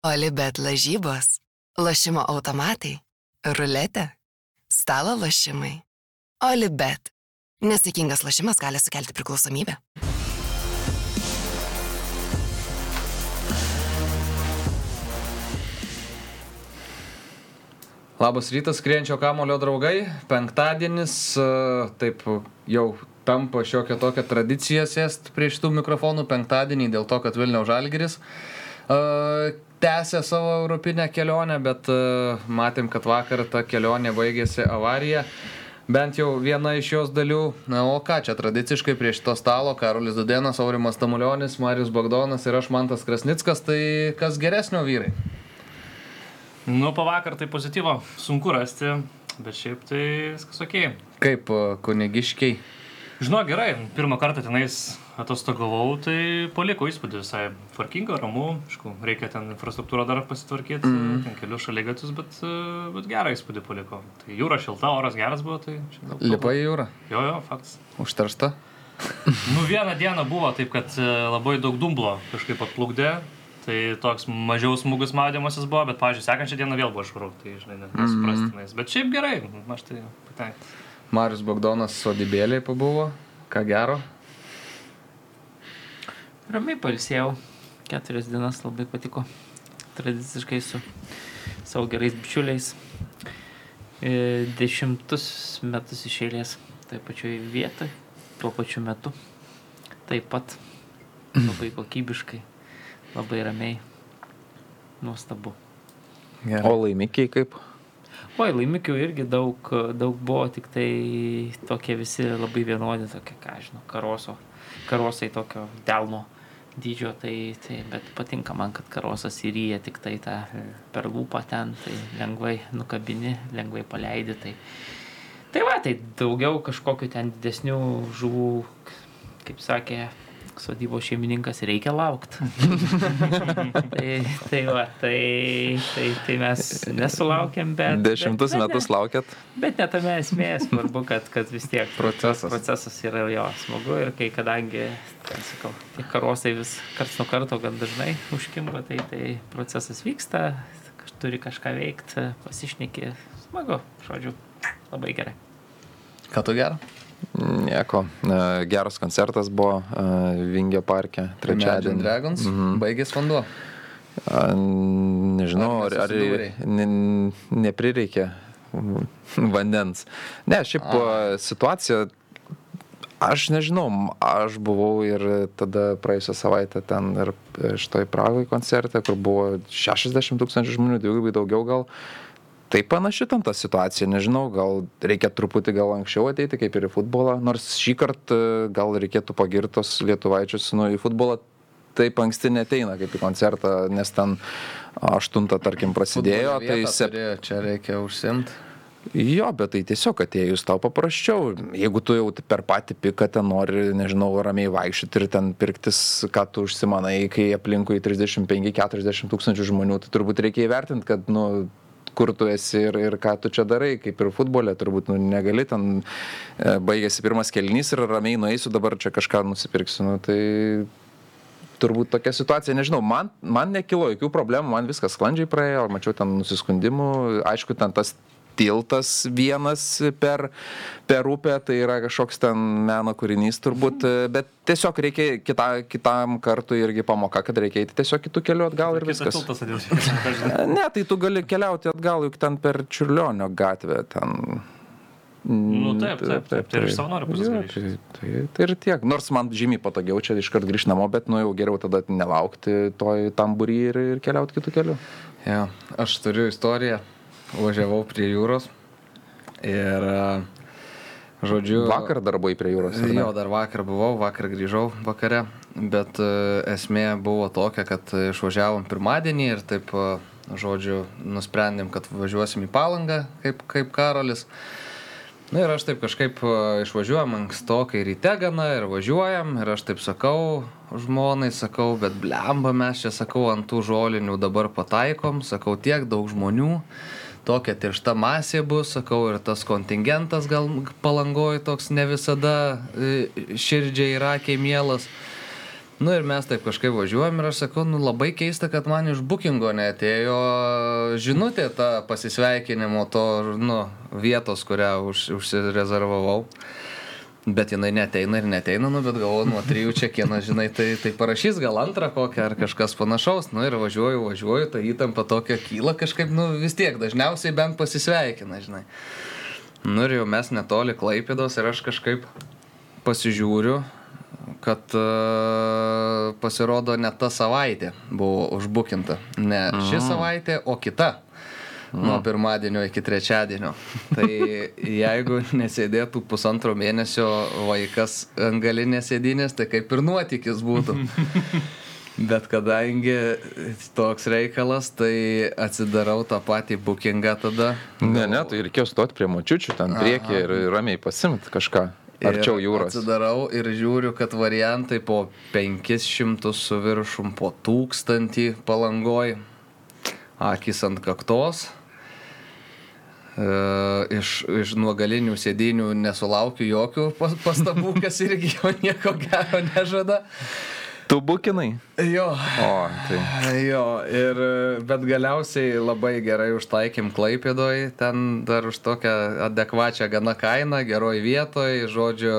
Olibet lažybos, lošimo automatai, ruletė, stalo lošimai. Olibet. Nesėkmingas lošimas gali sukelti priklausomybę. Labas rytas, skrienčio kamulio draugai. Penktadienis, e, taip jau tampa šiokia tokia tradicija sėst prie šitų mikrofonų penktadienį dėl to, kad Vilniaus Žalgiris tęsė savo europinę kelionę, bet matėm, kad vakar ta kelionė baigėsi avarija. Bent jau viena iš jos dalių. Na, o ką čia tradiciškai prie šito stalo Karolis Dudenas, Aurimas Tamulionis, Marius Bagdonas ir aš Mantas Krasnickas, tai kas geresnio vyrai? Nu, po vakar tai pozityvo sunku rasti, bet šiaip tai viskas ok. Kaip kunigiškiai? Žinau, gerai, pirmą kartą tenais atostogavau, tai paliko įspūdį visai tvarkinga, ramu, aišku, reikia ten infrastruktūrą dar pasitvarkyti, mm. ten kelius šalygatus, bet, bet gerą įspūdį paliko. Tai jūra šilta, oras geras buvo, tai... Lipa į jūrą? Jo, jo, faktas. Užteršta? nu, vieną dieną buvo taip, kad e, labai daug dumblo kažkaip atplukdė, tai toks mažiau smūgus maudymasis buvo, bet, pažiūrėjau, sekančią dieną vėl buvo švaru, tai, žinai, nesuprastinais. Mm. Bet šiaip gerai, aš tai patenkintas. Marius Bogdonas sodybėlėje pabuvo, ką gero? Ramiai palsėjau, keturias dienas labai patiko, tradiciškai su savo gerais bičiuliais, e, dešimtus metus iš eilės, taip pačioj vietoj, tuo pačiu metu, taip pat. Labai kokybiškai, labai ramiai, nuostabu. Gerai. O laimikiai kaip? Oi, laimikių irgi daug, daug buvo, tik tai tokie visi labai vienodi, tokie, ką žinau, karoso, karosai tokio delno dydžio, tai, tai, bet patinka man, kad karosas įryja tik tai tą per lūpą ten, tai lengvai nukabini, lengvai paleidi. Tai, tai va, tai daugiau kažkokiu ten didesnių žuvų, kaip sakė sodybos šeimininkas reikia laukti. tai, tai, va, tai, tai, tai mes nesulaukėm, bet... Dešimtus bet, metus ne, laukėt? Bet netame esmė, svarbu, kad, kad vis tiek procesas. procesas yra jo smagu ir kai kadangi, ten sakau, tie karosai vis karts nuo karto gan dažnai užkimba, tai, tai procesas vyksta, turi kažką veikti, pasišneki, smagu, žodžiu, labai gerai. Ką tu gerą? Nieko. Geras koncertas buvo Vingio parke trečiadienį. Dragons. Mhm. Baigės vanduo. Nežinau, ar, ar ne, neprireikė vandens. Ne, šiaip A. situacija, aš nežinau, aš buvau ir tada praėjusią savaitę ten ir šitoj Pragai koncerte, kur buvo 60 tūkstančių žmonių, dvigubai daugiau gal. Uh, tai panaši ten ta situacija, nežinau, gal reikia truputį gal anksčiau ateiti, kaip ir į futbolą, nors šį kartą e, gal reikėtų pagirtos lietuvaičius, nu į futbolą taip anksti neteina kaip į koncertą, nes ten aštuntą, tarkim, prasidėjo. Tai sep... čia reikia užsimti. Jo, bet tai tiesiog atėjus tau paprasčiau. Jeigu tu jau per patį piką ten nori, nežinau, ramiai vaikščioti ir ten pirktis, ką tu užsimanai, kai aplinkui 35-40 tūkstančių žmonių, tai turbūt reikia įvertinti, kad, nu, kur tu esi ir, ir ką tu čia darai, kaip ir futbole, turbūt nu, negali ten e, baigėsi pirmas kelnys ir ramiai nueisiu, dabar čia kažką nusipirksiu. Nu, tai turbūt tokia situacija, nežinau, man, man nekilo jokių problemų, man viskas sklandžiai praėjo, mačiau ten nusiskundimų, aišku, ten tas tiltas vienas per, per upę, tai yra kažkoks ten meno kūrinys turbūt, bet tiesiog reikia kita, kitam kartui irgi pamoka, kad reikia eiti tiesiog kitų kelių atgal ir viskas. ne, tai tu gali keliauti atgal juk ten per Čiurlionio gatvę. Ten. Nu, taip, taip, taip, tai ir iš savo noriu pasakyti. Tai, tai, tai ir tiek. Nors man žymiai patogiau čia iškart grįžti namo, bet nu jau geriau tada nelaukti toj tam būry ir, ir keliauti kitų kelių. Ja, aš turiu istoriją važiavau prie jūros ir žodžiu. Vakar dar buvai prie jūros. Jo, dar vakar buvau, vakar grįžau vakare, bet esmė buvo tokia, kad išvažiavom pirmadienį ir taip, žodžiu, nusprendėm, kad važiuosim į palangą, kaip, kaip Karolis. Na ir aš taip kažkaip išvažiuojam ankstokai ryte gana ir važiuojam ir aš taip sakau žmonai, sakau, bet blemba mes čia, sakau, ant tų žolinių dabar pataikom, sakau, tiek daug žmonių tokia tiršta masė bus, sakau, ir tas kontingentas gal palangoj toks ne visada e, širdžiai ir akiai mielas. Nu ir mes taip kažkaip važiuojam ir aš sakau, nu labai keista, kad man iš bookingo netėjo žinutė ta pasisveikinimo to, nu, vietos, kurią už, užsirezervavau. Bet jinai neteina ir neteina, nu, bet galvoju, nuo trijų čia kiekvieną, žinai, tai, tai parašys gal antrą kokią ar kažkas panašaus, nu ir važiuoju, važiuoju, ta įtampa tokia kyla kažkaip, nu vis tiek, dažniausiai bent pasisveikina, žinai. Nu ir jau mes netoli Klaipėdos ir aš kažkaip pasižiūriu, kad uh, pasirodo ne ta savaitė buvo užbukinta. Ne ši Mhm. savaitė, o kita. Nuo pirmadienio iki trečiadienio. Tai jeigu nesėdėtų pusantro mėnesio vaikas ant galinės sėdinės, tai kaip ir nuotykis būtų. Bet kadangi toks reikalas, tai atsidarau tą patį bookingą tada. Ne, ne, tai reikėjo stoti prie močiučių ten priekį ir ramiai pasimti kažką arčiau jūros. Atsidarau ir žiūriu, kad variantai po 500 su viršum, po 1000 palangoj, akis ant kaktos. E, iš, iš nuogalinių sėdinių nesulaukiu jokių pas- pastabų, kas irgi jo nieko gero nežada. Tu bukinai? Jo. O, tai. Jo, ir, bet galiausiai labai gerai užtaikėm Klaipėdoj, ten dar už tokią adekvačią gana kainą, geroj vietoj, žodžiu,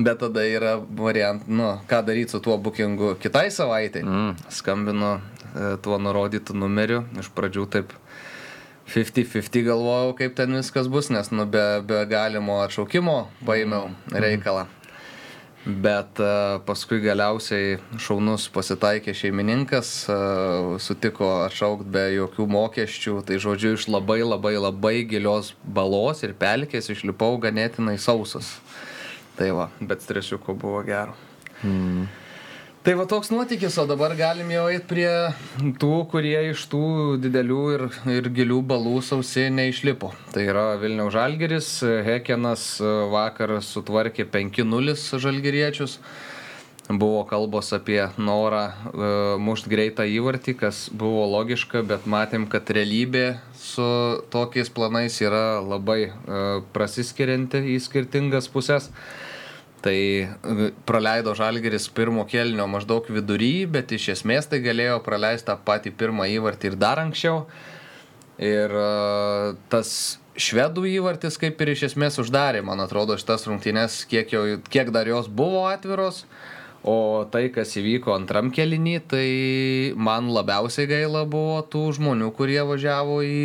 bet tada yra variant, nu, ką daryti su tuo bookingu kitai savaitai. Mm. Skambinu e, tuo nurodytu numeriu, iš pradžių taip 50-50 galvojau, kaip ten viskas bus, nes nu, be, be galimo atšaukimo paėmiau reikalą. Bet a, paskui galiausiai šaunus pasitaikė šeimininkas, a, sutiko atšaukti be jokių mokesčių, tai žodžiu iš labai labai labai gilios balos ir pelkės išlipau ganėtinai sausas. Tai va, bet stresiuko buvo gero. Mm. Tai va toks nuotykis, o dabar galim jau eiti prie tų, kurie iš tų didelių ir, ir gilių balų sausi neišlipo. Tai yra Vilniaus Žalgeris, Hekenas vakar sutvarkė 5-0 žalgeriečius. Buvo kalbos apie norą uh, mušti greitą įvartį, kas buvo logiška, bet matėm, kad realybė su tokiais planais yra labai uh, prasiskirianti į skirtingas pusės. Tai e, praleido Žalgeris pirmo kelnio maždaug vidury, bet iš esmės tai galėjo praleisti tą patį pirmą įvartį ir dar anksčiau. Ir e, tas švedų įvartis kaip ir iš esmės uždarė, man atrodo, šitas rungtynės, kiek, jau, kiek dar jos buvo atviros. O tai, kas įvyko antram kelinį, tai man labiausiai gaila buvo tų žmonių, kurie važiavo į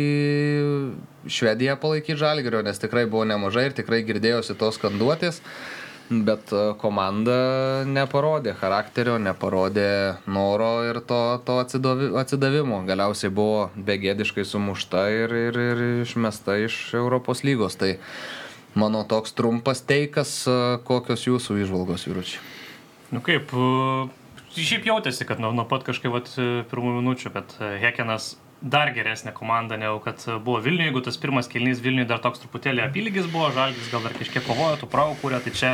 Švediją palaikyti žalgerio, nes tikrai buvo nemažai ir tikrai girdėjosi tos skanduotės. Bet e, komanda neparodė charakterio, neparodė noro ir to, to atsidavi, atsidavimo. Galiausiai buvo begėdiškai sumušta ir, ir, ir išmesta iš Europos lygos. Tai mano toks trumpas teikas, e, kokios jūsų išvalgos, vyručiai. Nu kaip, e, šiaip jautėsi, kad nuo, nuo pat kažkaip vat, pirmų minučių, kad Hekenas dar geresnė komanda negu kad buvo Vilniuje, jeigu tas pirmas kilnys Vilniuje dar toks truputėlį apylygis buvo, Žalgis gal dar kažkiek kovojo, tų pravų kūrė, tai čia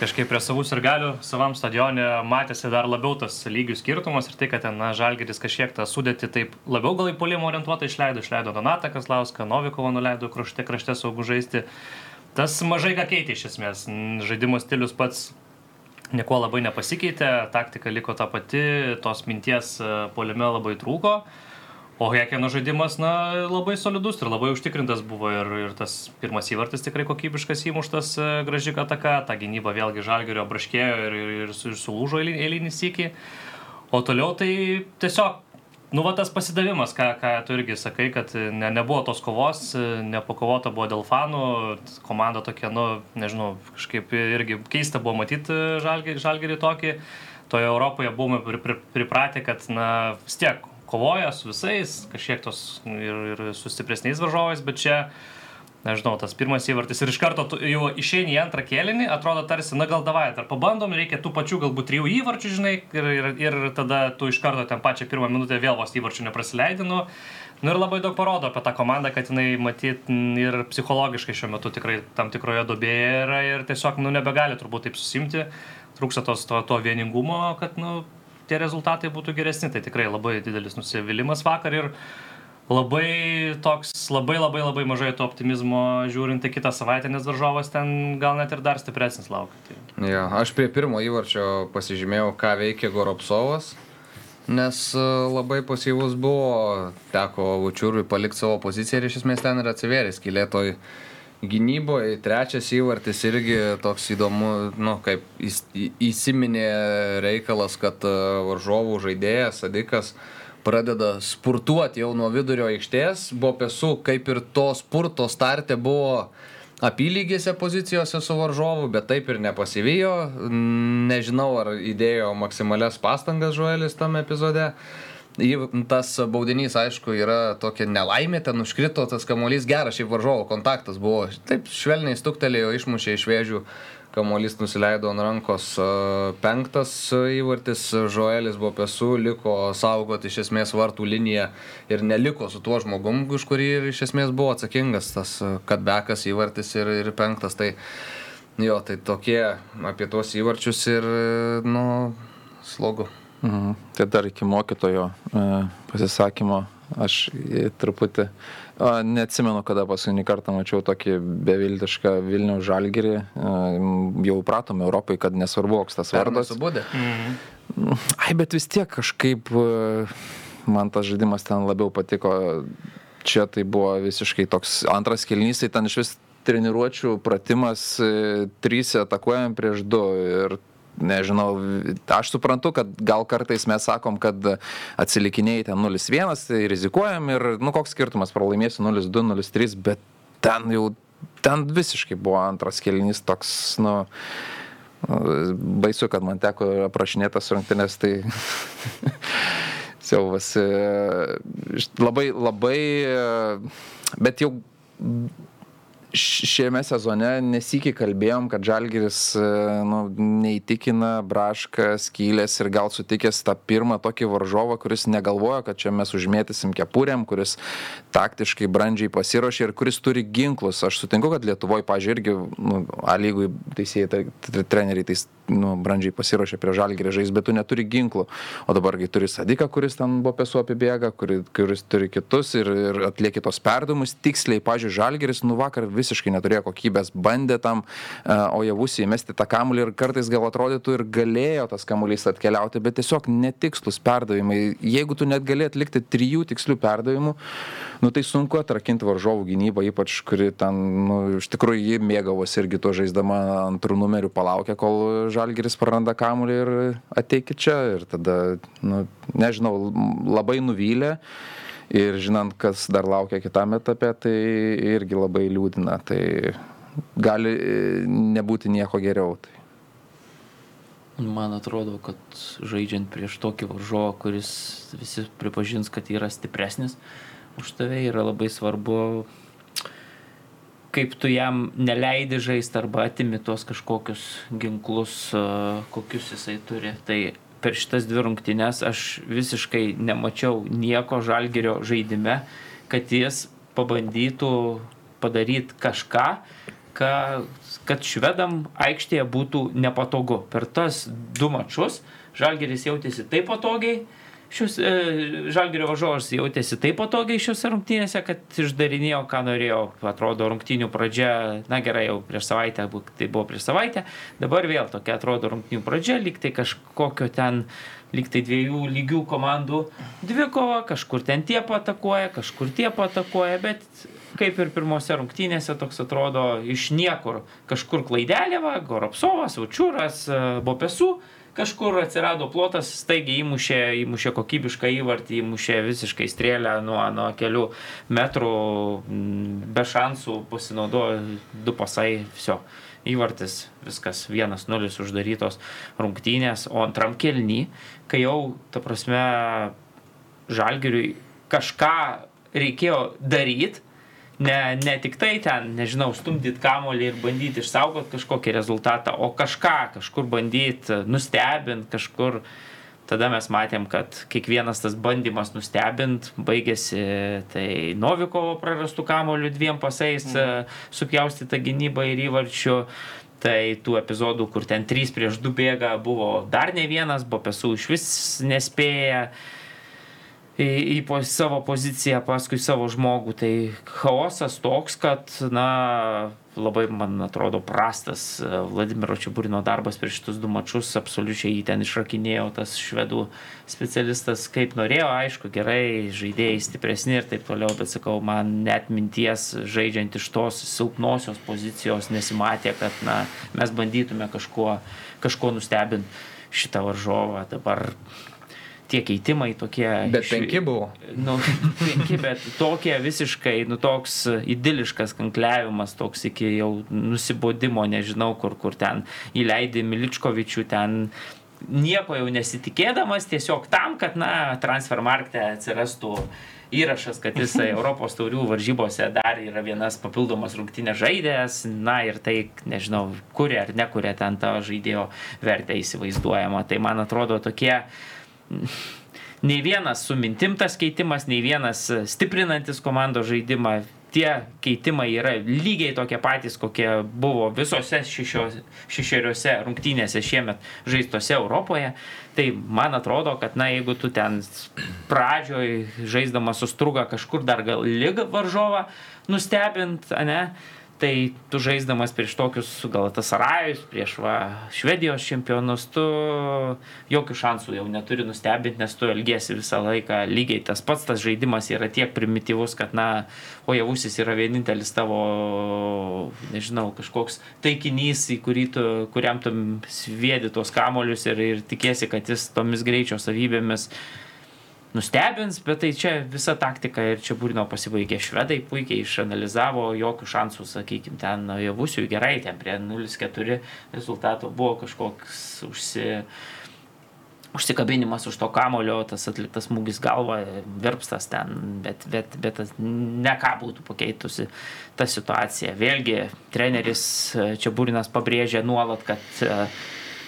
kažkaip prie savų ir galių savam stadione matėsi dar labiau tas lygių skirtumas ir tai, kad ten na, Žalgeris kažkiek tą sudėti taip labiau gal į polimą orientuotą išleido, išleido Donatą Kaslauską, Novikovo nuleido krašte, krašte saugų žaisti. Tas mažai ką keitė iš esmės. Žaidimo stilius pats nieko labai nepasikeitė, taktika liko ta pati, tos minties e, polime labai trūko. O Hekeno žaidimas, na, labai solidus ir labai užtikrintas buvo ir, ir tas pirmas įvartis tikrai kokybiškas įmuštas e, graži ataka, ta gynyba vėlgi žalgerio braškėjo ir, ir, ir, ir sulūžo eilinį, sykį. O toliau tai tiesiog, nu, va tas pasidavimas, ką, ką tu irgi sakai, kad ne, nebuvo tos kovos, e, nepakovota buvo dėl fanų, komanda tokia, nu, nežinau, kažkaip irgi keista buvo matyti žalgerį, žalgerį tokį. Toje Europoje buvome pri, pri, pripratę, kad, na, vis tiek kovoja su visais, kažkiek tos ir, ir su stipresniais varžovais, bet čia, nežinau, tas pirmas įvartis ir iš karto jau išeini į antrą kėlinį, atrodo tarsi, na gal davai, ar pabandom, reikia tų pačių galbūt trijų įvarčių, žinai, ir, ir, ir tada tu iš karto ten pačią pirmą minutę vėl vos įvarčių neprasileidinu. Nu ir labai daug parodo apie tą komandą, kad jinai matyt ir psichologiškai šiuo metu tikrai tam tikroje dobėje yra ir tiesiog, nu, nebegali turbūt taip susimti, trūksta tos, to, to vieningumo, kad, nu, tie rezultatai būtų geresni. Tai tikrai labai didelis nusivylimas vakar ir labai toks, labai labai labai mažai to optimizmo žiūrint į kitą savaitę, nes varžovas ten gal net ir dar stipresnis laukia. Tai... Ja, aš prie pirmo įvarčio pasižymėjau, ką veikia Goropsovas, nes e, labai pasyvus buvo, teko Vučiūrui palikti savo poziciją ir iš esmės ten ir atsivėrė skilėtoj gynyboje. Trečias įvartis irgi toks įdomu, nu, kaip įsiminė reikalas, kad e, varžovų žaidėjas, Sadikas, pradeda spurtuoti jau nuo vidurio aikštės. Bopesu kaip ir to spurto starte buvo apylygėse pozicijose su varžovu, bet taip ir nepasivijo. Nežinau, ar įdėjo maksimalias pastangas Žuelis tame epizode. Tas baudinys, aišku, yra tokia nelaimė, ten užkrito tas kamuolys, geras šiaip varžovo kontaktas buvo. Taip švelniai stuktelėjo, išmušė iš vėžių kamuolys nusileido ant rankos penktas įvartis, Žoelis buvo pesu, liko saugoti iš esmės vartų liniją ir neliko su tuo žmogum, už kurį iš esmės buvo atsakingas tas Kadbekas įvartis ir, ir penktas. Tai jo, tai tokie apie tuos įvarčius ir, nu, slogu. Mhm. Tai dar iki mokytojo e, pasisakymo aš truputį Neatsimenu, kada paskutinį kartą mačiau tokį beviltišką Vilnių žalgerį. Jau pratom Europai, kad nesvarbu, koks tas vardas. Mhm. Ai, bet vis tiek kažkaip man tas žaidimas ten labiau patiko. Čia tai buvo visiškai toks antras kilnys, tai ten iš vis treniruočių pratimas, e, trys atakuojam prieš du ir nežinau, aš suprantu, kad gal kartais mes sakom, kad atsilikinėjai ten 0-1, tai rizikuojam ir, nu, koks skirtumas, pralaimėsiu 0-2, 0-3, bet ten jau, ten visiškai buvo antras kelinys toks, nu, baisu, kad man teko aprašinėtas rungtynės, tai siaubas. E, labai, labai, e, bet jau šiame sezone nesikį kalbėjom, kad Žalgiris e, nu, neįtikina Brašką, Skylės ir gal sutikęs tą pirmą tokį varžovą, kuris negalvoja, kad čia mes užmėtysim kepurėm, kuris taktiškai brandžiai pasiruošė ir kuris turi ginklus. Aš sutinku, kad Lietuvoje, pažiūrėjau, irgi nu, A lygui teisėjai, tai, treneriai tais, nu, brandžiai pasiruošė prie Žalgirį žais, bet tu neturi ginklų. O dabargi turi Sadiką, kuris ten buvo pesu apibėga, kuris, kuris turi kitus ir, ir atlieki tos perdavimus tiksliai. Pažiūrėjau, Žalgiris nu vakar visiškai neturėjo kokybės, bandė tam e, Ojavusį įmesti tą kamuolį ir kartais gal atrodytų ir galėjo tas kamuolys atkeliauti, bet tiesiog netikslus perdavimai. Jeigu tu net gali atlikti trijų tikslių perdavimų, nu tai sunku atrakinti varžovų gynybą, ypač kuri ten, nu, iš tikrųjų ji mėgavosi irgi to žaisdama antrų numerių, palaukė, kol Žalgiris praranda kamuolį ir ateikit čia ir tada, nu, nežinau, labai nuvylė ir žinant, kas dar laukia kitame etape, tai irgi labai liūdina. Tai gali e, nebūti nieko geriau. Tai. Man atrodo, kad žaidžiant prieš tokį varžovą, kuris visi pripažins, kad yra stipresnis už tave, yra labai svarbu, kaip tu jam neleidi žaisti arba atimi tuos kažkokius ginklus, kokius jisai turi. Tai per šitas dvi rungtynes aš visiškai nemačiau nieko žalgerio žaidime, kad jis pabandytų padaryti kažką, ka, kad švedam aikštėje būtų nepatogu. Per tas du mačius žalgeris jautėsi taip patogiai, šios e, žalgerio varžovas jautėsi taip patogiai šiuose rungtynėse, kad išdarinėjo, ką norėjo. Atrodo, rungtynių pradžia, na gerai, jau prieš savaitę, tai buvo prieš savaitę, dabar vėl tokia atrodo rungtynių pradžia, lyg tai kažkokio ten, lyg tai dviejų lygių komandų dvikova, kažkur ten tie patakuoja, kažkur tie patakuoja, bet kaip ir pirmose rungtynėse toks atrodo iš niekur, kažkur klaidelė, va, Goropsovas, Učiūras, e, Bopesu kažkur atsirado plotas, staigiai įmušė, įmušė kokybišką įvartį, įmušė visiškai strėlę nuo, nuo kelių metrų, be šansų pasinaudojo du pasai, viso. Įvartis, viskas, vienas nulis uždarytos rungtynės, o antram kelny, kai jau, ta prasme, žalgiriui kažką reikėjo daryti, ne, ne tik tai ten, nežinau, stumdyti kamolį ir bandyti išsaugoti kažkokį rezultatą, o kažką, kažkur bandyti nustebinti, kažkur. Tada mes matėm, kad kiekvienas tas bandymas nustebint baigėsi tai Novikovo prarastų kamolių dviem pasais, mm. supjaustyta gynyba ir įvarčių. Tai tų epizodų, kur ten 3 prieš 2 bėga, buvo dar ne vienas, buvo pesų iš vis nespėję. Į, į savo poziciją, paskui savo žmogų. Tai chaosas toks, kad, na, labai, man atrodo, prastas e, Vladimiro Čiaburino darbas prieš šitus du mačius, absoliučiai jį ten išrakinėjo tas švedų specialistas, kaip norėjo, aišku, gerai, žaidėjai stipresni ir taip toliau, bet sakau, man net minties žaidžiant iš tos silpnosios pozicijos nesimatė, kad, na, mes bandytume kažkuo, kažkuo nustebinti šitą varžovą. Dabar tie keitimai tokie. Bet iš, penki buvo. Nu, penki, bet tokie visiškai, nu, toks idiliškas kankliavimas, toks iki jau nusibodimo, nežinau, kur, kur ten įleidė Miličkovičių, ten nieko jau nesitikėdamas, tiesiog tam, kad, na, transfermarkte atsirastų įrašas, kad jis Europos taurių varžybose dar yra vienas papildomas rungtynės žaidėjas, na ir tai, nežinau, kuria ar nekuria ten tą žaidėjo vertę įsivaizduojama. Tai man atrodo tokie nei vienas su mintim tas keitimas, nei vienas stiprinantis komandos žaidimą. Tie keitimai yra lygiai tokie patys, kokie buvo visose šešeriuose rungtynėse šiemet žaistose Europoje. Tai man atrodo, kad na, jeigu tu ten pradžioj žaisdamas sustruga kažkur dar gal lyg varžovą nustebint, ne, tai tu žaisdamas prieš tokius Galatasarajus, prieš va, Švedijos čempionus, tu jokių šansų jau neturi nustebinti, nes tu elgėsi visą laiką lygiai tas pats, tas žaidimas yra tiek primityvus, kad, na, o javusis yra vienintelis tavo, nežinau, kažkoks taikinys, tu, kuriam tu sviedi tuos kamolius ir, ir tikėsi, kad jis tomis greičio savybėmis nustebins, bet tai čia visa taktika ir čia Burino pasibaigė. Švedai puikiai išanalizavo, jokių šansų, sakykime, ten javusių gerai, ten prie 0-4 rezultato buvo kažkoks užsi, užsikabinimas už to kamulio, tas atliktas smūgis galva, virpstas ten, bet, bet, bet ne ką būtų pakeitusi ta situacija. Vėlgi, treneris čia Burinas pabrėžė nuolat, kad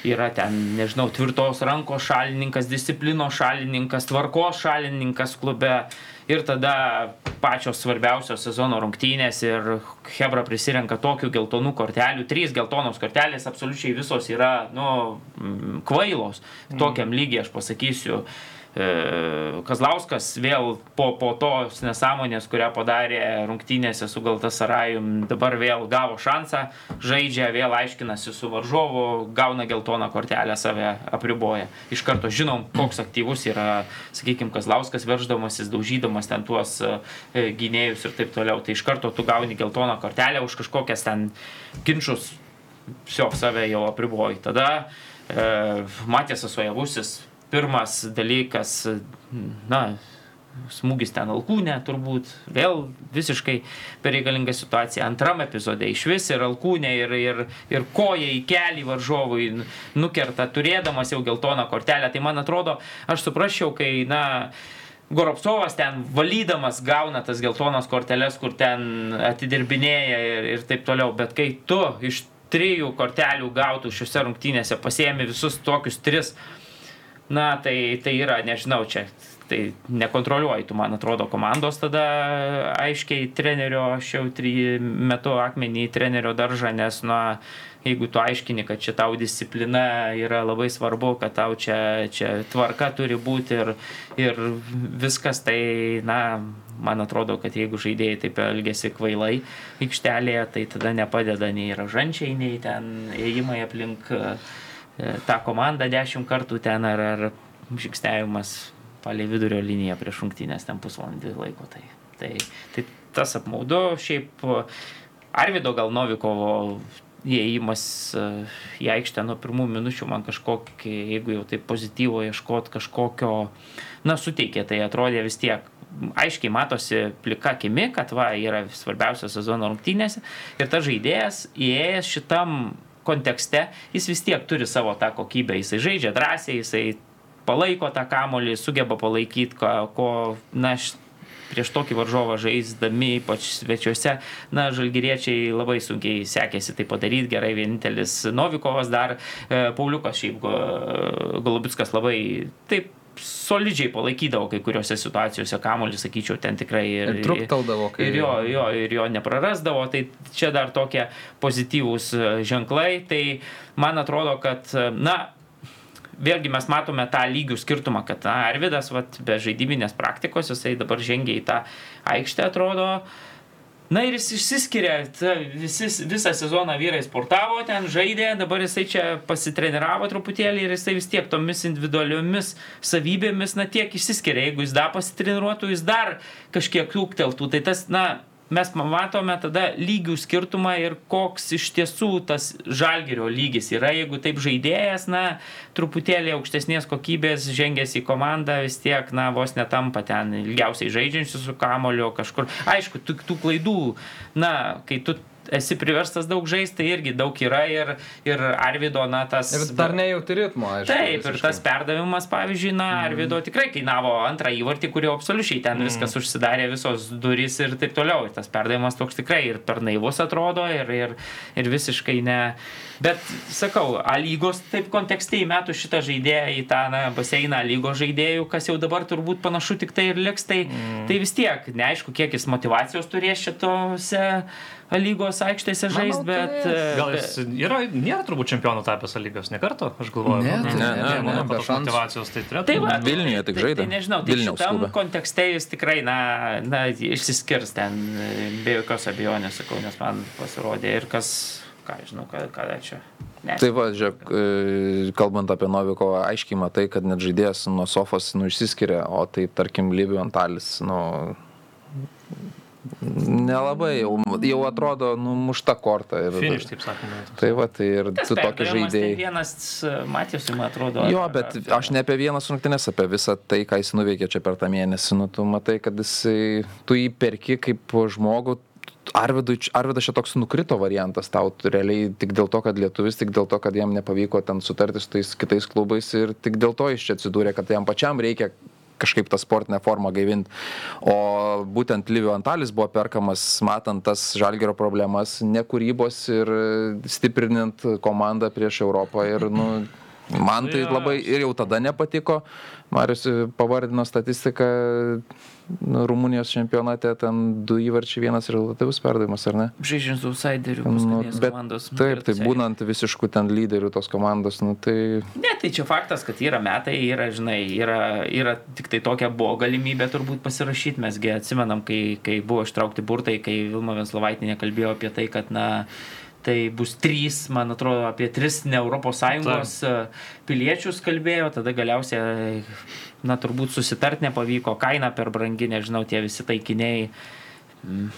yra ten, nežinau, tvirtos rankos šalininkas, disciplinos šalininkas, tvarkos šalininkas klube. Ir tada pačios svarbiausios sezono rungtynės ir Hebra prisirenka tokių geltonų kortelių. Trys geltonos kortelės absoliučiai visos yra, nu, kvailos. Tokiam lygiai aš pasakysiu. E, Kazlauskas vėl po, po tos nesąmonės, kurią padarė rungtynėse su Galtasarajum, dabar vėl gavo šansą, žaidžia, vėl aiškinasi su varžovu, gauna geltoną kortelę, save apriboja. Iš karto žinom, koks aktyvus yra, sakykime, Kazlauskas, verždamasis, daužydamas ten tuos e, gynėjus ir taip toliau. Tai iš karto tu gauni geltoną kortelę už kažkokias ten ginčius, sio save jau apriboji. Tada e, Matėsas Ojavusis pirmas dalykas, na, smūgis ten alkūnė, turbūt vėl visiškai pereikalinga situacija. Antram epizode iš vis ir alkūnė, ir, ir, ir koja į kelį varžovui nukerta, turėdamas jau geltoną kortelę. Tai man atrodo, aš suprasčiau, kai, na, Goropsovas ten valydamas gauna tas geltonas korteles, kur ten atidirbinėja ir, ir taip toliau, bet kai tu iš trijų kortelių gautų šiuose rungtynėse pasiemi visus tokius tris na tai tai yra nežinau čia tai nekontroliuoji tu man atrodo komandos tada aiškiai trenerio aš jau tri metu akmenį į trenerio daržą nes na jeigu tu aiškini kad čia tau disciplina yra labai svarbu kad tau čia čia tvarka turi būti ir ir viskas tai na man atrodo kad jeigu žaidėjai taip elgiasi kvailai aikštelėje tai tada nepadeda nei ražančiai nei ten ėjimai aplink tą komandą dešimt kartų ten ar, ar žingsniavimas palei vidurio liniją prieš rungtynės ten pusvalandį laiko. Tai, tai, tai tas apmaudu, šiaip Arvido gal Novikovo įėjimas e, į aikštę nuo pirmų minučių man kažkokį, jeigu jau taip pozityvo ieškot kažkokio, na, suteikė, tai atrodė vis tiek aiškiai matosi plika akimi, kad va, yra svarbiausias sezono rungtynėse ir tas žaidėjas įėjęs šitam kontekste jis vis tiek turi savo tą kokybę. Jisai žaidžia drąsiai, jisai palaiko tą kamolį, sugeba palaikyti, ko, ko na, prieš tokį varžovą žaisdami, ypač svečiuose, na, žalgyriečiai labai sunkiai sekėsi tai padaryti, gerai vienintelis Novikovas dar, e, Pauliukas šiaip Golubitskas labai taip solidžiai palaikydavo kai kuriuose situacijose kamuolį, sakyčiau, ten tikrai ir, ir trukteldavo, kai ir jo, jo, ir jo neprarasdavo, tai čia dar tokie pozityvūs e, ženklai, tai man atrodo, kad, e, na, vėlgi mes matome tą lygių skirtumą, kad na, Arvidas, vat, be žaidybinės praktikos, jisai dabar žengia į tą aikštę, atrodo. Na ir jis išsiskiria, visi, visą sezoną vyrai sportavo, ten žaidė, dabar jisai čia pasitreniravo truputėlį ir jisai vis tiek tomis individualiomis savybėmis, na tiek išsiskiria. Jeigu jis dar pasitreniruotų, jis dar kažkiek ūkteltų. Tai tas, na, mes matome tada lygių skirtumą ir koks iš tiesų tas žalgerio lygis yra, jeigu taip žaidėjas, na, truputėlį aukštesnės kokybės žengęs į komandą, vis tiek, na, vos netampa ten ilgiausiai žaidžiančių su kamoliu kažkur. Aišku, tų, tų klaidų, na, kai tu esi priverstas daug žaisti, tai irgi daug yra ir, ir Arvido, na, tas... Ir dar nejauti ritmo, aišku. Taip, ir visiškai. tas perdavimas, pavyzdžiui, na, Arvido tikrai kainavo antrą įvartį, kurio absoliučiai ten viskas užsidarė, visos durys ir taip toliau. Ir tas perdavimas toks tikrai ir per naivus atrodo, ir, ir, ir visiškai ne. Bet, sakau, A lygos taip kontekste įmetų šitą žaidėją į tą na, baseiną A lygos žaidėjų, kas jau dabar turbūt panašu tik tai ir liks, tai, mm. tai vis tiek, neaišku, kiek jis motivacijos turės šitose lygos aikštėse žaisti, bet... turės. Gal jis yra, nėra turbūt čempionų tapęs lygos, ne kartą, aš galvoju. Ne, kad- ne, ne, manau, ne, kad be tos šansų. motivacijos tai turėtų. Tai va. Vilniuje tik tai, žaidė. tai nežinau, tai Vilniaus šitam klube. kontekste jis tikrai, na, na, išsiskirs ten e, be jokios abejonės, sakau, nes man pasirodė ir kas, ką žinau, kada, kada čia. Ne. Tai va, žiūrėk, e, kalbant apie Novikovą, aiškiai matai, kad net žaidėjas nuo sofos nu, išsiskiria, o tai tarkim Libijų Antalis, nu, nelabai, jau, jau atrodo, nu, mušta korta. Ir, Finish, taip sakoma. Tai va, tai ir tu tokį perdavimas, tai. Vienas e, matėsi, man atrodo. Jo, ar- bet ar- aš ne apie vienas rungtynės, apie visą tai, ką jis nuveikė čia per tą mėnesį. Nu, tu matai, kad jis, tu jį perki kaip žmogų. Arvidas čia toks nukrito variantas tau, realiai tik dėl to, kad lietuvis, tik dėl to, kad jam nepavyko ten sutarti su tais kitais klubais ir tik dėl to jis čia atsidūrė, kad jam pačiam reikia kažkaip tą sportinę formą gaivinti. O būtent Livio Antalis buvo perkamas, matant tas žalgerio problemas, nekūrybos ir stiprinant komandą prieš Europą. Ir, nu, man tai labai ir jau tada nepatiko. Marius pavardino statistiką nu, Rumunijos čempionate, ten du įvarčiai, vienas rezultatyvus perdavimas, ar ne? Žaidžiant su outsideriu, Nu, bet komandos. taip, tai būnant visiškų ten lyderių tos komandos, nu, tai Ne, tai čia faktas, kad yra metai, yra, žinai, yra, yra tik tai tokia buvo galimybė turbūt pasirašyti. Mesgi atsimenam, kai, kai buvo ištraukti burtai, kai Vilma Venslovaitinė kalbėjo apie tai, kad, na, tai bus trys, man atrodo, apie tris ne ES piliečius kalbėjo, tada galiausiai, na, turbūt susitart nepavyko, kaina per brangi, nežinau, tie visi taikiniai mm,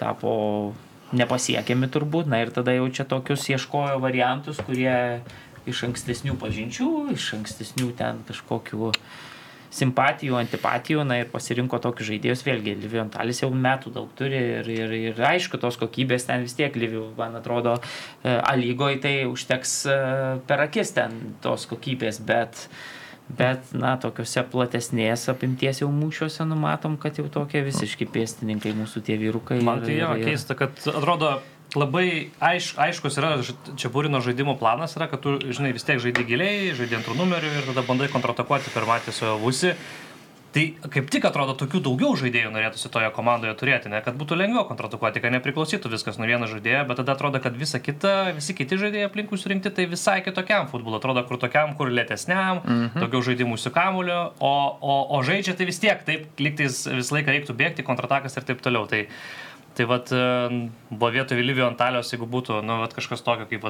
tapo nepasiekiami turbūt, na ir tada jau čia tokius ieškojo variantus, kurie iš ankstesnių pažinčių, iš ankstesnių ten kažkokių simpatijų, antipatijų, na ir pasirinko tokius žaidėjus, vėlgi, Livijų Antalis jau metų daug turi ir, ir, ir aišku, tos kokybės ten vis tiek Livijų, man atrodo, A lygoje tai užteks e, per akis ten tos kokybės, bet, bet na, tokiuose platesnės apimties jau mūšiuose numatom, kad jau tokie visiški pėstininkai mūsų tie vyrukai. Man tai jo ir- keista, kad atrodo labai aiš, aiškus yra čia būrino žaidimo planas, yra, kad tu, žinai, vis tiek žaidži giliai, žaidži antrų numerių ir tada bandai kontratakuoti per Matiso Vusi. Tai kaip tik atrodo, tokių daugiau žaidėjų norėtųsi toje komandoje turėti, ne, kad būtų lengviau kontratakuoti, kad nepriklausytų viskas nuo vieno žaidėjo, bet tada atrodo, kad visa kita, visi kiti žaidėjai aplinkui surinkti, tai visai kitokiam futbolu, atrodo, kur tokiam, kur lėtesniam, -hmm. daugiau žaidimų su kamuliu, o, o, o žaidžia tai vis tiek, taip, liktais visą laiką reiktų bėgti, kontratakas ir taip toliau. Tai, Tai vat, e, buvo vietoj Livio Antalios, jeigu būtų, nu, vat, kažkas tokio kaip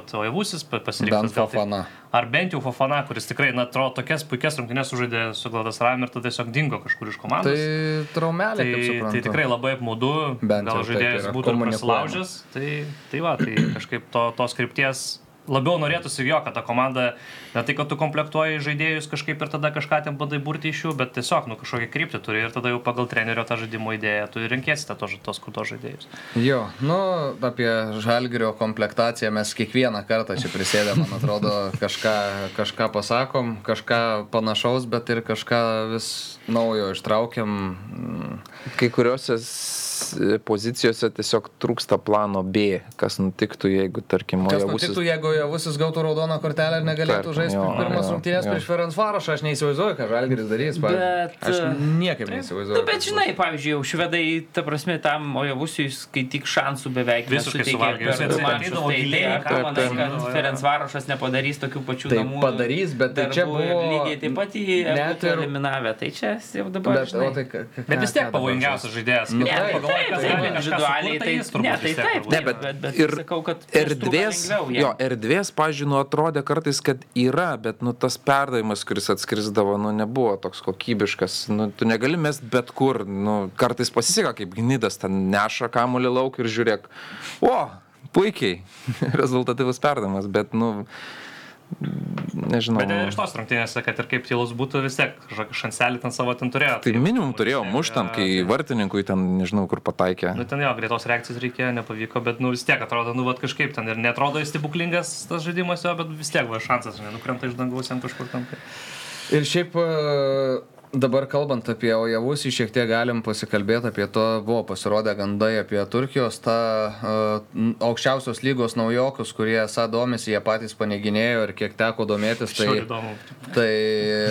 pa- pasirinktas. Bent tai- Fofana. Ar bent jau Fofana, kuris tikrai, na, atrodo, tokias puikias rungtynės sužaidė su Gladas Ram ir tada tiesiog dingo kažkur iš komandos. Tai traumelė, kaip Tai, suprantu. tai tikrai labai apmaudu, Bent gal žaidėjas būtų prasilaužęs. Tai, tai va, tai kažkaip to, tos krypties labiau norėtųsi jo, kad ta komanda, ne tai, kad tu komplektuoji žaidėjus kažkaip ir tada kažką ten bandai burti iš jų, bet tiesiog, nu, kažkokią kryptį turi ir tada jau pagal trenerio tą žaidimo idėją tu ir renkėsi tos, tos kurtos žaidėjus. Jo, nu, apie žalgerio komplektaciją mes kiekvieną kartą čia prisėdę, man atrodo, kažką, kažką pasakom, kažką panašaus, bet ir kažką vis naujo ištraukiam. Kai kuriuose pozicijose tiesiog trūksta plano B, kas nutiktų, jeigu, tarkim, Kas Ojavusis- nutiktų, jeigu Javusis gautų raudoną kortelę ir negalėtų Tarkim, žaisti jo, pirmas rungtynės prieš Ferenc Varošą, aš neįsivaizduoju, ką Žalgiris darys. pavyzdžiui. Bet, Aš e, niekaip Nu, neįsivaizduoju. bet kas žinai, pavyzdžiui, jau švedai, ta prasme, tam Ojavusiui, kai tik šansų beveik Visiškai suvalgė. Jis tai giliai, ką manai, kad Ferenc Varošas nepadarys tokių pačių Tai namų padarys, bet tai čia buvo- lygiai taip pat ir- eliminavę. Tai čia jau dabar, Bet, žinai, o tai, Bet vis tiek pavojingiausias žaidėjas. Nu, Taip, kas gali individualiai, tai jis turbūt ne, tai taip. Ne, bet bet, bet ir sakau, kad erdvės, jo, erdvės, pažiūrėjau, nu, atrodė kartais, kad yra, bet nu, tas perdavimas, kuris atskrisdavo, nu, nebuvo toks kokybiškas. Nu, tu negali mest bet kur. Nu, kartais pasiseka, kaip gnydas ten neša kamuolį lauk ir žiūrėk, o, puikiai, rezultatyvus perdavimas, bet, nu, nežinau. Bet ir iš tos rungtynėse, kad ir kaip tylus būtų, vis tiek kažkokį šanselį ten savo ten turėjo. Tai minimum turėjo muštam, kai tai- vartininkui ten, nežinau, kur pataikė. Nu, ten jo, greitos reakcijos reikėjo, nepavyko, bet, nu, vis tiek atrodo, nu, vat kažkaip ten ir netrodo jis stebuklingas tas žaidimas jo, bet vis tiek va šansas, žinai, nukrenta iš dangaus jam kažkur tam. Ir šiaip e, dabar kalbant apie Ojavusį, šiek tiek galim pasikalbėti apie to, buvo pasirodę gandai apie Turkijos tą uh, aukščiausios lygos naujokus, kurie esą domisi, jie patys paneginėjo ir kiek teko domėtis, tai... Tai įdomu. tai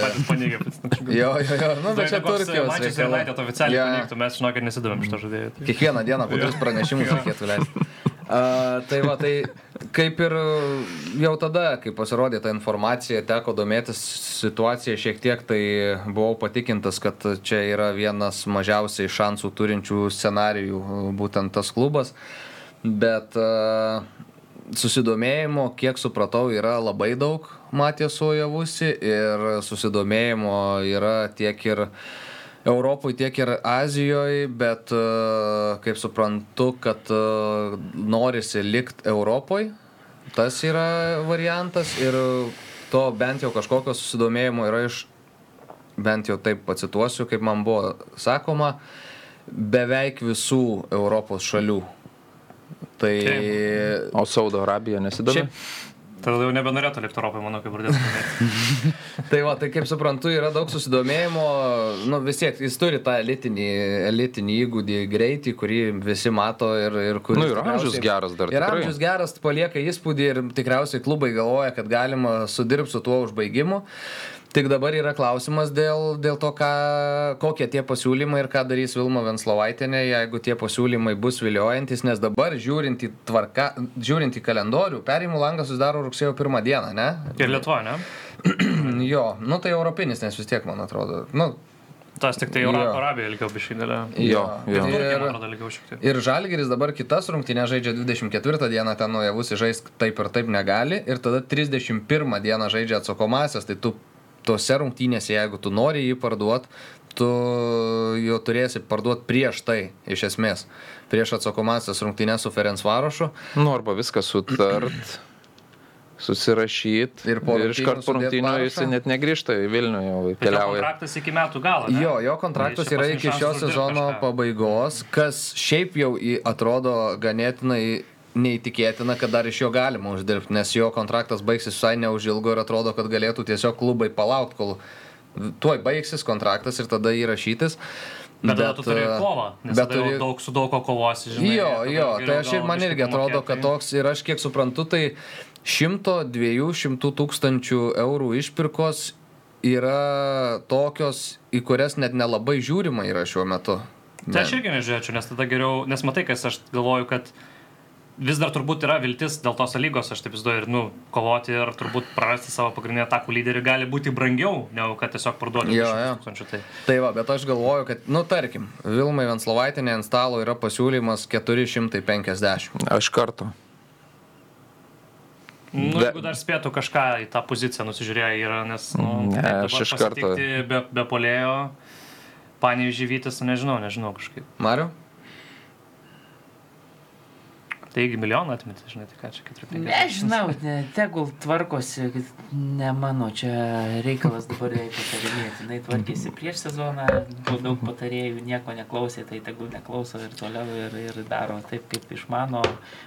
Patys paneigė, bet jo, jo, jo, nu, bet čia Turkijos. Reikalai. United oficialiai Jo. paneigtų, mes žinokit nesidomėm šito žaidėjo. Tai. Kiekvieną dieną po tris pranešimus reikėtų leisti. Uh, tai va, tai kaip ir jau tada, kai pasirodė ta informacija, teko domėtis situaciją šiek tiek, tai buvau patikintas, kad čia yra vienas mažiausiai šansų turinčių scenarijų, būtent tas klubas. Bet uh, susidomėjimo, kiek supratau, yra labai daug Matės Ojavusi ir susidomėjimo yra tiek ir Europoje, tiek ir Azijoje, bet e, kaip suprantu, kad e, norisi likti Europoje, tas yra variantas ir to bent jau kažkokio susidomėjimo yra iš, bent jau taip pacituosiu, kaip man buvo sakoma, beveik visų Europos šalių. Tai O Saudo Arabija nesidomi? Šiaip- Tada jau nebenorėtų likti Europoje, manau, kaip pradėtų. Tai va, tai kaip suprantu, yra daug susidomėjimo, nu vis tiek jis turi tą elitinį, elitinį įgūdį, greitį, kurį visi mato ir, ir kuris... Nu, ir amžius geras dar, Ir tikrai. amžius geras palieka įspūdį ir tikriausiai klubai galvoja, kad galima sudirbti su tuo užbaigimu. Tik dabar yra klausimas dėl, dėl to, ką, kokie tie pasiūlymai ir ką darys Vilma Venslovaitinė, jeigu tie pasiūlymai bus viliojantis, nes dabar žiūrint į, tvarka, žiūrint į kalendorių, perimų langas susidaro rugsėjo pirmą dieną, ne? Ir Lietuva, ne? Jo, nu tai europinis, nes vis tiek, man atrodo. Nu, Tas tik tai Jo. Arabija ilgiau biškai galėjo. Jo, jo. Turkija, man Ir, ir Žalgiris dabar kitas rungtynės žaidžia 24 dieną, ten nuojavus žais taip ir taip negali. Ir tada 31 dieną žaidžia atsakomasias, tai tu tose rungtynėse, jeigu tu nori jį parduoti, tu jo turėsi parduoti prieš tai, iš esmės. Prieš atsakomasias rungtynės su Ferenc Varošu. Nu, arba viską sutart, susirašyti Ir po ir iš rungtynių karto parašą. jis net negrįžta į Vilnių, jau Bet jo keliauja. kontraktas iki metų galo. ne? Jo, jo kontraktas Tai yra iki šio sezono kažką. pabaigos, kas šiaip jau atrodo ganėtinai neįtikėtina, kad dar iš jo galima uždirbti, nes jo kontraktas baigsis visai neužilgo ir atrodo, kad galėtų tiesiog klubai palaukti, kol tuoj baigsis kontraktas ir tada įrašytis. Bet tada tu turi e, kovą, nes bet turi- daug su daug ko kovosi, žinai. Jo, jo, tai aš ir man irgi atrodo, pamokėt, kad tai- toks ir aš kiek suprantu, tai 100-200 tūkstančių eurų išpirkos yra tokios, į kurias net nelabai žiūrima yra šiuo metu. Tai aš irgi nežiūrėčiau, nes tada geriau, nes matai, kas aš galvoju, kad vis dar turbūt yra viltis dėl tos lygos, aš taip įsivaizduoju, ir, nu, kovoti ir turbūt prarasti savo pagrindinę atakų lyderį gali būti brangiau, negu kad tiesiog parduoti Jo, 200 jo. Tai. Tai va, bet aš galvoju, kad, nu tarkim, Vilmai Venslovaitinė ant stalo yra pasiūlymas 450. Aš kartu. Nu, jeigu dar spėtų kažką į tą poziciją nusižiūrėję yra, nes, nu, Ne, aš iš karto- pasitikti Be, be polėjo, panį žyvytis, nežinau, nežinau kažkaip. Mariu? Taigi milijoną atmeti, žinai, tai ką čia 450. Nežinau, ne, tegul tvarkosi, ne mano čia reikalas dabar jai patarinėti. Jis tvarkėsi prieš sezoną, buvo daug patarėjų, nieko neklausė, tai tegul neklauso ir toliau ir, ir daro taip, kaip išmano.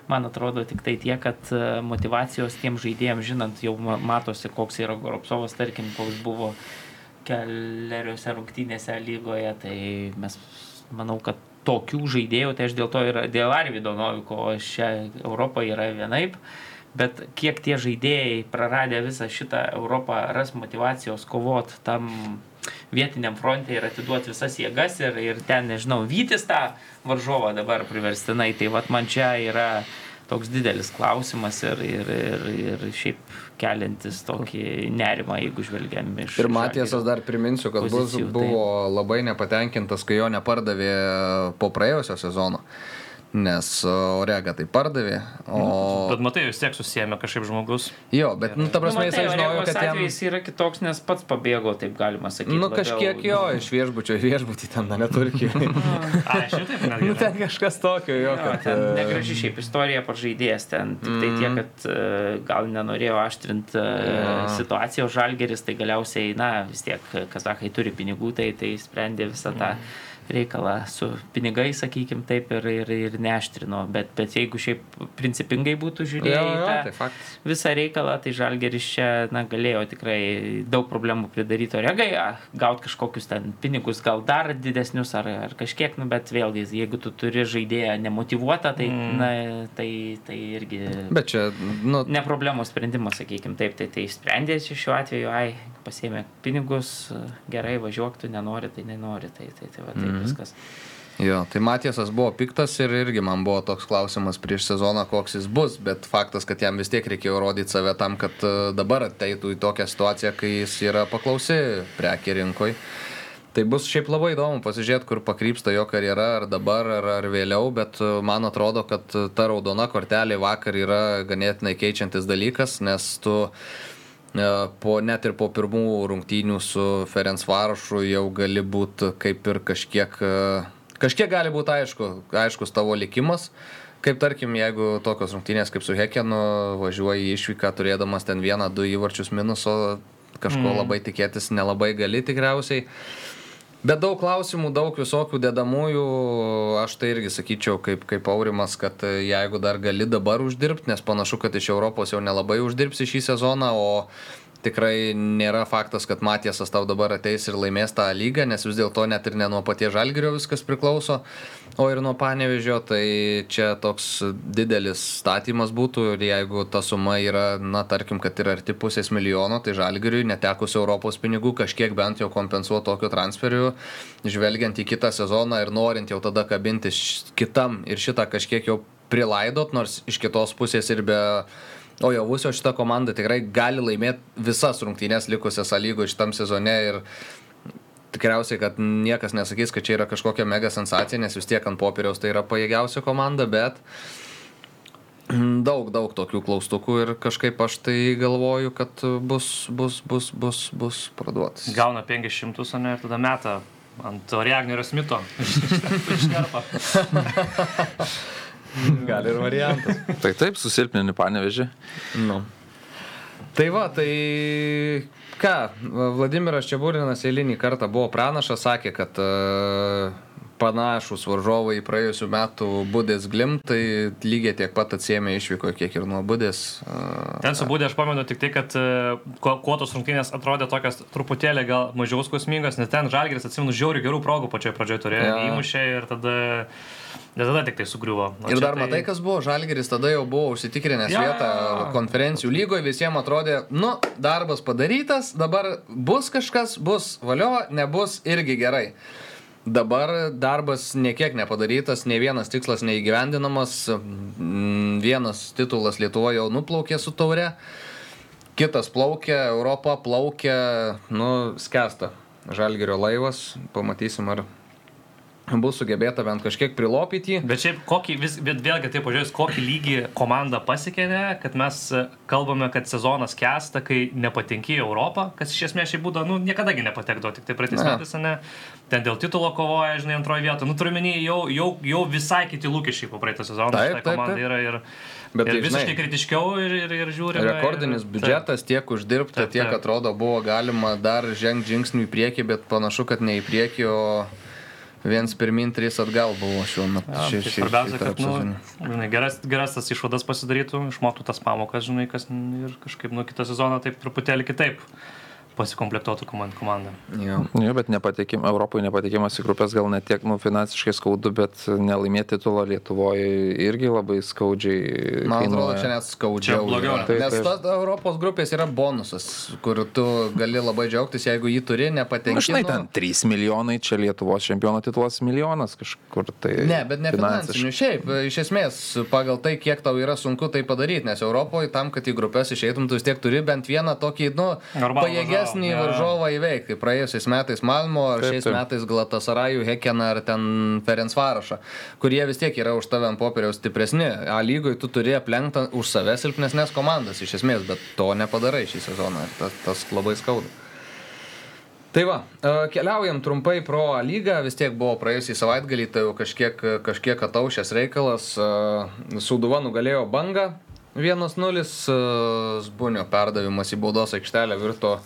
Man atrodo tik tai tiek, kad e, motivacijos tiem žaidėjams, žinant, jau ma- matosi, koks yra Goropsovas, tarkim, koks buvo keliariuose rungtynėse lygoje, tai mes manau, kad tokių žaidėjų, tai aš dėl to ir dėl Arvido Noviko, čia Europoje yra vienaip. Bet kiek tie žaidėjai praradę visą šitą Europą ras motivacijos kovot tam vietiniam fronte ir atiduoti visas jėgas ir, ir ten, nežinau, vytis tą varžovą dabar priverstinai. Tai vad man čia yra toks didelis klausimas ir, ir, ir, ir šiaip keliantis tokį nerimą, jeigu žvelgiam iš... Ir Matiesas dar priminsiu, kad bus, pozicijų, buvo labai nepatenkintas, kai jo nepardavė po praėjusio sezono. Nes Orega tai pardavė, o... Bet matai, vis tiek susijęme kažkaip žmogus. Jo, bet, nu, ta prasme, jisai žinojo, kad jam... atvejis yra kitoks, nes pats pabėgo, taip galima sakyti. Nu, kažkiek jo, iš viešbučio į viešbutį ten, na, neturkiai. A, šitaip netgi. nu, ten kažkas tokio, jo, Jo, kad... e, negraži šiaip istorija pažaidėjas, ten tik tai tiek, kad e, gal nenorėjo aštrinti Jo. situaciją, o žalgeris tai galiausiai, na, vis tiek kazahai turi pinigų, tai tai sprendė visą tą reikalą su pinigais, sakykim taip, ir, ir, ir neaštrino, bet, bet jeigu šiaip principingai būtų Jo, žiūrėję į jo, tą tai visą reikalą, tai žalgeris čia, na, galėjo tikrai daug problemų pridaryti oregai, gauti kažkokius ten pinigus, gal dar didesnius ar, ar kažkiek, nu, bet vėlgi, jeigu tu turi žaidėją nemotivuotą, tai, mm. na, tai, tai irgi Bet čia, nu, ne problemos sprendimas, sakykim, taip, tai tai sprendė čia šiuo atveju, ai, pasėmė pinigus, gerai važiuok, tu nenori, tai nenori, tai, tai, tai va, taip mm. Viskas. Jo, tai Matiesas buvo piktas ir irgi man buvo toks klausimas prieš sezoną, koks jis bus, bet faktas, kad jam vis tiek reikėjo rodyti save tam, kad e, dabar ateitų į tokią situaciją, kai jis yra paklausi prekė rinkoj. Tai bus šiaip labai įdomu pasižiūrėti, kur pakrypsta jo karjera, ar dabar, ar, ar vėliau, bet e, man atrodo, kad ta raudona kortelė vakar yra ganėtinai keičiantis dalykas, nes tu po, net ir po pirmų rungtynių su Ferenc Varošu jau gali būti kaip ir kažkiek, e, kažkiek gali būti aišku, aiškus tavo likimas. Kaip tarkim, jeigu tokios rungtynės kaip su Hekenu važiuoji išvyką turėdamas ten vieną, du įvarčius minuso, kažko mm. labai tikėtis nelabai gali tikriausiai. Bet daug klausimų, daug visokių dedamųjų, aš tai irgi sakyčiau, kaip, kaip Aurimas, kad e, jeigu dar gali dabar uždirbti, nes panašu, kad iš Europos jau nelabai uždirbsi šį sezoną, o tikrai nėra faktas, kad Matiesas tau dabar ateis ir laimės tą lygą, nes vis dėlto net ir ne nuo paties Žalgirio viskas priklauso, o ir nuo Panevežio, tai čia toks didelis statymas būtų ir jeigu ta suma yra, na, tarkim, kad yra arti pusės milijono, tai Žalgiriui netekus Europos pinigų kažkiek bent jau kompensuoti tokiu transferiu, žvelgiant į kitą sezoną ir norint jau tada kabinti kitam ir šitą kažkiek jau prilaidot, nors iš kitos pusės ir be O jau Vusio šita komanda tikrai gali laimėti visas rungtynės likusias lygų šitam sezone ir tikriausiai, kad niekas nesakys, kad čia yra kažkokia mega sensacija, nes vis tiek ant popieriaus tai yra pajėgiausia komanda, bet daug, daug tokių klaustukų ir kažkaip aš tai galvoju, kad bus, bus, bus, bus, bus parduotas. Gauna 500, o ne, ir tada meta ant Oriagnerio Smito. Iš karto. Gal ir variantas. Tai taip, susilpnini panevežį. Nu. Tai va, tai ką, Vladimiras Čiaburinas eilinį kartą buvo pranašas, sakė, kad uh, panašus varžovai praėjusiu metu Budės Glim, tai lygiai tiek pat atsiemė išvyko, kiek ir nuo Budės. Uh, Ten subūdė aš pamenu tik tai, kad e, kuo, kuo tos rungtynės atrodė tokias truputėlį gal mažiau skausmingos, nes ten Žalgeris atsimenu žiaurių gerų progų pačioje pradžioje turėjo, Jo. įmušė ir tada, ir tada tik tai sugriuvo. O Ir dar matai, kas buvo, Žalgeris tada jau buvo užsitikrinęs Jo, vietą konferencijų lygoje, visiems atrodė, nu, darbas padarytas, dabar bus kažkas, bus valio, nebus irgi gerai. Dabar darbas niekiek nepadarytas, ne vienas tikslas neįgyvendinamas, mm, vienas titulas Lietuvoje jau nuplaukė su taure, kitas plaukia, Europa plaukia, nu, skęsta. Žalgerio laivas, pamatysim, ar bus sugebėta bent kažkiek prilopyti. Bet šiaip, kokį, vis, bet vėlgi taip pažiūrėjus, kokį lygį komanda pasiekė, kad mes kalbame, kad sezonas kesta, kai nepatenki į Europą, kas iš esmės šiaip būdavo, nu, niekadagi nepatekdavo, tik tai praeitais metais, ne, ten dėl titulo kovoja, žinai, antroje vietoje, nu, turiu menį, jau, jau, jau visai kiti lūkesčiai po praeitą sezoną Taip, taip, taip. yra ir, Bet ir tai, visiškai žinai, kritiškiau ir, ir, ir žiūrime. Rekordinis ir, biudžetas, tiek uždirbta, Taip, tiek taip. atrodo buvo galima dar žengti žingsnių į priekį, bet panašu, kad ne į priekį, o viens pirmin, trys atgal buvo šiuo metu. Ja, ši- tai ši- svarbiausia, kad nu, žinai, geras, geras tas išvadas pasidarytų, išmoktų tas pamokas, žinai, kas ir kažkaip nuo kitą sezoną taip truputėlį kitaip pasikomplektuotų komand- komandą. Jo. Jo, bet nepatekim, Europoje nepatikimas į grupės gal ne tiek nu, finansiškai skaudu, bet nelaimėti titulo Lietuvoje irgi labai skaudžiai. Man atrodo, čia net skaudžiau. Čia blogiau? Taip, Nes tos Europos grupės yra bonusas, kur tu gali labai džiaugtis, jeigu jį turi, nepatenki. Na, žinai, nu, ten 3 milijonai, čia Lietuvos čempiono titulas milijonas kažkur tai. Ne, bet ne finansinių. Šiaip, iš esmės, pagal tai, kiek tau yra sunku tai padaryti, nes Europoje tam, kad į grupės išeitum, tu vis tiek turi bent vieną tokį, nu, Normalų varžovą, jo. varžovą įveikti. Praėjusiais metais Malmo, ar Taip, šiais taip. metais Glatasarajų, Hekeną ar ten Ferencvarašą, kurie vis tiek yra už tave ant popieriaus stipresni. A lygoje tu turi aplenkti už save silpnesnės komandas, iš esmės, bet to nepadarai šį sezoną ir tas, tas labai skauda. Tai va, e, keliaujam trumpai pro lygą, vis tiek buvo praėjusį savaitgalį, tai jau kažkiek, kažkiek ataušęs reikalas. e, Sūduva nugalėjo bangą 1-0, e, Zbunio perdavimas į baudos aikštelę virto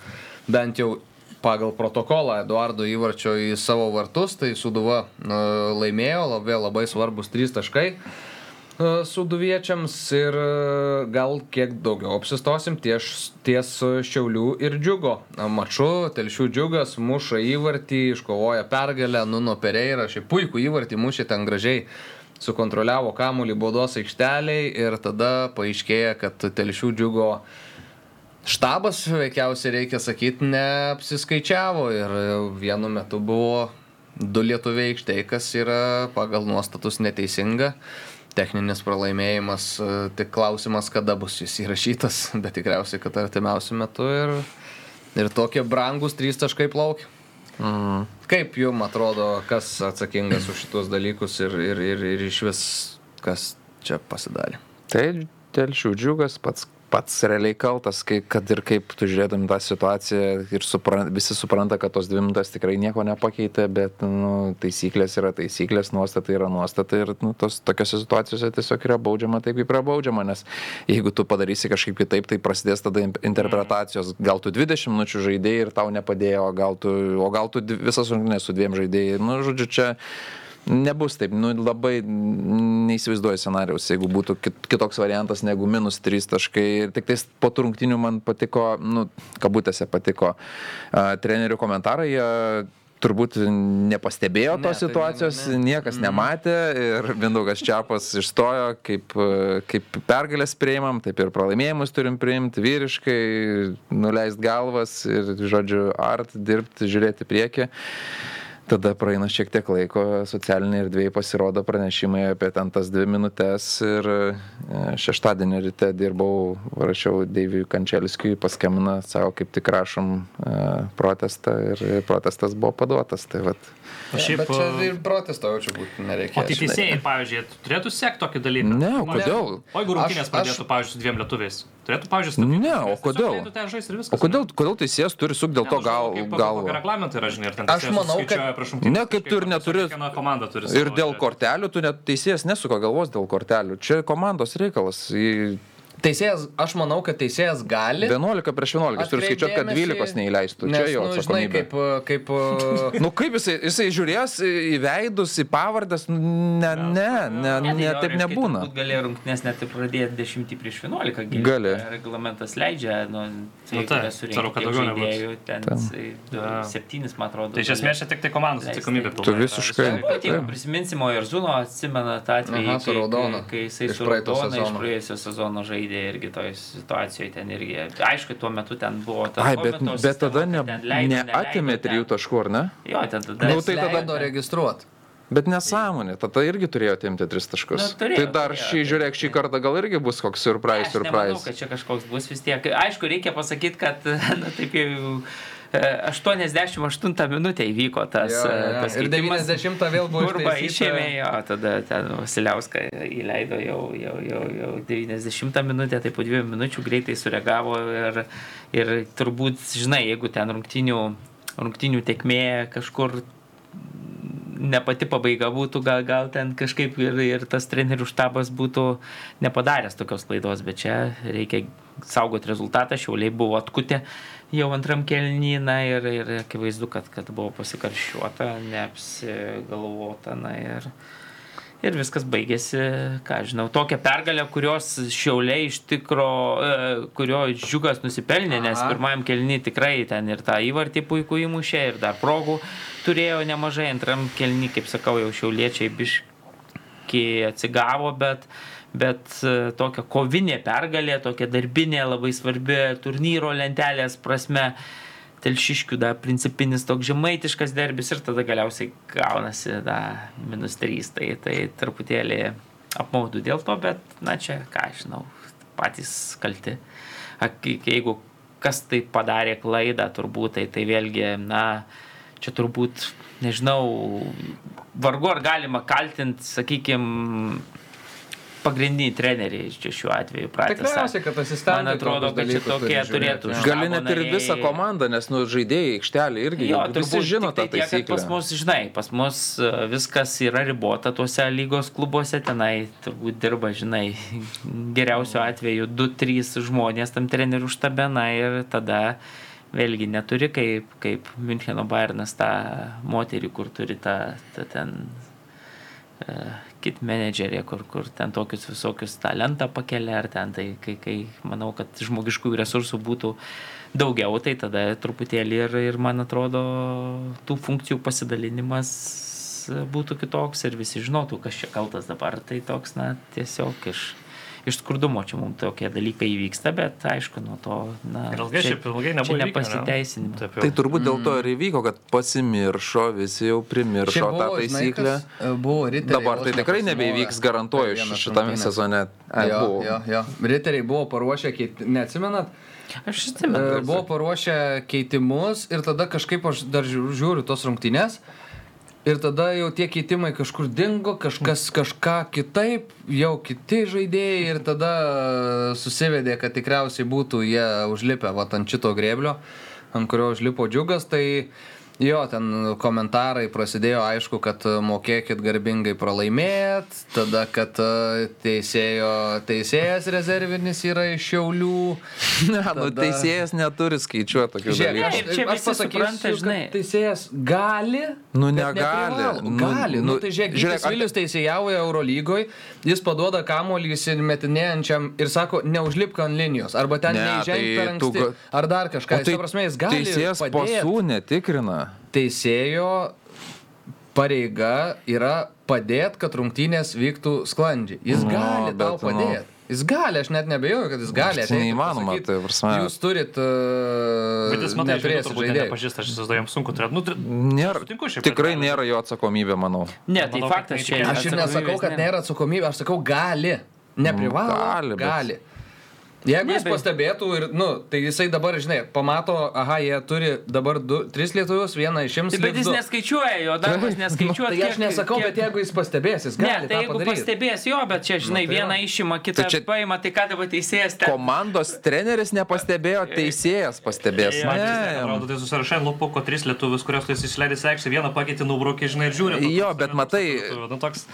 bent jau pagal protokolą Eduardo įvarčio į savo vartus, tai Sūduva e, laimėjo, labai, labai svarbus 3 taškai e, suduviečiams ir e, gal kiek daugiau apsistosim ties, ties Šiaulių ir Džiugo maču. Telšių Džiugas muša įvartį, iškovoja pergalę, Nuno Pereira, šiaip puikų įvartį mušė ten gražiai sukontroliavo kamuolį baudos aikšteliai ir tada paaiškėja, kad Telšių Džiugo štabas, veikiausiai reikia sakyti, neapsiskaičiavo ir vienu metu buvo du lietuviai aikštėje, kas yra pagal nuostatus neteisinga. Techninis pralaimėjimas, e, tik klausimas, kada bus jis įrašytas, bet tikriausiai, kad artimiausiu metu ir, ir tokie brangus trys taškai plaukia. Mm. Kaip jums atrodo, kas atsakingas už šitos dalykus ir, ir, ir, ir iš vis, kas čia pasidarė? Tai telšių džiugas pats, pats realiai kaltas, kai, kad ir kaip tu žiūrėtum tą situaciją ir supran, visi supranta, kad tos dvi minutės tikrai nieko nepakeitė, bet nu, taisyklės yra taisyklės, nuostata yra nuostata ir nu, tos, tokiose situacijose tiesiog yra baudžiama taip, kaip yra baudžiama, nes jeigu tu padarysi kažkaip kitaip, tai prasidės tada in- interpretacijos, gal tu 20 minučių žaidėjai ir tau nepadėjo, gal tu, o gal tu visas rungtynės su dviem žaidėjai. Nu, žodžiu, čia Nebus taip, nu, labai neįsivaizduoju scenarijaus, jeigu būtų kit- kitoks variantas negu minus 3 taškai. Ir tik tais po tų rungtinių man patiko, nu, kabutėse patiko uh, trenerių komentarai, jie turbūt nepastebėjo Ne, tos tai ne, situacijos, ne, ne. niekas nematė ir Vindaugas Čiapas išstojo, kaip, kaip pergalės priimam, taip ir pralaimėjimus turim priimti vyriškai, nuleist galvas ir, žodžiu, art, dirbti, žiūrėti priekį. Tada praeina šiek tiek laiko, socialiniai erdvėjai pasirodo pranešimai apie ten tas dvi minutės ir e, šeštadienį ryte dirbau, rašiau Deiviui Kančelskiui, paskemina, savo kaip tik rašom e, protestą ir protestas buvo paduotas. Tai vat, O šiaip, Bet čia ir protesto jaučiu būti nereikia. O tai teisėjai, pavyzdžiui, turėtų sekti tokį dalyką. Ne, o kodėl? O jeigu rungtynės Aš- aš- pradėtų, pavyzdžiui, su dviem lietuviais, turėtų, pavyzdžiui, stabdyti Ne, o kodėl? viskas, O kodėl, kodėl teisėjas turi suk dėl Ne, to nu, gal, gal... Reglamentai yra, žinai, ir ten Aš manau, kad- rungtynes Ne, kaip tu ir neturi- Ir dėl kortelių tu net teisėjas nesuka galvos dėl kortelių. Čia komandos reikalas. Į Teisėjas, aš manau, kad teisėjas gali. 11 prieš 11 turi atkreipt skaičiuoti, kad dėmesį, 12 neįleistų. Nes, Čia jo nu, žinai, kaip, kaip Nu kaip jisai, jisai žiūrės į veidus, į pavardas, nu, ne, ne, ne, Ne, ne, tai taip nebūna. turbūt Galėjo rungtynės net ir pradėti 10 prieš 11. gi Gali. Reglamentas leidžia, nu, tai Nu, taip, surinkti svarbu, kad daugiau nebūtų. ten Taip. jisai du- Jo. septynis, man atrodo. Tai iš esmės čia tik tai komandos atsakomybė. Tu visiškai- jeigu ir Zuno atsimena tą atvejį, kai, jisai Iš su raudona iš sezono. praėjusio sezono žaidė irgi toj situacijoje ten irgi. Aišku, tuo metu ten buvo ta Ai, bet, Covido bet tada ne, leido, neleido trijų taškų, ar ne? Jo, ten tada. Nu, tai tada- leido registruoti. Bet nesąmonė, tada irgi turėjo atimti tris taškus. Nu, turėjo, tai dar turėjo, šį, žiūrėk, šį kartą gal irgi bus koks surprise, Aš nemanau, surprise. kad čia kažkoks bus vis tiek. Aišku, reikia pasakyti, kad na, taip jau 88 minutę įvyko tas, Jo, jo, jo. e, tas Ir keitimas. 90 vėl buvo ištaisyta. išėmė jo, tada ten Vasiliauską įleido jau, jau, jau, jau 90 minutę, tai po dviejų minučių greitai sureagavo ir, ir turbūt, žinai, jeigu ten rungtinių, rungtinių tekmė kažkur ne pati pabaiga būtų, gal, gal ten kažkaip ir, ir tas trenerių štabas būtų nepadaręs tokios klaidos, bet čia reikia saugoti rezultatą, šiauliai buvo atkutę jau antram kelnyną ir, ir akivaizdu, kad, kad buvo pasikaršiuota, neapsigalvota, na ir, Ir viskas baigėsi, ką žinau, tokia pergalė, kurios šiauliai iš tikro, e, kurio džiugas nusipelnė, nes Aha. pirmajam kelni tikrai ten ir tą įvartį puikų įmušė, ir dar progų turėjo nemažai, antram kelni, kaip sakau, jau šiauliečiai biški atsigavo, bet, bet e, tokia kovinė pergalė, tokia darbinė, labai svarbi turnyro lentelės prasme. Telšiškių da principinis toks žemaitiškas derbis ir tada galiausiai gaunasi da minus 3, tai, tai truputėlį apmaudu dėl to, bet na čia, ką aš žinau, patys kalti. Jeigu kas tai padarė klaidą, turbūt tai, tai vėlgi, na, čia turbūt, nežinau, vargu ar galima kaltinti, sakykime, pagrindinį trenerį čia šiuo atveju. praeitą Tikriausiai, kad asistentai Man atrodo, kad čia tokie turėtų štabo Gali net ir visą komandą, nes nu, žaidėjai aikštelė irgi Jo, jau visi žino tik tą tai taisyklę. Pas mus, žinai, pas mus e, viskas yra ribota tuose lygos klubuose, tenai turbūt dirba, žinai, geriausiu atveju 2-3 žmonės tam trenerių štabe, na ir tada vėlgi neturi kaip, kaip Müncheno Bayernas tą moterį, kur turi tą, tą ten uh, kit menedžerė, kur, kur ten tokius visokius talentą pakelia, ar ten tai, kai, kai manau, kad žmogiškųjų resursų būtų daugiau, tai tada truputėlį ir, ir man atrodo, tų funkcijų pasidalinimas būtų kitoks ir visi žinotų, kas čia kaltas dabar. Tai toks, na, tiesiog iš, iš skurdumo čia mums tokie dalykai įvyksta, bet aišku, nuo to, na, Ir ilgai čia- šiaip ilgai nebuvo įvykę, ne? Tai turbūt dėl to ir įvyko, kad pasimiršo, visi jau primiršo tą buvo, žinai, taisyklę. kas, e, Buvo riteriai. Dabar tai tikrai nebeįvyks, garantuoju, šitame sezone. Ai, Jo, buvo. jo, jo. Riteriai buvo paruošę, neatsimenat, Aš E, atsimenu. buvo paruošę keitimus ir tada kažkaip aš dar žiū- žiūriu tos rungtynės. Ir tada jau tie keitimai kažkur dingo, kažkas kažką kitaip, jau kiti žaidėjai ir tada susivedė, kad tikriausiai būtų jie užlipę va, ant šito grėblio, ant kurio užlipo džiugas, tai jo, ten komentarai prasidėjo, aišku, kad e, mokėkit garbingai pralaimėt, tada, kad e, teisėjo, teisėjas rezervinis yra iš Šiaulių. Ne, nu, Tada- teisėjas neturi skaičiuoti tokių dalykų. aš, aš visi pasakysiu, žinai. Teisėjas gali. Nu, negali. Nu, gali. Nu, nu, tai žiūrėk, žiūrėk, Vilius teisėjauja Eurolygoje, jis paduoda kamuolį įsimetinėjančiam ir sako, neužlipk ant linijos, arba ten Ne, neįženk tai per tu anksti, ga- ar dar kažką. O Tai, prasme, jis gali teisėjas pasų netikrina. Teisėjo pareiga yra padėti, kad rungtynės vyktų sklandžiai. Jis Nu, gali tau nu, padėti. Jis gali, aš net nebejoju, kad jis gali. Tai neįmanoma, tai prasme- Jūs turit uh, Bet jis, matai, neturėsit turbūt žaidėjų. nepažįsta, aš įsivaizduoju, jam sunku turėti. Nu, turi- Nėra, Sutinku šiaip, tikrai kad nėra jo atsakomybė, manau. Ne, tai Manau, faktas tai čia. Aš ir nesakau, kad nėra atsakomybė, aš sakau gali. Neprivalo. Nu, gali, Gali. bet- gali. Jeigu Ne, jis bet- pastebėtų ir, nu, tai jisai dabar, žinai, pamato, aha, jie turi dabar du, tris lietuvius, vieną išims. Tai bet jis du. neskaičiuoja, jo darbas neskaičiuoja. Tai aš nesakau, bet jeigu jis pastebės, jis Ne, gali. tai tą jeigu padaryt. pastebės jo, bet čia, žinai, Nu, tai vieną išima, kitą Tai čia- paima, tai ką dabar teisėjas ten. Komandos treneris nepastebėjo, teisėjas pastebės. Tiek Ne. atrodo, tai susirašai lupuko tris lietuvius, kuriuos tu esi išleidęs aikštę, vieną pakeitį nubraukė, žinai, ir žiūri. tu Jo, bet nu, matai-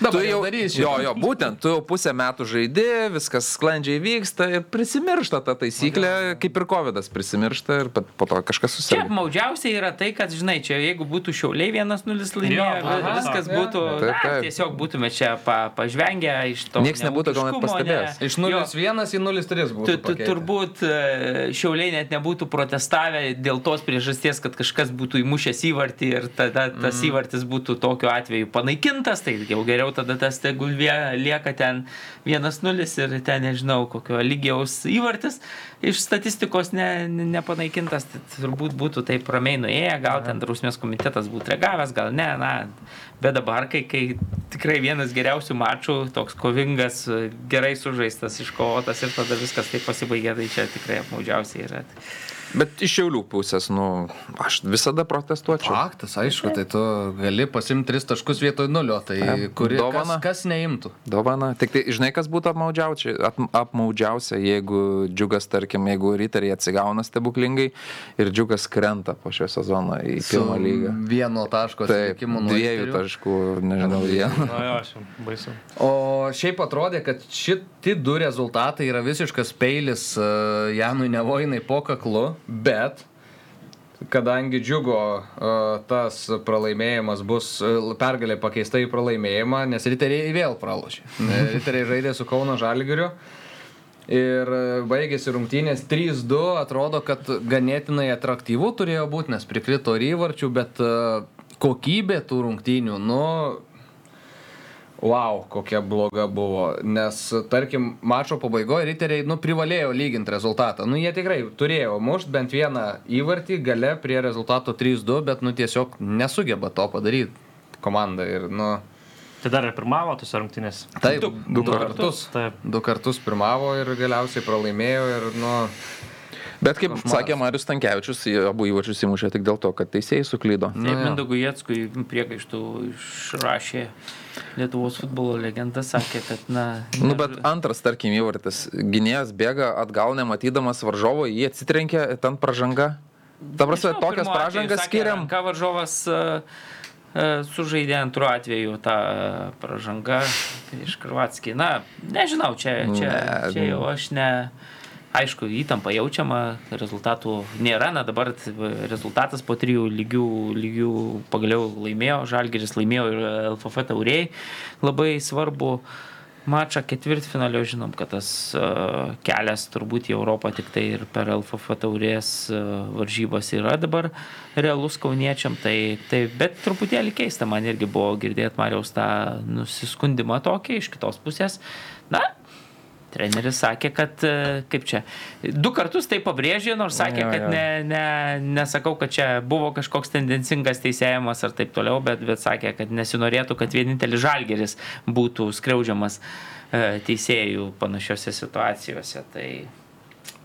Nu, tu jau jau darys Jo, jo, būtent, tu jau pusę metų žaidži, viskas sklandžiai vyksta ir prisimiršta ta taisyklė, kaip ir COVID prisimiršta ir po po to kažkas Čia susirga. maudžiausiai yra tai, kad, žinai, čia jeigu būtų šiauliai 1-0 laimėję, Jo, aha, viskas būtų, Taip, na, taip. tiesiog būtume čia pa, pažvengę iš to. Nieks nebūtų gal net pastebėjęs. ne. Iš Jo. 0-1 į 0-3 būtų. Tu, tu, turbūt e, šiauliai net nebūtų protestavę dėl tos priežasties, kad kažkas būtų įmušęs įvartį ir tada tas Mhm. įvartis būtų tokiu atveju panaikintas, tai jau geriau tada tas tegul lieka ten 1-0 ir ten nežinau kokio lygiaus įvartis iš statistikos ne, ne, nepanaikintas, tai turbūt būtų taip ramiai nuėję, gal ten drausmės komitetas būtų reagavęs, gal ne, na, bet dabar, kai, kai tikrai vienas geriausių mačų, toks kovingas, gerai sužaistas, iškovotas ir tada viskas taip pasibaigė, tai čia tikrai apmaudžiausiai yra. Bet iš šiaulių pusės, nu, aš visada protestuočiau. Faktas, aišku, tai tu gali pasimti 3 taškus vietoj 0, tai Taip, kuri, kas, dovana. kas neimtų. Dovana. Tik tai, žinai, kas būtų apmaudžiausia, ap- apmaudžiausia, jeigu džiugas, tarkim, jeigu riteriai atsigauna stebuklingai ir džiugas krenta po šio sezono į pirmą lygą. Vieno taško Taip, atsilikimų nuo dviejų taškų, nežinau, vieno. Na jo, aš jau baisu. O šiaip atrodė, kad šitie du rezultatai yra visiškas peilis uh, Janui Nevoinai po kaklu, bet kadangi džiugo e, tas pralaimėjimas bus e, pergalė pakeista į pralaimėjimą, nes riteriai vėl pralošė. Riteriai žaidė su Kauno Žalgiriu. Ir e, baigėsi rungtynės 3-2, atrodo, kad ganėtinai atraktyvu turėjo būti, nes prikrito ir įvarčių, bet e, kokybė tų rungtynių, nu, wow, kokia bloga buvo. Nes, tarkim, mačo pabaigoje riteriai, nu, privalėjo lyginti rezultatą. Nu, jie tikrai turėjo mušti bent vieną įvartį, gale prie rezultato 3-2, bet, nu, tiesiog nesugeba to padaryti komanda. Ir, nu, Tai dar ir pirmavo tose rungtynėse. Taip, Du- du, du du kartus. Taip. Du kartus pirmavo ir galiausiai pralaimėjo ir, nu, Bet kaip Košmaras. sakė Marius Tankievičius, abu įvarčius įmušė tik dėl to, kad teisėjai suklydo. Nu, Taip, Jetskui priekaištų išrašė Lietuvos futbolo legenda, sakė, kad, na... Nu, ne- bet antras, tarkim, įvartis. Gynėjas bėga atgal nematydamas varžovo, jį atsitrenkė, ten pražanga. Ta prasme, tokias pražangas skiriam. Ką varžovas uh, sužaidė antru atveju tą uh, pražangą prieš Kroatskį. Na, nežinau, čia, čia, Ne, čia jau aš ne. Aišku, įtampa jaučiama, rezultatų nėra, na dabar rezultatas po trijų lygių, lygių pagaliau laimėjo, Žalgeris laimėjo ir LFF tauriai. Labai svarbu mačą ketvirtfinalio, žinom, kad tas uh, kelias turbūt į Europą tik tai ir per LFF taurės uh, varžybas yra dabar realus kauniečiam, tai, tai bet truputėlį keista, man irgi buvo girdėti Mariaus tą nusiskundimą tokį iš kitos pusės. Na, Treneris sakė, kad, e, kaip čia, du kartus tai pabrėžė, nors sakė, Jo, kad jo. ne, ne, nesakau, kad čia buvo kažkoks tendencingas teisėjimas ar taip toliau, bet, bet sakė, kad nesinorėtų, kad vienintelis žalgeris būtų skriaudžiamas e, teisėjų panašiose situacijose. Tai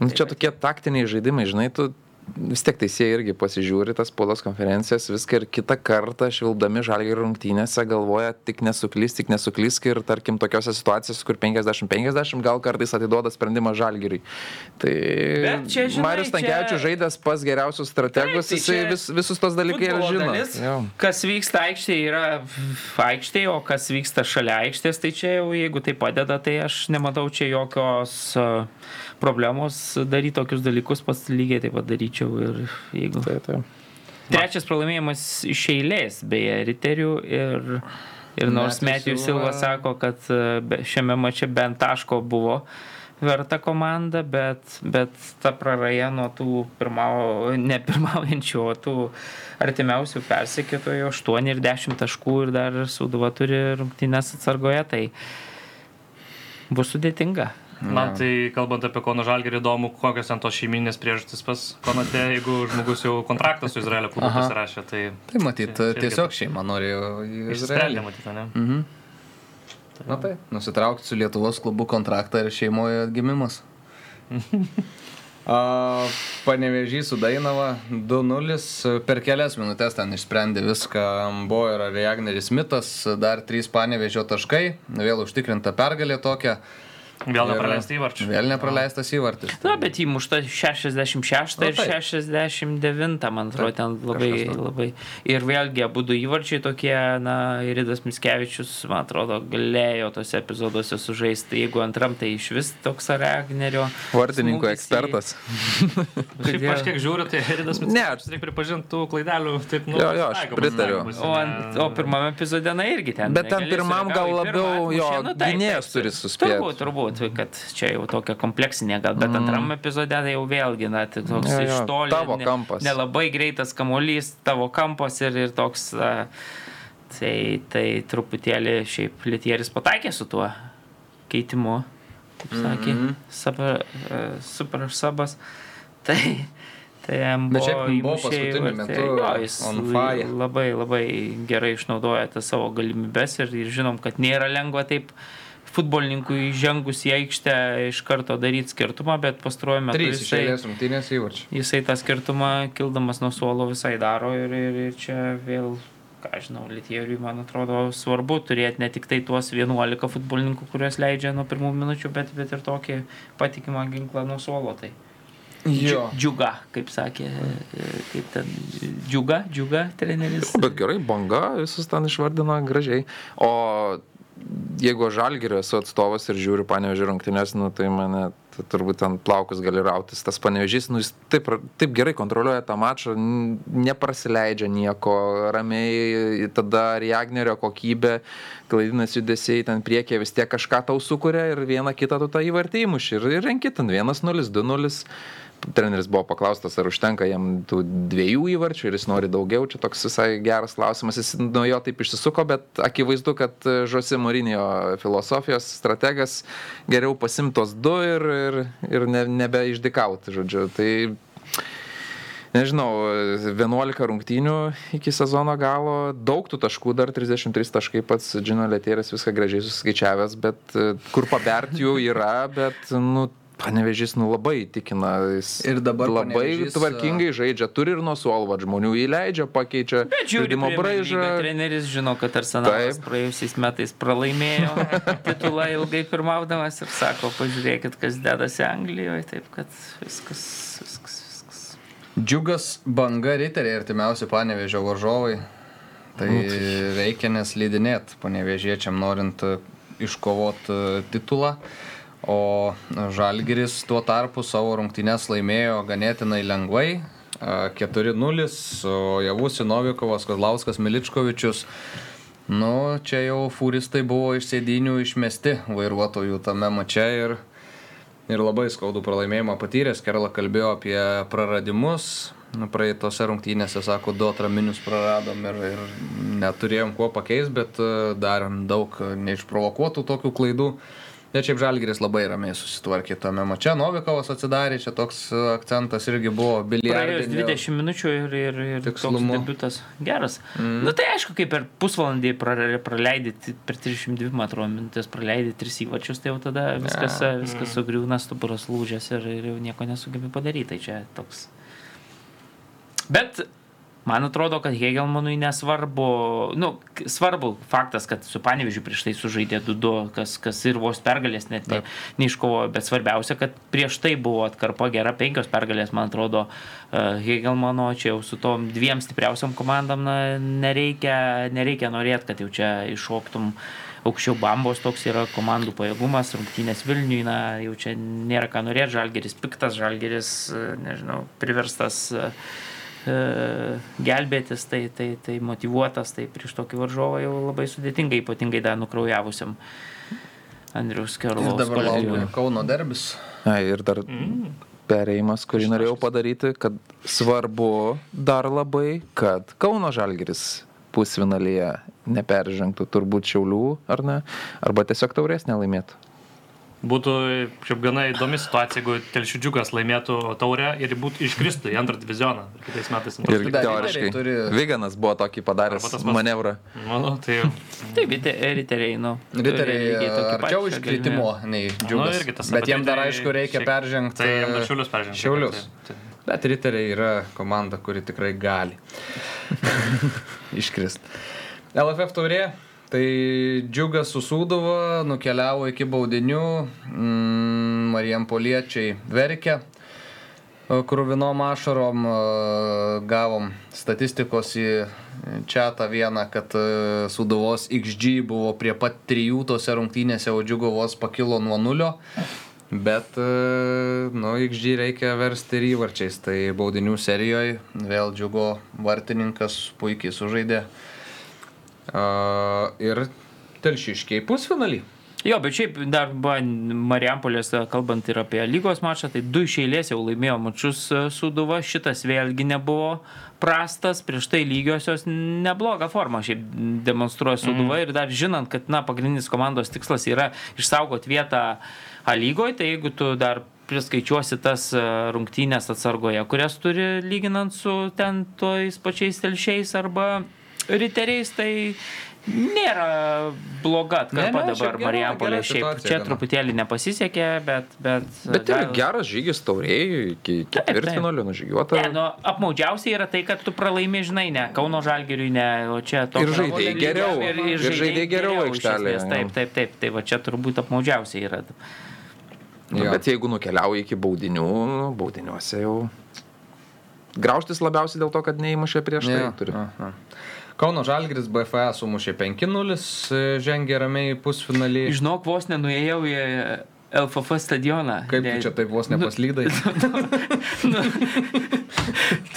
Nu, Čia tokie taktiniai žaidimai, žinai, tu vis tiek teisėjai irgi pasižiūri tas spaudos konferencijas, viską ir kitą kartą švilpdami žalgiai rungtynėse galvoja tik nesuklys, tik nesuklys ir tarkim tokiose situacijose, kur 50-50 gal kartais atiduoda sprendimą žalgiriui. Tai Bet čia, žinai, Marius čia- Tankievičius žaidęs pas geriausius strategus, Taip, tai jisai čia vis, visus tos dalykai ir žino. dalis. Kas vyksta aikštėje yra aikštėje, o kas vyksta šalia aikštės, tai čia jau jeigu tai padeda, tai aš nematau čia jokios a, problemos daryti tokius dalykus, pats lygiai taip pat daryčiau. Ir jeigu... Tai, tai. Trečias pralaimėjimas iš eilės, beje, riterių ir, ir nors Metijų Silva- sako, kad be- šiame mače bent taško buvo verta komanda, bet, bet ta praraja nuo tų pirmau, ne pirmaujančių, o tų artimiausių persekėtojų 8 ir 10 taškų ir dar Sūduva turi rungtynės atsargoje, tai bus sudėtinga. Man tai, kalbant apie Kono Žalgerį, įdomu, kokios ten tos šeiminės priežastys pas Konate, jeigu žmogus jau kontraktą su Izraelio klubu Aha. pasirašė, tai tai matyt, Čia irgi tiesiog šeima norėjo Izraelį. matyt, ne? Mhm. Na tai, nusitraukti su Lietuvos klubu kontraktą ir šeimoje atgimimas. A, Panevežys su Dainava 2-0 per kelias minutės ten išsprendė viską. Buvo ir Reagneris Mitas, dar 3 panevežio taškai, vėl užtikrinta pergalė tokia. Vėl Ir nepraleisti įvarčių. Vėl nepraleistas įvartis. Na, bet įmušta 66 Nu, ir taip. 69, man atrodo, Taip, ten labai, labai. Ir vėlgi, abu du įvarčiai tokie, na, Iridas Miskevičius, man atrodo, galėjo tose epizoduose sužaisti. Jeigu antram, tai iš vis toks Ragnerio. Vartininko smūgis ekspertas. Kodėl? aš kiek žiūriu, tai Heridas Ne. Mitskevičius reikia pripažinti tų klaidelių, taip, nu, Jo, jo, aš taikomas pritariu. darbas, O, ne- ant, o pirmame epizode, na irgi ten. Bet ten pirmam gal į pirmą, labiau jo nu, taip, gynėjas taip, turi taip. suspėt. Turbūt, turbūt, kad čia jau tokia kompleksinė gal, bet Mm. antram epizode tai jau vėlgi, na, tai toks Jo, jo, iš toli. tavo ne- kampas. Nelabai greitas kamuolys, tavo kampas ir, ir toks. a, Tai, tai truputėlį šiaip Lietieris pataikė su tuo keitimu, kaip sakė, mm. -hmm. super, uh, super sabas. Tai, tai jam Bet buvo šiaip buvo paskutiniu metu Jo, jis labai, labai gerai išnaudoja tas savo galimybes ir, ir žinom, kad nėra lengva taip futbolininkui žengus į aikštę iš karto daryti skirtumą, bet pastaruoju metu 3 iš jisai, jisai tą skirtumą kildamas nuo suolo visai daro ir, ir, ir čia vėl, ką žinau, Lietieriui, man atrodo, svarbu turėti ne tik tai tuos 11 futbolininkų, kuriuos leidžia nuo pirmų minučių, bet, bet ir tokį patikimą ginklą nuo suolo. Tai. Jo. Džiu- Džiuga, kaip sakė, kaip ten, džiuga, džiuga treneris. Bet gerai, banga visus ten išvardino gražiai. O jeigu aš žalgerio esu atstovas ir žiūriu panevežį rungtynės, nu, tai mane turbūt ten plaukus gali rautis. Tas panevežys, nu, jis taip, taip gerai kontroliuoja tą mačą, neprasileidžia nieko, ramiai, tada Riagnerio kokybė, klaidinas judesiai ten priekyje vis tiek kažką tau sukuria ir vieną kitą tu tą įvartį įmuši ir, ir renki ten 1-0, 2-0. Treneris buvo paklaustas, ar užtenka jam tų dviejų įvarčių ir jis nori daugiau. Čia toks visai geras klausimas. Jis nuo jo taip išsisuko, bet akivaizdu, kad Žosi Morinio filosofijos strategas geriau pasimtos du ir, ir, ir ne, nebeišdikauti, žodžiu. Tai nežinau, 11 rungtynių iki sezono galo, daug tų taškų, dar 33 taškai pats Džino Letėris viską gražiai suskaičiavęs, bet e, kur pabert jų yra, bet, nu, Panevežys, nu labai įtikina, jis Ir dabar labai Panevėžys, tvarkingai žaidžia, turi ir nuo suolvo žmonių įleidžia, pakeičia žaidimo braižą. Treneris žino, kad Arsenalas Taip. praėjusiais metais pralaimėjo titulą ilgai pirmaudamas ir sako, pažiūrėkit, kas dedasi Anglijoje, taip kad viskas, viskas, viskas. Džiugas banga riteriai artimiausi panevežio varžovai. Tai reikia neslydinėti panevežiečiam norint iškovoti titulą. O Žalgiris tuo tarpu savo rungtynes laimėjo ganėtinai lengvai. a, 4-0, o Javus Novikovas, Kozlauskas, Miličkovičius. Nu, čia jau furistai buvo iš sėdinių išmesti vairuotojų tame mače ir, ir labai skaudų pralaimėjimą patyręs. Kerla kalbėjo apie praradimus. Nu, Praeitose rungtynėse, sako, du atraminius praradom ir, ir neturėjom kuo pakeisti, bet e, darėm daug neišprovokuotų tokių klaidų. Bet šiaip Žalgiris labai ramiai susitvarkė tame mače. Novikovas atsidarė, čia toks e, akcentas irgi buvo Praėjus biliardinio. 20 minučių ir, ir, ir toks Tikslumu. debutas geras. Mm. Na tai aišku, kai per pusvalandį pra- praleidi, t- per 32, man atrodo, minutės praleidi tris įvačius, tai jau tada viskas, ja. viskas sugriūna, stuburas lūžęs ir, ir jau nieko nesugebi padaryti. Tai čia toks. Bet man atrodo, kad Hegelmanui nesvarbu, nu, svarbu faktas, kad su Panevižiu prieš tai sužaidė 2-2, kas, kas ir vos pergalės net ne, neiškovojo, bet svarbiausia, kad prieš tai buvo atkarpa gera, penkios pergalės, man atrodo, e, Hegelmano, čia jau su tom dviem stipriausiam komandam na, nereikia, nereikia norėti, kad jau čia iššoktum. Aukščiau bambos toks yra komandų pajėgumas, rungtynės Vilniui, na, jau čia nėra ką norėti, žalgeris piktas, žalgeris, e, nežinau, priverstas e, gelbėtis, tai, tai, tai motivuotas, tai prieš tokį varžovą jau labai sudėtinga, ypatingai dar nukraujavusiam Andrius Ir Kerolas. dabar laukia Kauno derbis. Ai, ir dar perėjimas, kurį norėjau padaryti, kad svarbu dar labai, kad Kauno Žalgiris pusvinalyje neperžengtų turbūt Šiaulių, ar ne, arba tiesiog taurės nelaimėtų. Būtų šiaip gana įdomi situacija, jeigu Telšių džiugas laimėtų taurę ir būtų iškristų į antrą divizioną kitais metais. Ir teoriškai. turi- Viganas buvo tokį padaręs tas manevrą. Manau, tai Taip, rite- riteriai, nu. Riteriai arčiau iškritimo nei Nu, džiugas. irgi tas, bet jiem dar aišku reikia šiek- peržengti. Tai jiem dar Šiaulius peržengti. Šiaulius. Tai- tai- Bet riteriai yra komanda, kuri tikrai gali iškrist. LFF taurė. Tai džiugas su Sūduva nukeliavo iki baudinių, mm, Marijam Poliečiai verkia, krūvinom ašarom gavom statistikos į čatą vieną, kad e, Sūduvos XG buvo prie pat trijų tose rungtynėse, o džiugovos pakilo nuo nulio. Bet, e, nu, XG reikia versti ir įvarčiais. Tai baudinių serijoje vėl džiugo vartininkas puikiai sužaidė. Ir telšiškiai pusfinalį. Jo, bet šiaip dar buvo Marijampolės, kalbant ir apie lygos mačą, tai du iš eilės jau laimėjo mačius e, Sūduva, šitas vėlgi nebuvo prastas, prieš tai lygiosios neblogą formą šiaip demonstruoja Sūduva mm. ir dar žinant, kad, na, pagrindinis komandos tikslas yra išsaugoti vietą A lygoje, tai jeigu tu dar priskaičiuosi tas e, rungtynės atsargoje, kurias turi lyginant su ten tojais pačiais telšiais arba riteriais, tai nėra bloga atkarpa Ne, ne, dabar Marijampolė. Šiaip čia gana. truputėlį nepasisekė, bet... Bet, Bet yra gal- geras žygis tauriai, iki ketvirtfinalio nužygiuota. Ne, nu, apmaudžiausiai yra tai, kad tu pralaimi, žinai, ne Kauno Žalgiriui, ne, o čia to. Ir žaidėjai geriau, ir žaidėjai geriau aikštelėje, Taip, taip, taip, tai va čia turbūt apmaudžiausiai yra. Nu, bet jeigu nukeliauji iki baudinių, nu, baudiniuose jau. Graužtis labiausiai dėl to, kad neįmušė prieš tai Jo, turi. aha. Kauno Žalgris BFA sumušė 5-0, e, žengė ramiai pusfinalį. Žinok, vos nenuėjau į LFF stadioną. Kaip Ne- čia taip vos nepaslydai? Nu,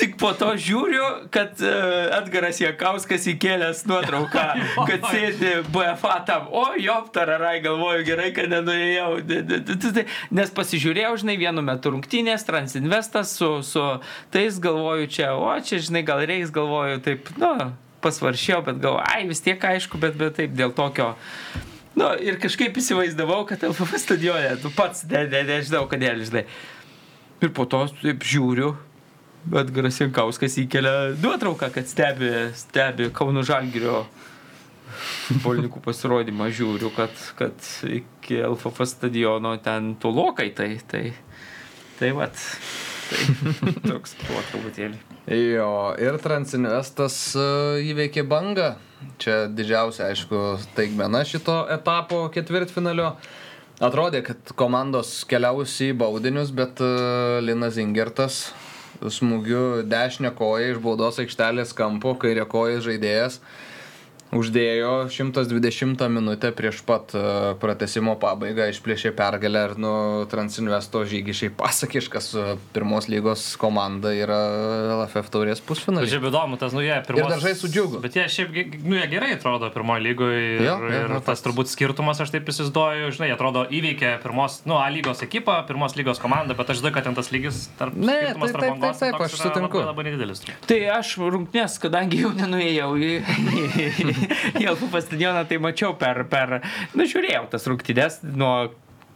Tik po to žiūriu, kad uh, Edgaras Jakauskas įkėlęs nuotrauką, kad sėdi BFA tam. O, joptararai, galvoju, gerai, kad nenuėjau. Nes pasižiūrėjau, žinai, vienu metu rungtynės, Transinvestas su, su tais galvoju čia, o čia, žinai, gal reiks, galvoju, taip, nu, pasvaršiau, bet galvoju, ai, vis tiek aišku, bet, bet taip, dėl tokio. Nu, ir kažkaip įsivaizdavau, kad LFF stadione, tu pats, ne, ne, nežinau, kodėl, žinai. Ir po to taip žiūriu, bet Grasinkauskas įkelia nuotrauką, kad stebi, stebi Kauno Žalgirio futbolininkų pasirodymą, žiūriu, kad, kad iki LFF stadiono ten tolokai, tai, tai, tai vat, tai toks buvo truputėlį. Jo, ir Transinvestas e, įveikė bangą. Čia didžiausia, aišku, taigmena šito etapo ketvirtfinalio. Atrodė, kad komandos keliaus į baudinius, bet e, Linas Ingertas smūgiu dešinę koją iš baudos aikštelės kampo, kairė koja žaidėjas uždėjo 120 minutę prieš pat e, pratesimo pabaigą, išplėšė pergalę ir nu, Transinvesto žygis šiaip pasakiškas e, pirmos lygos komanda yra LFF taurės Bet pusfinalį. Šiaip įdomu, tas, nu, jie pirmos... Ir dar žais su Džiugu. Bet jie šiaip, nu, jie gerai atrodo pirmoje lygoje. Ir, Jo, jo, ir jo, tas turbūt skirtumas, aš taip įsivaizduoju, žinai, atrodo įveikė pirmos, nu, A lygos ekipą, pirmos lygos komandą, bet aš žinau, kad ten tas lygis tarp... Ne, skirtumas taip, tarp taip, taip, taip, aš sutinku. Labai, labai nedidelis. Tai aš rungtynės, kadangi jau nenuėjau į, į, LFF stadioną, tai mačiau per, per, na, žiūrėjau tas rungtynės nuo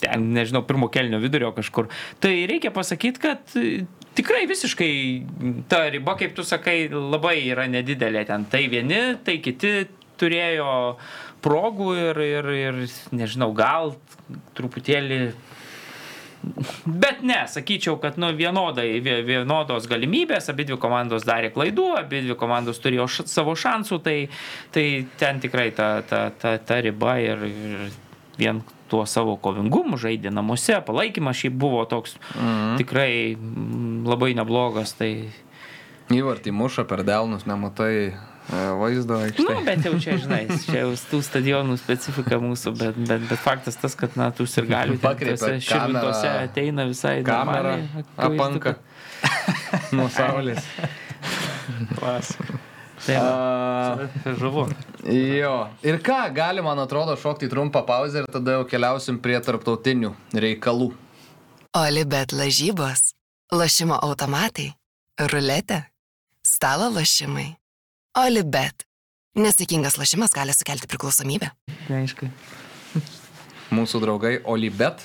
ten, nežinau, pirmo kelnio vidurio kažkur. Tai reikia pasakyti, kad e, tikrai visiškai ta riba, kaip tu sakai, labai yra nedidelė ten. Tai vieni, tai kiti turėjo progų ir, ir, ir nežinau, gal truputėlį Bet ne, sakyčiau, kad nu, vienodai, vie- vienodos galimybės, abi dvi komandos darė klaidų, abi dvi komandos turėjo š, savo šansų, tai, tai ten tikrai ta, ta, ta, ta riba ir, ir vien tuo savo kovingumu žaidė namuose, palaikymas šiaip buvo toks mhm. tikrai labai neblogas. Tai, Įvartį muša per delnus, nematai e, vaizdo nu, aikštėje. bet jau čia, žinai, čia jau tų stadionų specifika mūsų, bet, bet, bet faktas tas, kad, na, tų ir galių Pakreipia kamerą- ateina visai Kamera apanka nuo saulės. Tai va. A, Žavu. jo. Ir ką, gali, man atrodo, šokti trumpą pauzę ir tada jau keliausim prie tarptautinių reikalų. Olibet lažybos, lošimo automatai, ruletė, stalo lošimai. Olibet. Nesėkmingas lošimas gali sukelti priklausomybę. Neaišku. Mūsų draugai Olibet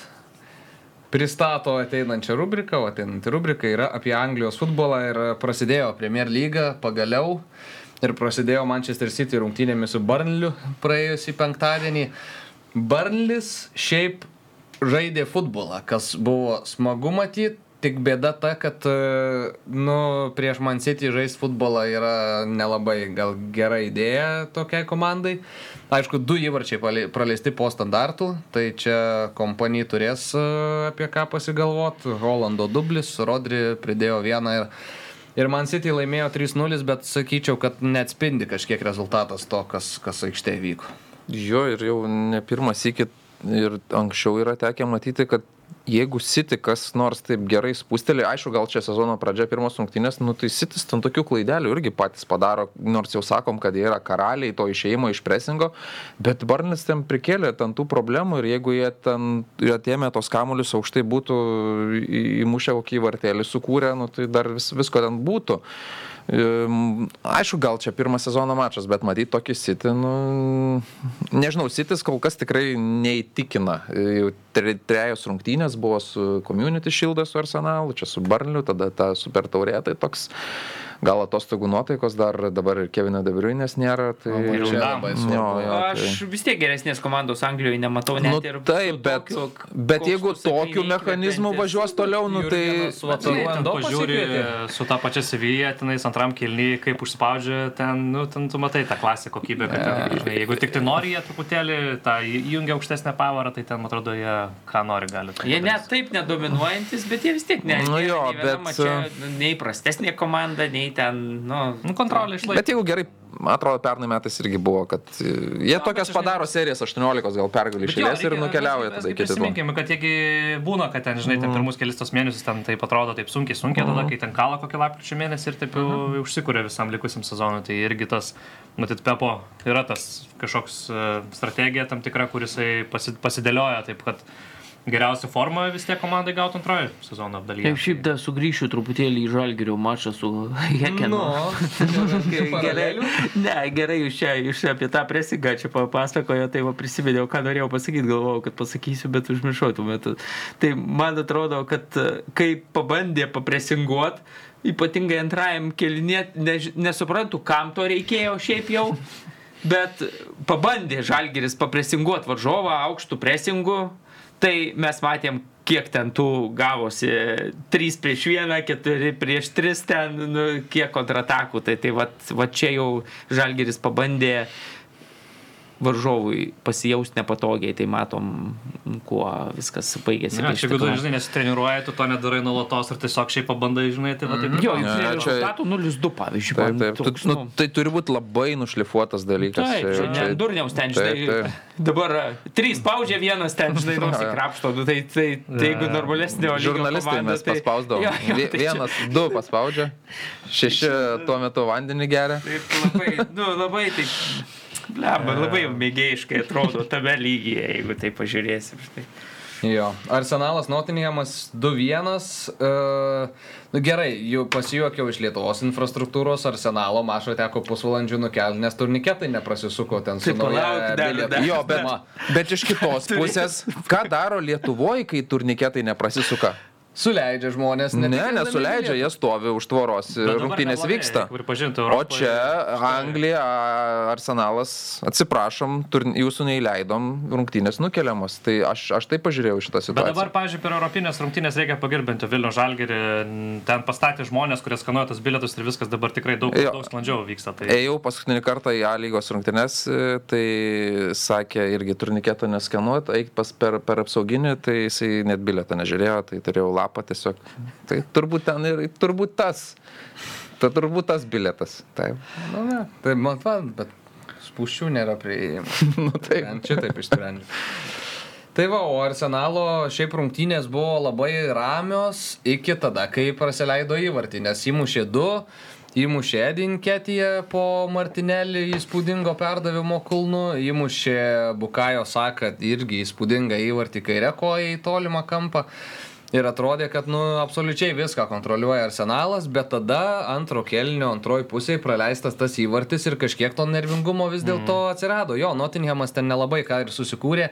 pristato ateinančią rubriką, o ateinanti rubrika yra apie Anglijos futbolą ir prasidėjo Premier lyga pagaliau ir prasidėjo Manchester City rungtynėmis su Burnliu praėjusį penktadienį. Burnlis šiaip žaidė futbolą, kas buvo smagu matyti. Tik bėda ta, kad e, nu, prieš Man City žaisti futbolą yra nelabai gal gera idėja tokiai komandai. Aišku, du įvarčiai praleisti po standartų, tai čia kompanija turės e, apie ką pasigalvoti. Holando dublis, Rodri pridėjo vieną ir, ir Man City laimėjo 3-0, bet sakyčiau, kad neatspindi kažkiek rezultatas to, kas, kas aikštėje vyko. Jo, ir jau ne pirmas iki ir anksčiau yra tekę matyti, kad jeigu City kas nors taip gerai spustelė, aišku, gal čia sezono pradžia pirmos rungtynės, nu tai City ten tokių klaidelių irgi patys padaro, nors jau sakom, kad jie yra karaliai to išeimo iš presingo, bet Barnis ten prikėlė ten tų problemų ir jeigu jie ten atėmė tos kamuolius aukštai būtų įmušę kokį vartelį sukūrę, nu tai dar vis, visko ten būtų. Ehm, Aišku, gal čia pirmas sezono mačas, bet matyti tokį City, nu, nežinau, Citys kol kas tikrai neįtikina. Jau tre- trejos rungtynės buvo su Community Shield, su Arsenalu, čia su Barliu, tada ta super taurė, tai toks gal atostogų nuotaikos dar dabar ir Kevino Debriuinės nėra. Tai... Ir Čia labai Jo, jo, tai- Aš vis tiek geresnės komandos Anglijoje nematau, net Nu, ir taip, su bet, tokiu, bet jeigu tokiu mechanizmu važiuos toliau, nu tai... Ten Endo pažiūri su ta pačia Sevilla, tenais antram kilnyje, kaip užspaudžia, ten, nu, ten tu matai tą klasę kokybę, kad ten, žinai, jeigu tik tai nori jie truputėlį, tą įjungia aukštesnę pavarą, tai ten, man atrodo, jie ką nori gali. Jie net taip nedominuojantis, bet jie vis tiek ne. Nu jo, bet, e, mače, nei prastesnė komanda, nei ramiai ten, nu... Nu, kontrolė išlaikė. Bet jeigu gerai, man atrodo, pernai metais irgi buvo, kad e, jie bet tokias aš padaro serijas 18 gal pergalį išėlės ir nukeliauja tada iki kitų. Prisiminkime, kad jeigu būna, kad ten, žinai, ten pirmus kelis tos mėnesius ten taip atrodo taip sunkiai, sunkiai, tada kai ten kala kokį lapkričio mėnesį ir taip jau užsikūrė visam likusiam sezonui, tai irgi tas, matyt, Pepo yra tas kažkoks e, strategija tam tikra, kuris pasi, pasidėlioja taip, kad geriausia forma vis tiek komandai gautų antroji sezono dalyje. Taip, šiaip dar sugrįšiu truputėlį į Žalgirio mačą su Hekenu. gerai, ne, gerai, jūs čia, jūs čia apie tą presigą čia papasakojo, tai va prisiminiau, ką norėjau pasakyti, galvojau, kad pasakysiu, bet užmiršau tuo metu. Tai man atrodo, kad e, kai pabandė papresinguot, ypatingai antrajam kelinė, ne, nesuprantu, kam to reikėjo šiaip jau. Bet pabandė Žalgeris papresinguoti varžovą aukštų presingų, tai mes matėm, kiek ten tų gavosi 3 prieš 1, 4 prieš 3 ten, nu, kiek kontratakų. Tai, tai va, va čia jau Žalgeris pabandė varžovui pasijausti nepatogiai, tai matom, kuo viskas baigėsi. Ne, čia komandą. žinai, nesitreniruoji, tu to nedarai nuolatos ir tiesiog šiaip pabandai, žinai, tai va taip. ir Jo, juk Ne, čia čia- rezultatų 0-2, pavyzdžiui. Taip, taip. Toks, nu, nu, tai turi būti labai nušlifuotas dalykas. Taip, čia ne durniaus ten, Taip, žinai. taip. Dabar a, trys spaudžia, vienas ten, žinai, nors krapšto. Nu, tai, tai, tai jeigu normalesnio lygio Žurnalistai komanda, mes paspausdavom. Jo, jo, tai čia- Vienas, du paspaudžia, šeši tuo metu vandenį geria. Taip, labai, nu, labai taip. Bleba, labai mėgėjiškai atrodo tame lygyje, jeigu tai pažiūrėsim. Štai. Jo, Arsenalas Nottinghamas 2-1. Uh, nu gerai, jau pasijuokiau iš Lietuvos infrastruktūros Arsenalo mašo teko pusvalandžių nukelti, nes turniketai neprasisuko ten su nauja Jo, bet, bet iš kitos pusės, ką daro Lietuvoje, kai turniketai neprasisuka? Suleidžia žmonės. Ne, netikėdami nesuleidžia, jie stovi už tvoros Bet rungtynės vyksta. O čia Anglija, Arsenalas, atsiprašom, turn, jūsų neįleidom, rungtynės nukeliamos. Tai aš, aš taip pažiūrėjau šitą Bet situaciją. dabar, pavyzdžiui, per Europinės rungtynės reikia pagirbinti Vilnių Žalgerį. Ten pastatė žmonės, kurie skanuoja tas bilietus ir viskas dabar tikrai daug, Jo. daug sklandžiau vyksta. Tai... Ėjau paskutinį kartą į A lygos rungtynės, e, tai sakė irgi turniketo neskenuot, eik pas per, per apsauginį, tai jisai net biletą nežiūrėjo, tai turėjau lapą tiesiog. Tai turbūt ten ir turbūt tas. Tai turbūt tas biletas. Taip. Nu, ne, tai man van, bet spūščių nėra prieėjimo. nu, taip. Bent čia taip išsprendžiu. Tai va, o Arsenalo šiaip rungtynės buvo labai ramios iki tada, kai praleido įvartį, nes įmušė du, įmušė Edinketiją po Martinelį įspūdingo perdavimo kulnu, įmušė Bukajo Saka irgi įspūdingą įvartį kairę koją į tolimą kampą. Ir atrodė, kad, nu, absoliučiai viską kontroliuoja arsenalas, bet tada antro kelnio antroji pusėje praleistas tas įvartis ir kažkiek to nervingumo vis dėlto atsirado. Jo, Nottinghamas ten nelabai ką ir susikūrė,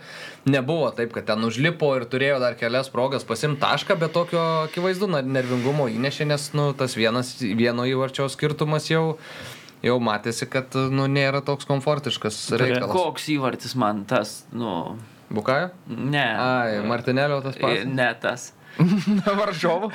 nebuvo taip, kad ten užlipo ir turėjo dar kelias progas pasimti tašką, bet tokio akivaizdu nervingumo įnešė, nes, nu, tas vienas, vieno įvarčio skirtumas jau, jau matėsi, kad, nu, nėra toks komfortiškas reikalas. Koks įvartis man tas, nu, Bukajo? ne. Ai, Martinelio tas pats. Ne tas. Varžovų.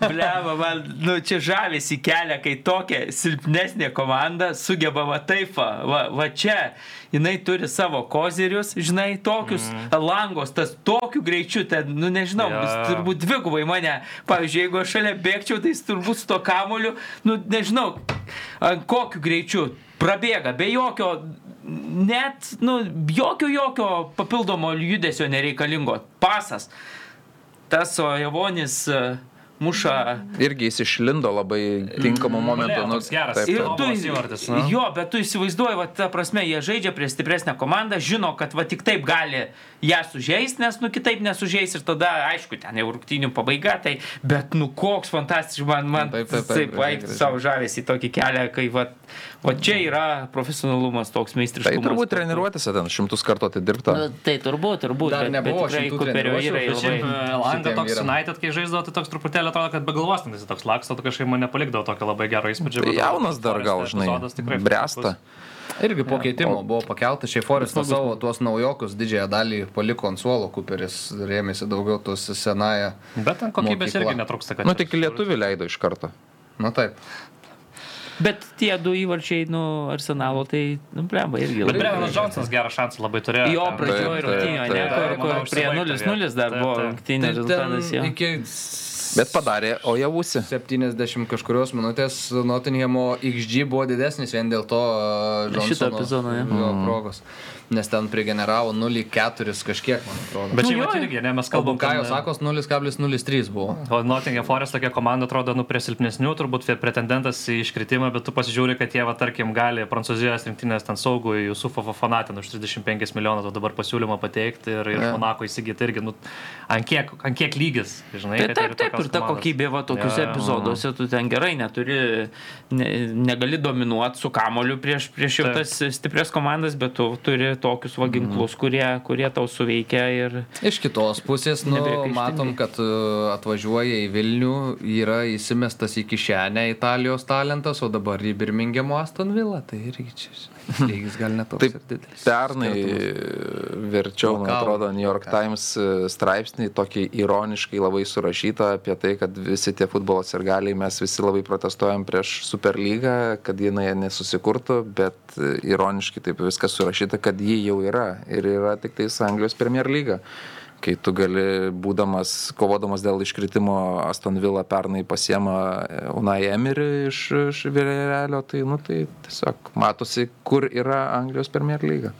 Bleba, man, nu, čia žavisi kelia, kai tokia silpnesnė komanda sugeba va taip, va, va, čia, jinai turi savo kozirius, žinai, tokius mm. langos, tas tokiu greičiu, ten, nu nežinau, yeah. jis turbūt dvigubai mane, pavyzdžiui, jeigu aš šalia bėgčiau, tai turbūt su to kamoliu, nu nežinau, kokiu greičiu prabėga, be jokio, net, nu, jokio, jokio papildomo judesio nereikalingo. Pasas. Tas Javonis e, muša Irgi jis išlindo labai tinkamu momentu. Valėjo Nu, geras. taip, Ir taip. tu, Tobulas įvartis, nu. jo, bet tu įsivaizduoji, va, ta prasme, jie žaidžia prieš stipresnę komandą, žino, kad va tik taip gali ją sužeisti, nes, nu, kitaip nesužeis ir tada, aišku, ten jau rungtynių pabaiga, tai, bet, nu, koks fantastiškas, man, man Taip, taip, taip, taip, taip, savo žavėsi į tokį kelią, kai, va, va čia yra profesionalumas toks Tai meistriškumas. turbūt treniruotėse ten šimtus kartų atidirbta. Nu, Tai turbūt, turbūt. Dar bet- bet nebuvo šimtų Elanda šitiem toks. United, kai žaisdavo, tai toks truputėlį atrodo, kad be galvos ten jis toks laksto, tai kažkaip man nepalikdavo tokio labai gero įspūdžio. Tai jaunas dar gal, žinai, bręsta. Irgi po keitimo buvo pakeltas, šiaip Forestas savo tuos naujokus didžiąją dalį paliko ant suolo, Cooperis rėmėsi daugiau tos senąją. Bet ten kokybės Mokykla. irgi netrūksta, kad... Nu, tik lietuvių leido iš karto. Na taip. Bet tie du įvarčiai, nu, arsenalo, tai, nu, blemba, irgi Bet. Brennanas Johnsonas gerą šansą labai turėjo. Jo pradžioje Taip, rungtynio, ne, taip, kur, taip. kur Manau, prie užsibaigta 0-0 dar vieta. buvo Taip, taip. rungtynė Tai rezultatas. jo. iki Bet padarė, o jau būsi. 70 kažkurios minutės Nottinghamo XG buvo didesnis vien dėl to uh, Šito Johnsono epizodo, jo. jo progos. Nes ten prigeneravo 0,4 kažkiek, man atrodo. Bet Nu čia jau jo. irgi, ne, mes Kalbam, ką jau ten, sakos, 0,03 buvo. O Nottingham Forest tokia komanda atrodo, nu, prie silpnesnių, turbūt pretendentas į iškritimą, bet tu pasižiūri, kad jie, va, tarkim, gali Prancūzijos rinktinės ten saugų Jusufo Fanatin už 35 milijonus, dabar pasiūlymą pateikti ir iš Jo. Monako įsigyti irgi, nu, ant kiek, ant kiek lygis, žinai. Tai taip, taip, ir ta kokybė, va, tokiuose jo. epizoduose tu ten gerai neturi, ne, negali dominuoti su kamoliu prieš, prieš jau Taip. tas stiprias komandas, bet tu turi tokius va ginklus, kurie, kurie tau suveikia ir Iš kitos pusės, nu, matom, kad uh, atvažiuoja į Vilnių, yra įsimestas į kišenę Italijos talentas, o dabar į Birmingemo Aston Villa, tai irgi čia, žinai, lygis gal netoks Taip, ir didelis. Pernai verčiau, man atrodo, New York Times e, straipsnį, tokį ironiškai labai surašytą apie tai, kad visi tie futbolo sirgaliai mes visi labai protestuojam prieš Superlygą, kad jinai nesusikurtų, bet e, ironiškai taip viskas surašyta, kad ji jau yra ir yra tik tais Anglijos Premier lyga. Kai tu gali, būdamas, kovodamas dėl iškritimo, Aston Villa pernai pasiema e, Unai Emery iš, iš Vilelio, tai, nu, tai tiesiog matosi, kur yra Anglijos Premier lyga.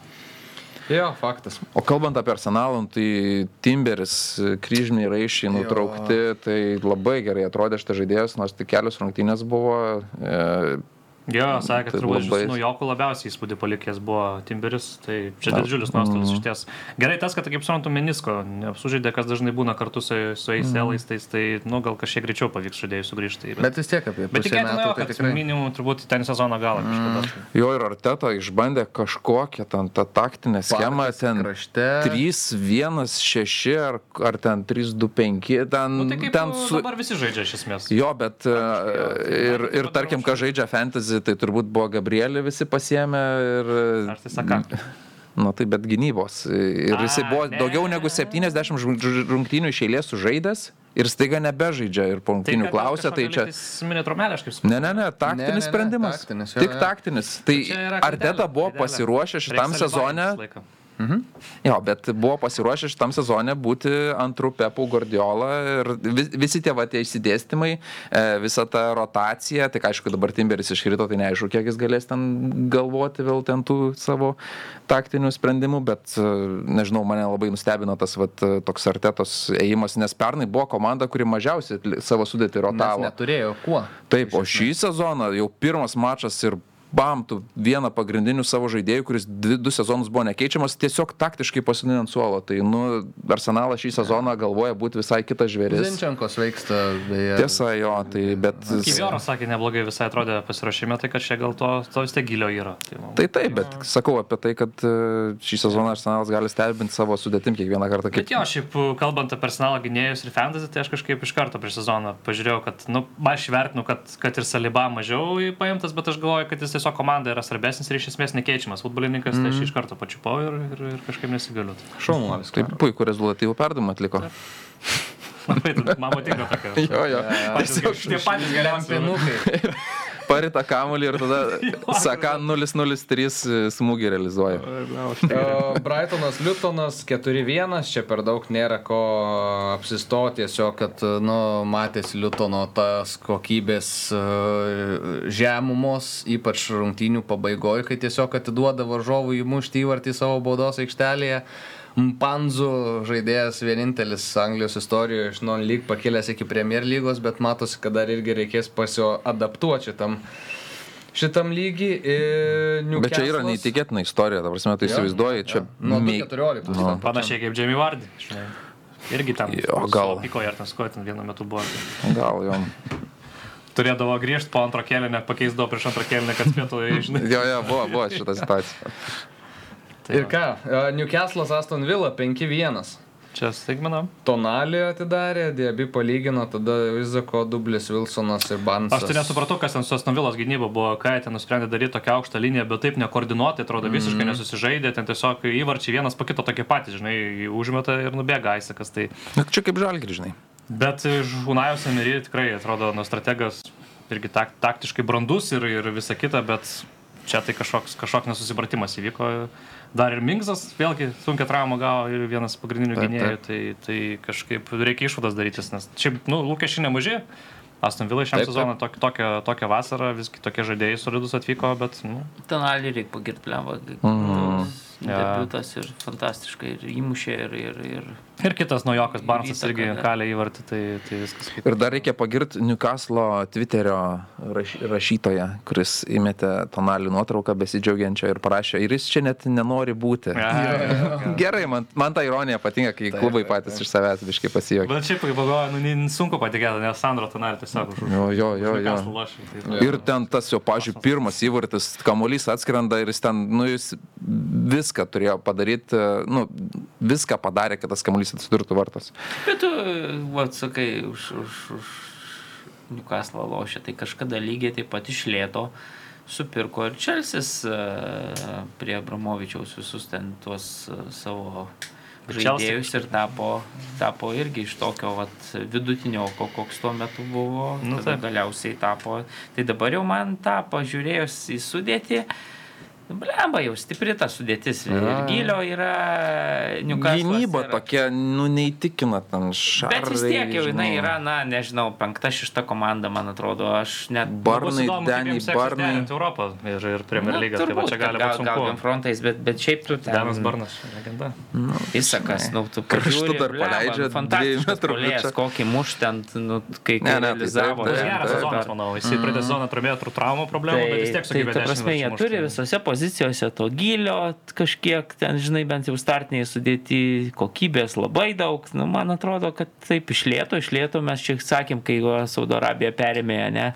Jo, faktas. O kalbant apie arsenalą, nu, tai Timberis, kryžminiai raišiai nutraukti, tai labai gerai atrodė šitas žaidėjas, nors tik kelios rungtynės buvo. E, Jo, sakė, Tai turbūt iš naujokų labiausiai įspūdį palikęs buvo Timberis, tai čia Na, didžiulis nuostolis mm. iš ties. Gerai tas, kad, kaip suprantu, menisko nesužaidė, kas dažnai būna kartu su, su ACL-ais, tai, tai, nu, gal kažkiek greičiau pavyks žaidėjai sugrįžti. Bet vis tiek apie Bet tikėtina, metų, jo, tai tikrai. minimum turbūt ten sezono galą kažkada. tai. jo ir Arteta išbandė kažkokią ten tą taktinę schemą, Parkas ten krašte. 3-1-6 ar, ar ten 3-2-5, ten, Nu, tai kaip ten su... dabar visi žaidžia iš esmės. Jo, bet e, ir, ir bet tarkim, dabar kas žaidžia fantasy, tai turbūt buvo Gabrielį visi pasiemė ir... Ar tai saka? Nu tai bet gynybos. Ir jisai A, buvo ne. daugiau negu 70 žu- žu- rungtynių iš eilės sužaidęs ir staiga nebežaidžia ir po rungtynių klausė, tai čia... Minė tromelė, aš kaip suprantu. Ne, ne, ne, taktinis Ne, ne, ne, sprendimas. taktinis, jo, Tik taktinis. Tai yra Arteta buvo pasiruošę šitam sezone. dalyvauti laiką. Jo, bet buvo pasiruošę šitam sezone būti antrų Pepų Guardiola ir vis, visi tie va tie išsidėstymai, e, visa ta rotacija, tik aišku, dabar Timberis iškrito, tai neaišku, kiek jis galės ten galvoti vėl ten tų savo taktinių sprendimų, bet e, nežinau, mane labai nustebino tas va toks artetos ėjimas, nes pernai buvo komanda, kuri mažiausiai savo sudėti Nes rotavo. neturėjo kuo. Taip, o šį sezoną jau pirmas mačas ir bam, tu vieną pagrindinių savo žaidėjų, kuris dvi, du sezonus buvo nekeičiamas, tiesiog taktiškai pasidinant ant suolo. Tai, nu, Arsenalas šį sezoną galvoja būti visai kitas žvėris. Zinčenkos veiksta, beje. Tiesa, jo, tai bet... Kivioras sakė, neblogai visai atrodė pasirašyme, tai kad čia gal to, to vis tiek gilio yra. Tai, nu, Tai taip, bet sakau apie tai, kad e, šį sezoną Arsenalas gali stebinti savo sudėtim kiekvieną kartą. Bet jo, šiaip kalbant apie personalo gynėjus ir fantasy, tai aš kažkaip iš karto prieš sezoną pažiūrėjau, kad, nu, aš vertinu, kad, kad ir Saliba mažiau paimtas, bet aš galvoju, kad jis tiesiog komanda yra svarbesnis ir iš esmės nekeičiamas futbolininkas, mm. tai aš iš karto pačiupau ir, ir, ir kažkaip nesigaliu. Šaunuolis. Taip, puikų rezultatyvų perdavimą atliko. Labai, mano tinka tokia. Jo, jo. Patys, tie patys geriausi. Parita kamulį ir tada Saka 003 smūgį realizuoja. Brightonas, Liutonas 4-1, čia per daug nėra ko apsistoti, tiesiog, kad, nu, matėsi Liutono tas kokybės e, žemumos, ypač rungtynių pabaigoje, kai tiesiog atiduoda varžovų įmušti įvartį savo baudos aikštelėje. Mpanzu žaidėjas vienintelis Anglijos istorijoje iš non-league pakilęs iki Premier lygos, bet matosi, kad dar irgi reikės pasioadaptuoti šitam, šitam lygiai. Bet čia yra neįtikėtina istorija, ta prasme, tu įsivaizduoji, čia... Nuo mei- 14. Nu. Panašiai kaip Jamie Vardy. Irgi ten. Jo, gal. Piko ir ten skoja, ten vienu metu buvo. Gal jo. Turėdavo grįžti po antro kėlinio, pakeisdavo prieš antrą kėlinį, kad spėtų, žinai. Jo, jo, buvo, buvo šita situacija. Tai Ir ką, e, Newcastle'as Aston Villa 5-1. Čia staigmena. Tonalį atidarė, Diebi palygino, tada Vizako, Dublis, Wilsonas ir Bansas. Aš tai nesupratau, kas ten su Asnovilos gynyba buvo, ką jie ten nusprendė daryti tokią aukštą liniją, bet taip nekoordinuotai, atrodo visiškai nesusižaidė, ten tiesiog įvarčiai vienas po kito tokie patys, žinai, užmeta ir nubėga Aisakas. Tai... Nu, Čia kaip žalgri, žinai. Bet Žunajos Emery tikrai atrodo, nu, strategas irgi tak, taktiškai brandus ir, ir visa kita, bet čia tai kažkoks, kažkoks nesusipratimas įvyko. Dar ir Mingsas vėlgi sunkia trauma gavo ir vienas pagrindinių Taip, gynėjų, taip. tai, tai kažkaip reikia išvadas darytis, nes šiaip, nu, lūkesčiai nemaži. Aston Villa šiam sezonui tok, tokią, tokią vasarą, visgi tokie žaidėjai solidus atvyko, bet, nu, Tonalį reikia pagirti plemą. Mhm. Ja. Debiutas ir fantastiškai ir įmušė ir... ir, ir... ir kitas naujokas Barnsas irgi kalė įvartį, tai, tai viskas. Ir dar reikia pagirti Newcastle Twitterio raš, rašytoją, kuris įmetė tonalių nuotrauką besidžiaugiančią ir parašė, ir jis čia net nenori būti. Ja, ja, ja. Gerai, man, man ta ironija patinka, kai Taip, klubai patys taip. iš savęs biškai pasijuokia. Bet šiaip, kai pagalvoju, nu, sunku patikėti, nes Sandro Tonalį tiesiog už Jo, jo, jo, jo. Newcastle lošė, tai- Ir ten tas jo, pažiūrėjau, pirmas įvartis, kamuolys atskrenda ir jis ten, nu, jis viską turėjo padaryti, nu, viską padarė, kad tas kamuolys atsidurtų vartas. Bet tu, va, sakai, už, už, už Newcastle lošia, tai kažkada lygiai taip pat išlėto supirko ir Čelsis prie Abramovičiaus visus ten tuos e, savo žaidėjus ir tapo, tapo irgi iš tokio vat, vidutinio, ko- koks tuo metu buvo, Nu, galiausiai tapo. Tai dabar jau man tą pažiūrėjus į sudėtį, Blemba jau stipri ta sudėtis. Ir Ja. gilio yra Newcastle. Gynyba tokia, nu, neįtikina ten šalia. Bet vis tiek jau jinai yra, na, nežinau, penkta, šešta komanda, man atrodo, aš net... Barnai, įdomu, seksis Barnai. Europą ir, ir Premier League. Tai va čia gali gal, būti gal sunku. frontais, bet, bet šiaip tu ten... Danas Barnas, legenda. Įsakas, nu, tu pažiūri, dar blemba, paleidžia fantastiškas bičą. kokį muš ten, nu, kai, Ne, ne, tai realizavo. ten, geras sezonas, manau. Jis pradėjo sezoną turėjo tur traumų problemų, bet vis tiek Tai, tai sugebėjo. ta prasme, jie turi visose pozicijose to gilio, kažkiek ten, žinai, bent jau startiniai sudėti kokybės labai daug. Nu, man atrodo, kad taip išlėto, išlėto, mes čia sakėm, kai Saudo Arabija perėmė, ne.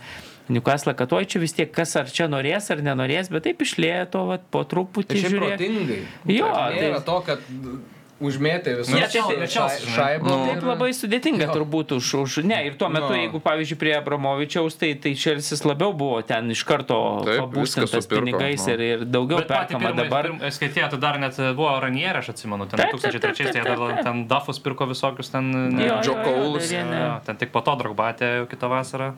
Newcastle, kad oi čia vis tiek kas ar čia norės ar nenorės, bet taip išlėto, va, po truputį Tai protingai. Jo, Tai tai- to, kad užmėtė visus Ne, ne žinai. šaibą. Nu, taip labai sudėtinga Jo. turbūt už, už... Ne, ir tuo metu, Nu. jeigu, pavyzdžiui, prie Abramovičiaus, tai, tai Čelsis labiau buvo ten iš karto pabūstintas pinigais nu. ir, ir daugiau Bet perkama pirmą, dabar. skaitėjo, tai dar net buvo Ranierė, aš atsimenu, ten Taip, taip, taip, 2003, tai dar ten Dafus pirko visokius ten... ne, ne- Jo, Ten tik po to dragbatė jau kitą vasarą.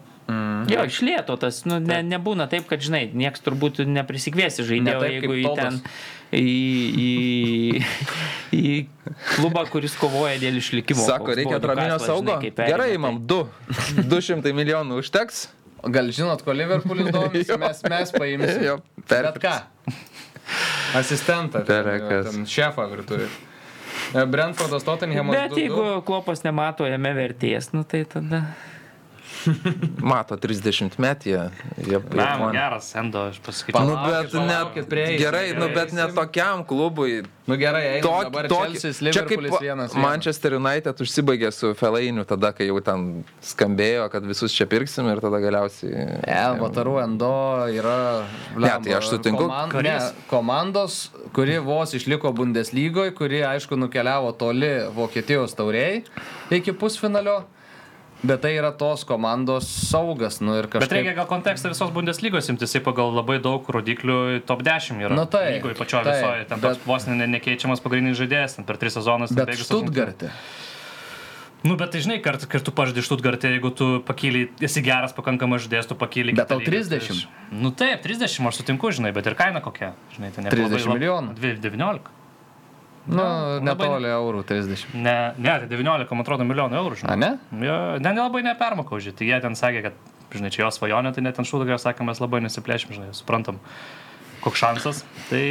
Jo, išlėto tas, nu, ne, nebūna taip, kad, žinai, nieks turbūt neprisikviesi Ne žaidėjo, taip, jeigu kaip į ten, Todas. Į, į, į klubą, kuris kovoja dėl išlikimo. Sako, reikia atraminio saugo. žinai, Gerai, tai- imam 2. 200 milijonų užteks. Gal žinot, ko Liverpoolis domisi, mes, mes paimsim. Jo, Bet ką? Asistentą. ten, Perekas. Šefą. E, Brentfordas Tottenhamas. Bet 2-2. jeigu klopas nemato jame vertės, nu tai tada... Mato 30 metį. Jie, Na, jie- geras, Endo, aš pasakyčiau. Nu, bet palaukit, ne, prieisim, gerai, nu, bet ne prieisim. tokiam klubui. Nu gerai, einam Tok, dabar tok, Chelsea, čia kaip Liverpoolis vienas. vienas. Manchester United užsibaigė su Felainiu tada, kai jau ten skambėjo, kad visus čia pirksim ir tada galiausiai... Ne, Vatarų Endo yra. Ne, tai aš sutinku. Komand, ne, komandos, kuri vos išliko Bundeslygoje, kuri aišku nukeliavo toli Vokietijos tauriai iki pusfinalio. Bet tai yra tos komandos saugas. Nu, ir Bet reikia kažkaip... gal kontekstą visos Bundeslygos imtis, jisai pagal labai daug rodiklių top 10 yra. Nu, taip, Lygoje pačioje taip, visoje, ten bet- vos ne, ne- nekeičiamas pagrindinis žaidėjas, ten per 3 sezonus. ten Bet. Stuttgarte. Nu, bet tai žinai, kart, kai tu pažadai Štutgartė, jeigu tu pakyli, esi geras pakankamas žaidėjas, tu pakyli. Bet tau lygą, 30. tai Nu taip, 30 aš sutinku, žinai, bet ir kaina kokia. Žinai, tai ne 30 milijonų. 19. Nu, labai- netoli eurų 30. Ne, ne, tai 19, man atrodo, milijonų eurų, žinai. A, ne? Jo, ne, nelabai nepermokau, žinai. Tai jie ten sakė, kad, žinai, čia jo svajonė, tai net ten šūdagė sakė, mes labai nesiplėšim, žinai, suprantam, koks šansas. Tai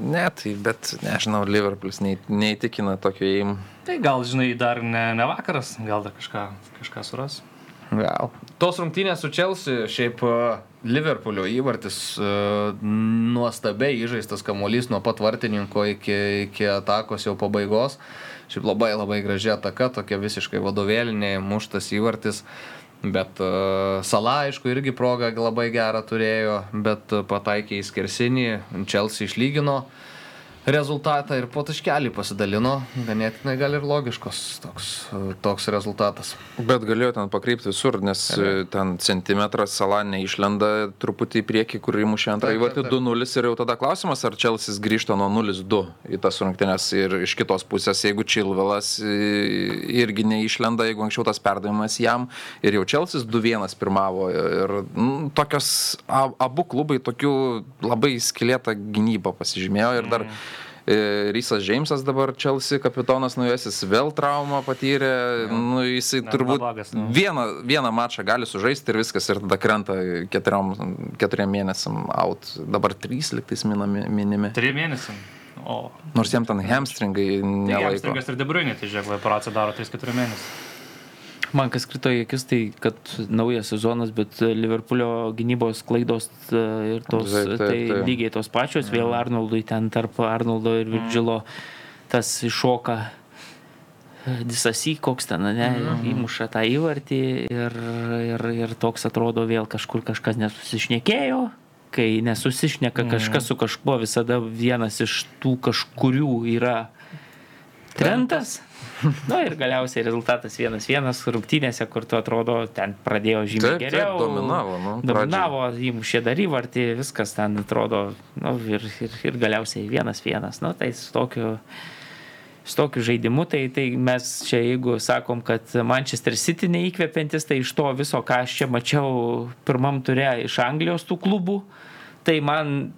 Ne, tai bet, nežinau, Liverpoolis nei, neįtikina tokio įim. Tai gal, žinai, dar ne, ne vakaras, gal dar kažką, kažką suras. Gal. Tos rungtynės su Chelsea, šiaip e, Liverpoolio įvartis, e, nuostabiai įžaistas kamuolys nuo pat vartininko iki, iki atakos jau pabaigos. Šiaip labai labai graži ataka, tokia visiškai vadovėlinė, muštas įvartis. Bet uh, Sala, aišku, irgi progą labai gerą turėjo, bet uh, pataikė į skersinį, Chelsea išlygino. Rezultatą ir po taškelį pasidalino, ganėtinai gal ir logiškos toks, toks rezultatas. Bet galėjo ten pakreipti visur, nes e, ten centimetras salą neišlenda truputį į priekį, kur įmušė antrą įvartį taip, taip. 2-0 ir jau tada klausimas, ar Čelsis grįžta nuo 0-2 į tas rungtynes ir iš kitos pusės, jeigu Čilvelas e, irgi neišlenda, jeigu anksčiau tas perdavimas jam ir jau Čelsis 2-1 pirmavo ir mm, tokios abu klubai tokių labai skilėtą gynybą pasižymėjo ir dar E, Rysas Džeimsas dabar Chelsea kapitonas naujasis vėl traumą patyrė, nu, jisai Ne, turbūt neblogas, nu. vieną, vieną mačą gali sužaisti ir viskas ir tada krenta keturiom, keturiem mėnesiam out. Dabar trys liktais minimi. Trijų mėnesių. O. Nors jam ten hamstringai Tai. Hamstringas ir Debriunė, tai žiūrėk, operaciją daro 3-4 mėnesius. Man kas krito į akis, tai kad naujas sezonas, bet Liverpoolio gynybos klaidos e, ir tos, Taip, taip, tai taip. lygiai tos pačios, vėl Arnoldui ten tarp Arnoldo ir Virgilo tas iššoka disasi, koks ten, ne, įmuša tą įvartį ir, ir, ir toks atrodo vėl kažkur kažkas nesusišnekėjo. Kai nesusišneka kažkas su kažkuo, visada vienas iš tų kažkurių yra Trentas. Na ir galiausiai rezultatas 1-1 rungtynėse, kur tu atrodo, ten pradėjo žymiai Taip, taip, geriau. dominavo, nu, Dominavo, įmušė dar įvartį, viskas ten atrodo, nu, ir, ir, ir galiausiai 1-1. Nu, tai su tokiu, su tokiu žaidimu, tai, tai mes čia jeigu sakom, kad Manchester City neįkvepiantis, tai iš to viso, ką aš čia mačiau pirmam turė iš Anglijos tų klubų, tai man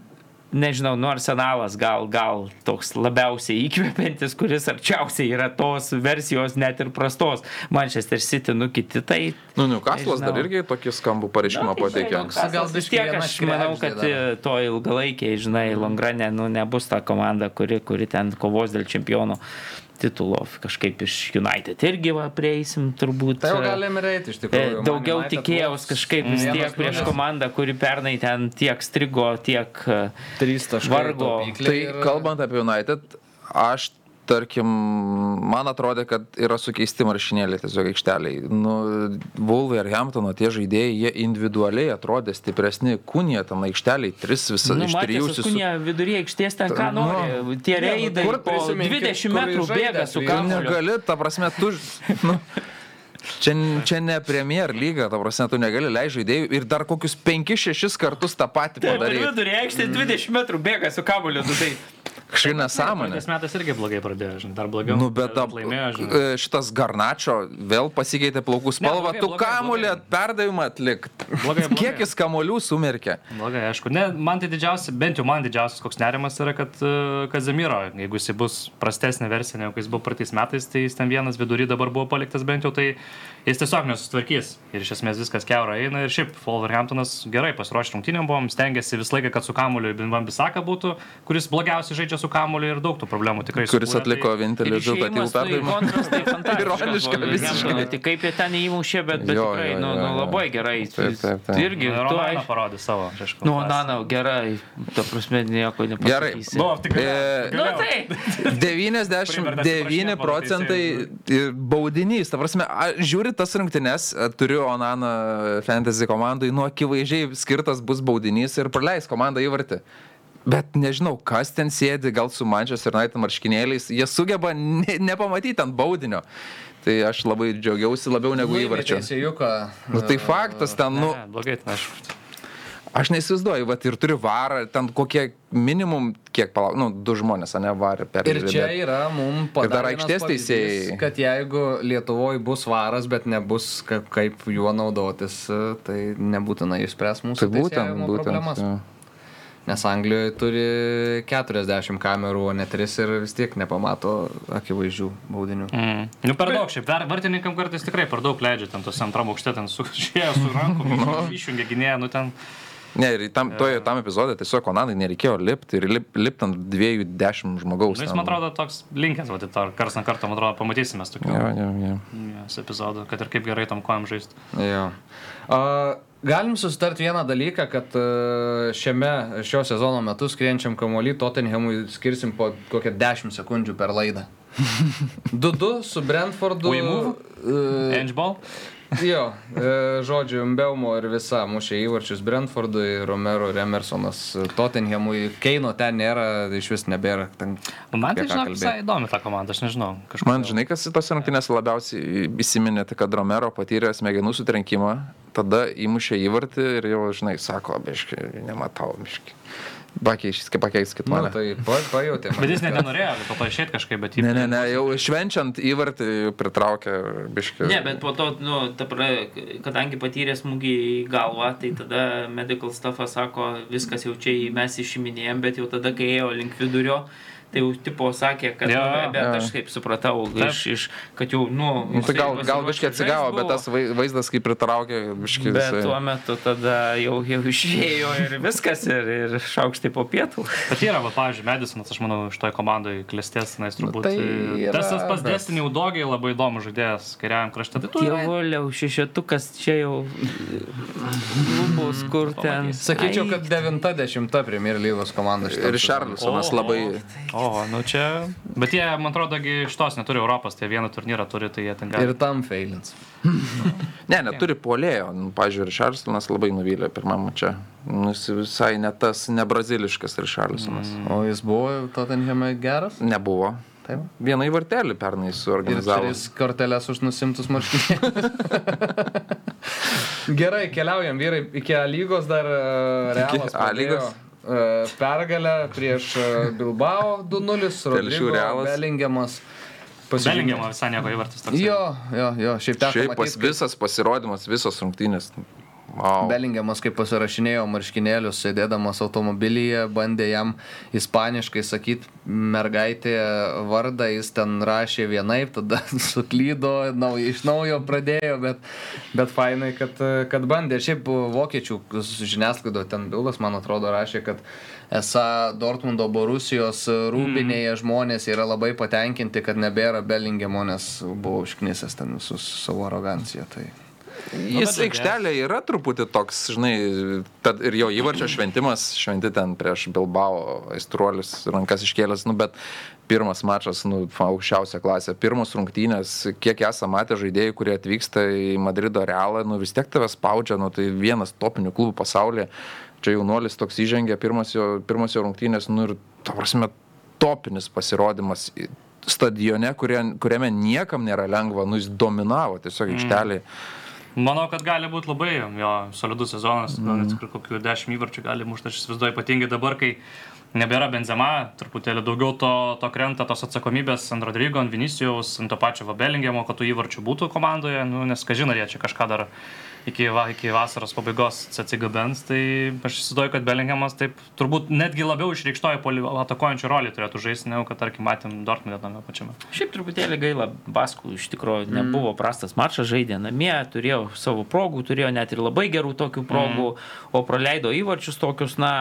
nežinau, nu arsenalas gal, gal toks labiausiai įkvepiantis, kuris arčiausiai yra tos versijos net ir prastos. Manchester City, nu kiti tai. Nu, Newcastle'as dar irgi tokį skambų pareiškimą tai pateikė. Gal vis tiek aš manau, kad dar. e, to ilgalaikiai, žinai, Longrane, nu, nebus ta komanda, kuri, kuri ten kovos dėl čempionų titulo. Kažkaip iš United irgi va, prieisim turbūt. Tai jau e, galim ir eiti iš E, tikrųjų. Daugiau Man United tikėjaus kažkaip vis tiek prieš komandą, kuri pernai ten tiek strigo, tiek e, vargo. Tai ir- kalbant apie United, aš tarkim, man atrodė, kad yra sukeisti maršinėliai tiesiog aikšteliai. Nu, Vulvai ir Hamptono tie žaidėjai, jie individualiai atrodė stipresni, kūnė ten aikšteliai, tris visą Nu, iš trijų susu- kunie viduryje aikštės ten ką Nu. nori. Tie Ne, nu, reidai kur po prisiminkit, 20 kur metrų bėga su prieš- Tu kamuoliu. negali, ta prasme, tu... Nu, čia, čia ne Premier lyga, ta prasme, tu negali leisti žaidėjų ir dar kokius 5-6 kartus tą patį padaryti. vidurį aikštės 20 metrų bėga su kamuoliu. Nu, tai Kažkaip nesąmonė. Praeitais metais irgi blogai pradėjo, žinai, dar blogiau. Nu, bet dab, laimėjo, žinai. e, šitas Garnačio vėl pasikeitė plaukų spalvą, blogai, tu blogai, kamulį blogai. perdavimą atlik. Blogai, blogai. Kiek jis kamuolių sumerkė? Blogai, aišku. Ne, man tai didžiausia, bent jau man didžiausias koks nerimas yra, kad uh, Kazemiro, jeigu jis bus prastesnė versija negu jis buvo praeitais metais, tai jis ten vienas vidury dabar buvo paliktas bent jau, tai jis tiesiog nesusitvarkys. Ir iš esmės viskas keura eina. Ir šiaip Wolverhamptonas gerai pasiruošė rungtynėm buvom, stengiasi visą laiką, kad su kamuoliu Binvam Bisaka būtų, kuris blogiausiai žaidžia su kamuoliu ir daug tų problemų tikrai Kuris sukūrė, atliko tai... vienintelį tai perdavimą. kontras, tai fantastiškas. Ironiška Wolverhamptono. visiškai. Tai kaip jie ten įmušė, bet, bet Jo, tikrai, jo, nu, jo, nu, jo. labai gerai. Taip, taip, taip. Irgi, Ronaldo aišku. parodė savo. Nu, na, na, gerai. Ta prasme, nieko Gerai. nepasakysi. Nu, tikrai. E, Nu, tai. 99 procentai baudinys. Ta prasme, a- žiūri tas rungtynes, a, turiu Onaną fantasy komandai, nu akivaizdžiai skirtas bus baudinys ir praleis komandą įvartį. Bet nežinau, kas ten sėdi, gal su Manchester United marškinėliais, jie sugeba ne, nepamatyti ant baudinio. Tai aš labai džiaugiausi labiau negu įvarčio. Nu, tai faktas, ten, nu, Ne, blogai, ten aišku. Aš neįsivaizduoju, va ir turi varą, ten kokie minimum, kiek palauk, nu, du žmonės, ne varą per Ir čia yra mums Ir dar aikštės teisėjai. Kad jeigu Lietuvoje bus varas, bet nebus kaip, kaip juo naudotis, tai nebūtinai išspręs mūsų Tai būtent, būtent. problemas. jo. Nes Anglijoje turi 40 kamerų, o ne 3 ir vis tiek nepamato akivaizdžių baudinių. Mm. Nu, per daug šiaip. Dar vartininkam kartais tikrai per daug leidžia ten tos antram aukšte, ten su su rankom, išjungia gynėją, nu ten. Ne, ir tam, toje, tam epizode tiesiog Onanai nereikėjo lipti ir lip, lipti ant dviejų dešimt žmogaus. Nu, jis, man atrodo, toks linkęs, va, tai kars nuo karto, man atrodo, pamatysime tokių Jo, jo, jo. yes, epizodų, kad ir kaip gerai tom kojam žaisti. Jo. A, galim susitarti vieną dalyką, kad a, šiame šio sezono metu skrienčiam kamuolį Tottenhamui skirsim po kokią 10 sekundžių per laidą. 2-2 su Brentfordu. E, Edgeball? Jo, e, žodžiu, Mbeumo ir visa mušė įvarčius Brentfordui, Romero, Remersonas, Tottenhamui, Keino ten nėra, iš vis nebėra. Ten, Man tai, žinok, visai įdomi ta komanda, aš nežinau. Kažkas. Man, žinai, kas tos rungtynės labiausiai įsiminė, tai kad Romero patyrė smegenų sutrenkimą, tada įmušė įvartį ir jau, žinai, sako, biški, nematau, biški. Pakeiskit, pakeiskit Nu, mane. tai pa, pajutė. Bet jis net nenorėjo po to išėti kažkaip, bet jį... Ne, ne, ne, jau švenčiant įvartį pritraukė biški. Ne, bet po to, nu, ta pra, kadangi patyrė smūgį į galvą, tai tada medical staffas sako, viskas jau čia į- mes išiminėjom, bet jau tada, kai ėjo link vidurio, tai jau tipo sakė, kad, Jo, nu, bet jo. aš kaip supratau, iš, iš, kad jau, nu, Nu, tai gal, gal pasiruošęs biški žaist atsigavo, bet tas vai- vaizdas kaip pritraukė biški. Bet visai- tuo metu tada jau, jau išėjo ir viskas, ir, ir šaukštai po pietų. Bet yra, va, pavyzdžiui, Medisonas, aš manau, iš toj komandai klestės, na, jis turbūt. tai yra, tas tas pas bet- Destiny Udogiai labai įdomus žaidėjas kairiajam krašte. Tai tu yra. Dievoliau, šešetukas čia jau lubos, kur ten. Sakyčiau, kad 90 Premier lygos komanda šitam Ir. Šarlisonas O, labai. O, nu čia. Bet jie, man atrodo, iš tos neturi Europos, tie vieną turnyrą turi, tai jie ten gali. Ir tam failins. Ne, neturi polėjo. Nu, Pavyzdžiui, Richarlisonas labai nuvylė pirmam čia. Nu, jis visai ne tas, ne braziliškas Richarlisonas. Mm. O jis buvo Tottenhame geras? Nebuvo. Taip. Vieną įvartelį pernai Ir suorganizavo. tris korteles už nusimtus marškinius. Gerai, keliaujam, vyrai, iki A lygos dar e, Realas. A lygos? pradėjo, Pergalę prieš e, Bilbao 2-0, Telšių Rodrigo. Belingiamas. Belingiamą visai nieko įvartis toks. Jo, jo, jo, šiaip teko Šiaip pas matyt, kaip visas pasirodymas, visos rungtynės. Wow. Belingiamas, kaip pasirašinėjo marškinėlius, sėdėdamas automobilyje, bandė jam ispaniškai sakyti mergaitė vardą, jis ten rašė vienaip, tada suklydo, nau, iš naujo pradėjo, bet, bet fainai, kad, kad bandė. Ir šiaip vokiečių žiniasklaido ten Bilas, man atrodo, rašė, kad esą Dortmundo Borusijos rūbinėje žmonės yra labai patenkinti, kad nebėra Belingemo, nes buvo užknisęs ten visus savo aroganciją. Tai... Jis bet aikštelė yra truputį toks, žinai, tad ir jo įvarčio šventimas, šventi ten prieš Bilbao aistruolis, rankas iškėlęs, nu, bet pirmas mačas, nu, aukščiausia klasė, pirmos rungtynės, kiek esame matę žaidėjų, kurie atvyksta į Madrido realą, nu, vis tiek tave spaudžia, nu, tai vienas topinių klubų pasaulyje, čia jaunuolis toks įžengė, pirmas jo, pirmas jo rungtynės, nu, ir, ta prasme, topinis pasirodymas stadione, kurie, kuriame niekam nėra lengva, nu, jis dominavo tiesiog aikštelėje. Mm. Manau, kad gali būti labai jo solidus sezonas, gal net ir kokių dešimt įvarčių gali mušti, aš įsivaizduoju, ypatingai dabar, kai nebėra benzema, truputėlį daugiau to, to krenta tos atsakomybės ant Rodrygo, ant Vinicijaus, ant to pačio Vabelingemo, kad tų įvarčių būtų komandoje, nu, nes kažin ar jie čia kažką dar iki, va, iki vasaros pabaigos atsigabens, tai aš įsivaizduoju, kad Belingemas taip turbūt netgi labiau išreikštojo poli atakuojančių rolį turėtų žaisti, negu kad, tarkim, matėm Dortmunde tame pačiame. Šiaip truputėlį gaila, Baskų iš tikrųjų nebuvo prastas mačas, žaidė namie, turėjo savo progų, turėjo net ir labai gerų tokių progų, mm. o praleido įvarčius tokius, na,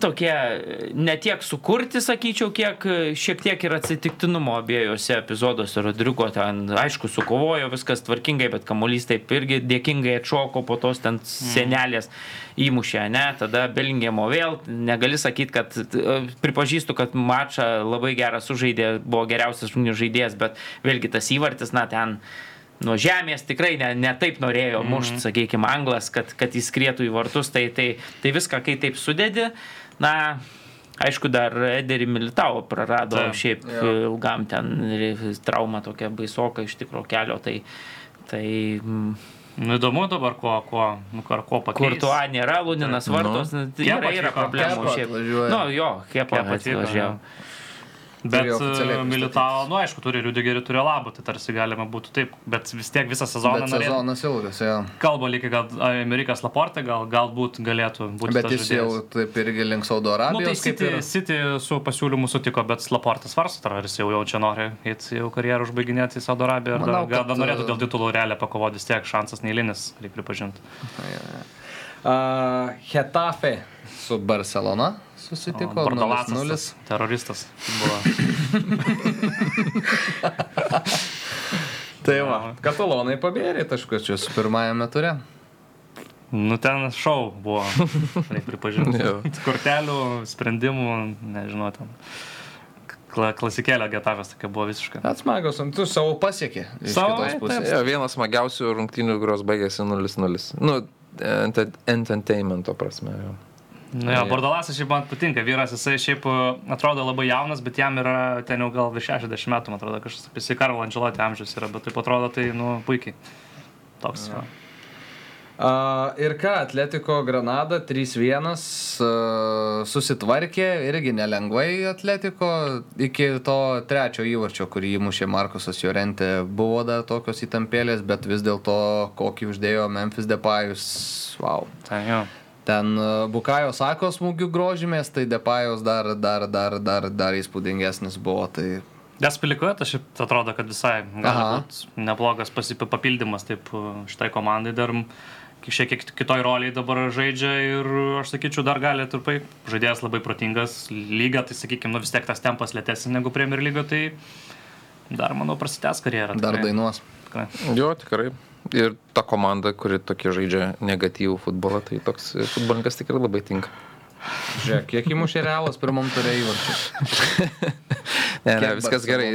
tokie ne tiek sukurti, sakyčiau, kiek šiek tiek ir atsitiktinumo abiejose epizoduose. Rodrigo ten, aišku, sukovojo viskas tvarkingai, bet kamuolys taip irgi dėkingai atšoko po tos ten senelės įmušė, ne, tada Belingemo vėl, negali sakyti, kad pripažįstu, kad mačą labai gerą sužaidė, buvo geriausias žmonių žaidėjas, bet vėlgi tas įvartis, na, ten nuo žemės tikrai ne, ne taip norėjo mušti, sakykime, anglas, kad, kad jis krėtų į vartus, tai, tai, tai viską, kai taip sudedi, na, aišku, dar Ederį Militao prarado Taip, šiaip jo. ilgam ten traumą tokia baisoka iš tikro kelio, tai, tai mm, Nu, įdomu dabar, kuo, kuo, nu, ar kuo kur pakeis. tuo nėra, Luninas vartos, nu, tai Kepa yra, yra problemų šiaip. Nu, jo, Kepa atvažiavo. Bet e, Militao, nu aišku, turi Rudigerį, turi Labą, tai tarsi galima būtų taip, bet vis tiek visą sezoną Bet norėtų. sezonas ilgas, jo. Kalba lygiai, gal Amerikas Laporte, gal, galbūt galėtų būti. Bet jis jau žaidėjas. taip irgi link Saudo Nu, tai Arabijos, City, ir... City su pasiūlymu sutiko, bet Laportas svarsto, ar jis jau, jau čia nori eiti jau karjerą užbaiginėti į Saudo Arabiją, ar dar, Manau, dar kad, norėtų e, dėl titulų realią pakovoti, vis tiek šansas neįlinis, reikia pripažinti. Uh, Hetafe su Barcelona susitiko. Bardalasas, 0-0. tas teroristas. Buvo. Tai va, katalonai pabėrė taškučius pirmajame ture. Nu, ten šau buvo, reikia pripažinti. Kortelių, sprendimų, nežinau, ten. Kla, klasikėlė getavės tokia buvo visiškai. Atsmagos, tu savo pasiekė. Savo, pusės. Jo, vienas smagiausių rungtynių, kurios baigėsi 0-0. Nu, ente- entertainmento prasme. Jo. Nu, jo, Bordalasas šiaip man patinka, vyras jisai šiaip uh, atrodo labai jaunas, bet jam yra ten jau gal virš 60 metų, man atrodo, kažkas apie Sikarlo Angelotį amžius yra, bet taip atrodo tai, nu, puikiai. Toks. Ja. A, ir ką, Atletiko Granada 3-1 a, susitvarkė, irgi nelengvai Atletiko, iki to trečio įvarčio, kurį įmušė Markusas Jorentė, buvo dar tokios įtampėlės, bet vis dėlto kokį uždėjo Memphis Depayus, wow. Ten jo. Ten a, Bukajo Sako smūgių grožimės, tai Depayos dar, dar, dar, dar, dar įspūdingesnis buvo, tai tai šiaip atrodo, kad visai neblogas papildymas taip uh, šitai komandai dar šiek tiek kitoj roliai dabar žaidžia ir aš sakyčiau, dar gali trupai, žaidėjas labai protingas, lyga, tai sakykime, nu vis tiek tas tempas lėtesnis negu Premier lygo, tai dar, manau, prasitęs karjerą. dar tikrai. dainuos. Tikrai. jo, tikrai. Ir ta komanda, kuri tokia žaidžia negatyvų futbolą, tai toks futbolininkas tikrai labai tinka. Žiūrėk, kiek įmušė realas pirmam turėjai įvarčių. Ne, ne, viskas gerai.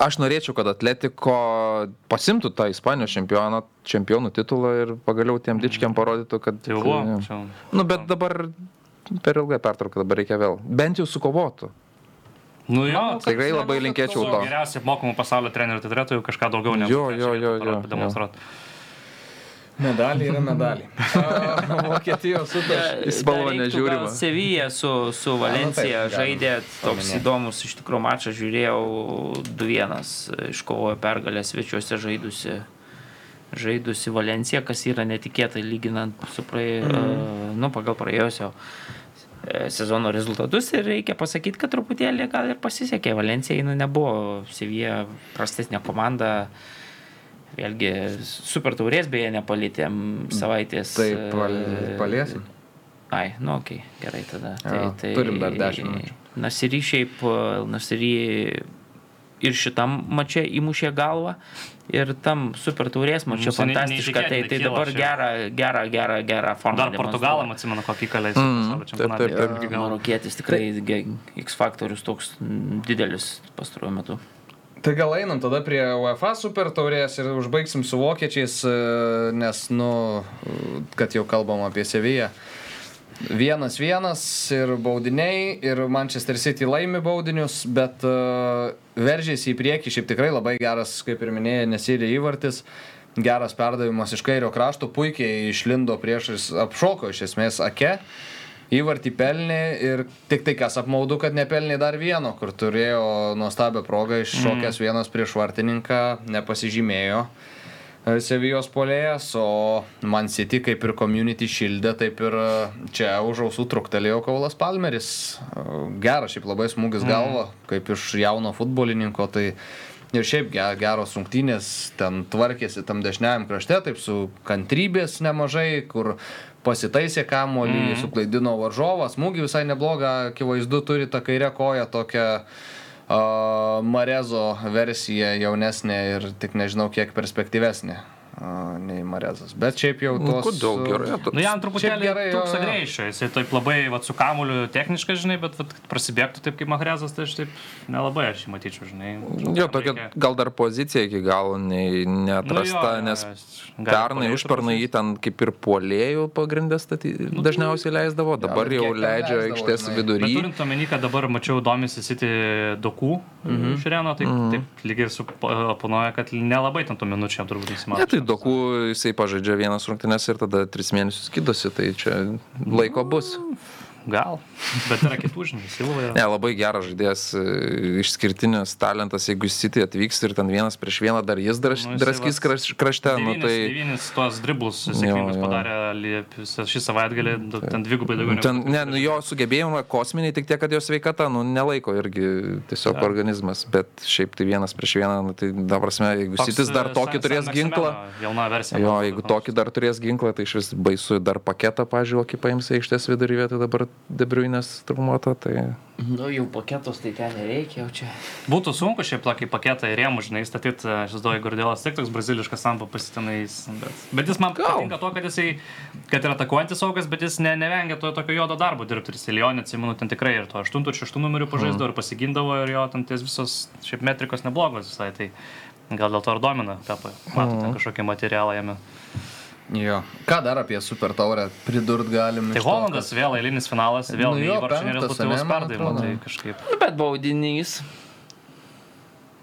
Aš norėčiau, kad Atletiko pasimtų tą Ispanijos čempioną, čempionų titulą ir pagaliau tiem dičkiam parodytų, kad... Tai buvo. Nu, bet dabar per ilgą pertrauką dabar reikia vėl. Bent jau sukovotų. Nu jo, Manau, Tikrai labai linkėčiau to. geriausiai apmokamų pasaulio trenerių tai turėtų jau kažką daugiau negu Jo, jo, jo, jo, pademonstruoti. Medaliai yra medaliai. A, Vokietijos sutartis. Į spalvą nežiūrima. Sevija su, su Valencija A, nu taip, žaidė toks įdomus iš tikrųjų mačas, žiūrėjau 2-1, iškovojo pergalę svečiuose žaidusi. Žaidusi Valencija, kas yra netikėtai lyginant su praė, mm. nu, pagal praėjusio e, sezono rezultatus ir reikia pasakyti, kad truputėlį gal ir pasisekė. Valencija nu, nebuvo Sevija prastesnė komanda. Vėlgi, super taurės beje nepalėtėm savaitės. Taip, e, paliesim. Ai, nu, okay, gerai tada. Jo, turim dar 10 minučių. Nasiri šiaip, Nasiri ir šitam mače įmušė galvą, ir tam super taurės mače seniai fantastiška, tai, tai dabar gerą, gerą, gerą, gerą formą. Dar Portugalam atsimenu, kokį kalę jis Mm. Marokietis tikrai ge- X faktorius toks didelis pastaruoju metu. Tai gal einam tada prie UEFA super taurės ir užbaigsim su vokiečiais, e, nes, nu, kad jau kalbam apie Seviją. Vienas vienas ir baudiniai, ir Manchester City laimi baudinius, bet uh, veržėsi į priekį, šiaip tikrai labai geras, kaip ir minėjai, nesirė įvartis, geras perdavimas iš kairio krašto, puikiai išlindo priešais, apšoko iš esmės ake. Įvartį pelnė ir tik tai kas apmaudu, kad nepelnė dar vieno, kur turėjo nuostabią progą iššokęs mm. vienas prieš vartininką, nepasižymėjo e, Sevijos polėjas, o Man City kaip ir Community Shield, taip ir e, čia už ausų truktelėjo Kaulas Palmeris. E, Geras šiaip labai smūgis galva, kaip iš jauno futbolininko, tai ir šiaip ge- geros rungtynės, ten tvarkėsi tam dešiniajam krašte, taip su kantrybės nemažai, kur pasitaisė kamuolį, mm. suklaidino varžovą, smūgį visai neblogą, akivaizdu turi tą kairę koją tokią Marezo versiją jaunesnė ir tik nežinau kiek perspektyvesnė nei Marezas. Bet šiaip jau Nu, tos... kodėl gerai? Tu- Nu, jam truputėlį gerai, jo, trūksta jo. greičio. Jisai taip labai vat, su kamuliu techniškai, žinai, bet vat, prasibėgtų taip kaip Mahrezas, tai aš taip nelabai aš jį matyčiau, žinai. Jo, tokia Reikia- gal dar pozicija iki galo nei, neatrasta, Nu, jo, jo, nes gali pernai, užpernai turbūt jį ten kaip ir puolėjų pagrindę staty... dažniausiai leisdavo, dabar jau ten leidžia aikštės žinai. Bet vidury. turint omeny, kad dabar mačiau domisi City dokų mhm. Šireno, tai mhm. taip lyg ir suponuoja, kad nelabai ten tų minučių turbūt nusimato. Dokų jisai pažaidžia vienas rungtynes ir tada tris mėnesius gydosi, tai čia laiko bus. Gal, bet yra kitų, žinai, Silvoje. Ne, labai geras žaidėjas, e, išskirtinis talentas, jeigu jis City atvyks ir ten vienas prieš vieną dar jis dras, Nu, draskys kraš- krašte, nu Devynis, tai... devynis tuos driblus sėkmingus padarė šį savaitgalį, ten dvigubai daugiau. Ten, ne, nu, jo sugebėjimai kosminiai, tik tiek, kad jo sveikata, nu, nelaiko irgi tiesiog Ja. organizmas, bet šiaip tai vienas prieš vieną, nu, tai, ta prasme, jeigu Toks, Sitis dar e, tokį San- turės San ginklą, Jauna versija. jo, jeigu tokį dar turės ginklą, tai iš vis baisu dar paketą, pažiūrėjau, kai paims aikštės vidurį vietą, dabar Debriuinės traumuota, tai... Nu, jau paketos tai ten nereikia, jau čia. Būtų sunku šiaip tokį paketą į rėmų, žinai, statyti, aš įsivaizduoju, Gordėlas tik toks braziliškas sampo pasitinais, bet, bet jis man Gal. patinka to, kad jisai, kad yra atakuojantis saugas, bet jis ne, nevengia to tokio juodo darbo dirbti ir Silionė, atsimenu, ten tikrai ir to 8 ir 6 numerių pažaisdavo ir pasigindavo ir jo ten ties visos šiaip metrikos neblogos visai, tai gal dėl to ir domina, pepą, mato ten kažkokį materialą jame. Jo. Ką dar apie Super Taurę pridurt galim? Tai Holandas vėl eilinis finalas, vėl Nu jo, man perdavimo, atrodo. tai kažkaip, Nu, bet baudinys.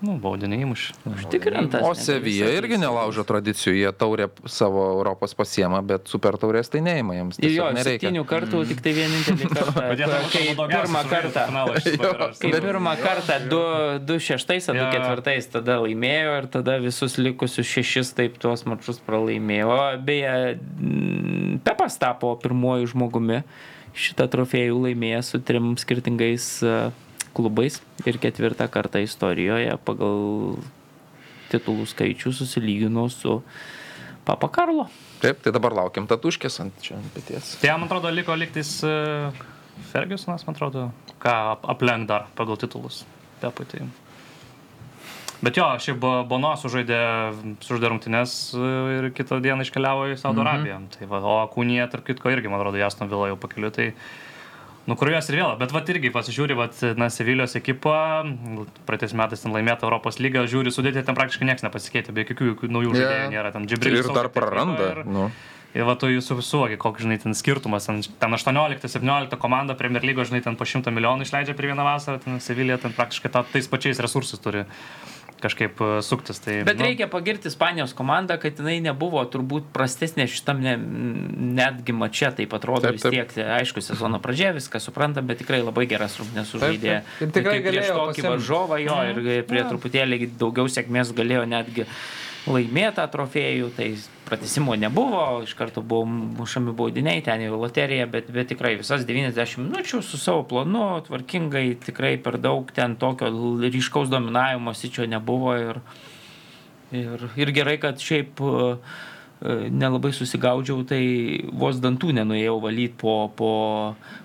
Nu, baudinį įmušė. Užtikrintas. O Sevija irgi nelaužo tradicijų, jie taurę savo Europos pasiema, bet super taurės tai neima jiems. Ir jo, septynių kartų tik tai vienintelį kartą. Kai pirmą kartą. Kai pirmą kartą 2-6 ar Jo. 2-4 tada laimėjo ir tada visus likusius šešis taip tuos mačus pralaimėjo. Beje, mm, Pepas tapo pirmuoju žmogumi šitą trofėjų laimėjęs su trim skirtingais e, klubais ir ketvirtą kartą istorijoje pagal titulų skaičių susilygino su Papa Karlo. Taip, tai dabar laukiam tatuškės ant čia ant pėties. Tai jam, man atrodo, liko liktais uh, Fergusonas, man atrodo, ką ap- aplenk dar pagal titulus. Pepui tai. Bet jo, šiaip Bo- Bono sužaidė, sužaidė rungtynes e, ir kitą dieną iškeliavo į Saudo Arabiją. Mm -hmm. tai va, o Kūnija, tarp kitko, irgi, man atrodo, Jasno Vila jau pakeliu. Tai Nu, kur jos ir vėl, bet vat irgi pasižiūri, vat, na, Sevilijos ekipa, praeitais metais ten laimėta Europos lyga, žiūri sudėti, ten praktiškai niekas nepasikeitė, be jokių naujų Jo. žaidėjų nėra, ten Džibrilis. Ir dar praranda. Ir, Nu. Ir va, tu jūsų suvoki, koks, žinai, ten skirtumas. Ten, ten 18-17 komanda Premier lygos, žinai, ten po 100 milijonų išleidžia per vieną vasarą, ten Sevilija ten praktiškai ta, tais pačiais resursais turi kažkaip e, suktis. Tai, Bet nu, reikia pagirti Ispanijos komandą, kad jinai nebuvo turbūt prastesnė šitam ne, netgi mače, taip atrodo Taip, vis taip. tiek. tai Aišku, sezono pradžia, viską suprantam, bet tikrai labai geras rungtynės sužaidė. taip. Ir tikrai Kaip prieš galėjo tokį pasiimt. varžovą jo ir prie truputėlį daugiau sėkmės galėjo netgi laimėtą trofėjų, tai pratesimo nebuvo, iš karto buvo mušami baudiniai, ten jau loterija, bet, bet tikrai visas 90 minučių su savo planu, tvarkingai, tikrai per daug ten tokio ryškaus dominavimo sičio nebuvo ir, ir, ir gerai, kad šiaip e, nelabai susigaudžiau, tai vos dantų nenuėjau valyti po, po,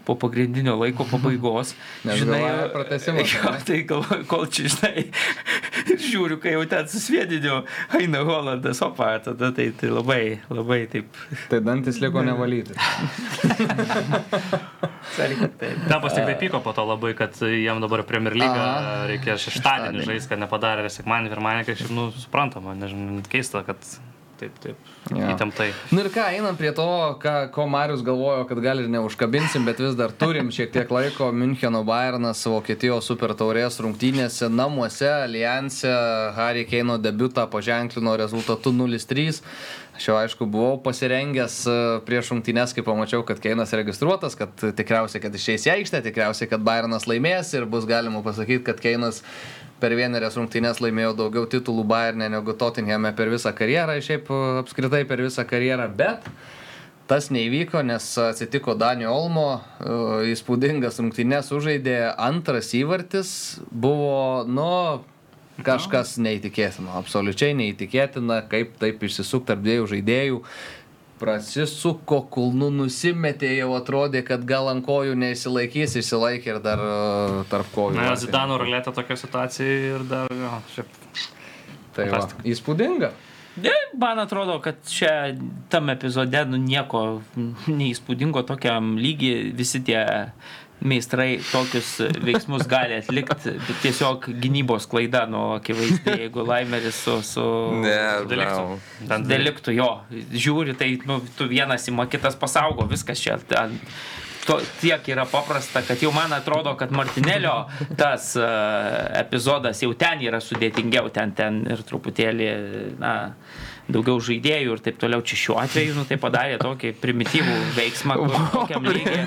po pagrindinio laiko pabaigos. Nes galvoja, pratęsimas, Jo, tai galvoju, kol čia, žinai, žiūriu, kai jau ten susviediniu, eina Holandas, opa, tada tai, tai labai, labai taip. Tai dantis liko nevalyti. Tepas tik tai pyko po to labai, kad jiem dabar Premier Aha. reikia šeštadienį žaisti, kad nepadarė ir sekmanį, pirmąjį, kai šiaip, nu, suprantama, nežinau, keista, kad taip, taip, Jo. įtemptai. Nu ir ką, einam prie to, ką, ko Marius galvojo, kad gal ir neužkabinsim, bet vis dar turim šiek tiek laiko. Müncheno Bayernas Vokietijos super taurės rungtynėse namuose, alijanse, Harry Keino debutą paženklino rezultatu 0-3. Aš jau aišku buvau pasirengęs e, prieš rungtynės, kai pamačiau, kad Keinas registruotas, kad tikriausiai, kad išeis į aikštę, tikriausiai, kad Bayernas laimės ir bus galima pasakyti, kad Keinas per vienerias rungtynės laimėjo daugiau titulų Bayernė negu Tottenhame per visą karjerą, šiaip e, apskritai per visą karjerą, bet tas neįvyko, nes atsitiko Danio Olmo, e, įspūdingas rungtynės sužaidė, antras įvartis buvo, nu, kažkas neįtikėtino, absoliučiai neįtikėtina, kaip taip išsisuk tarp dviejų žaidėjų. Prasisuko kulnu, nusimetė, jau atrodė, kad gal ant kojų neįsilaikys, išsilaikė ir dar e, tarp kojų. Na. Zidano ruletė tokia situacija ir dar, jo, šiaip. Tai va, įspūdinga. Ne, man atrodo, kad čia tam epizode nu, nieko neįspūdingo tokiam lygiai visi tie meistrai tokius veiksmus gali atlikti, bet tiesiog gynybos klaida, nu, akivaizdai, jeigu laimeris su, su Deliktų. Ten deliktų jo, žiūri, tai nu, tu vienas įma, kitas pasaugo, viskas čia. Ten, to, tiek yra paprasta, kad jau man atrodo, kad Martinelio tas uh, epizodas jau ten yra sudėtingiau, ten, ten ir truputėlį, na, daugiau žaidėjų ir taip toliau. Čia šiuo atveju, nu, tai padarė tokį primityvų veiksmą, kur tokiam lygiai.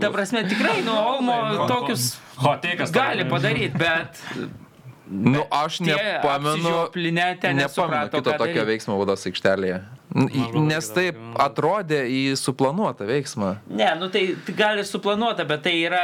Ta prasme, tikrai, nu, Olmo tokius gali padaryti, bet Nu, aš nepamenu. Nepamenu nesuprato, kito tokio veiksmo vados aikštelėje. Nes taip atrodė į suplanuotą veiksmą. Ne, nu tai tai gal ir suplanuota, bet tai yra,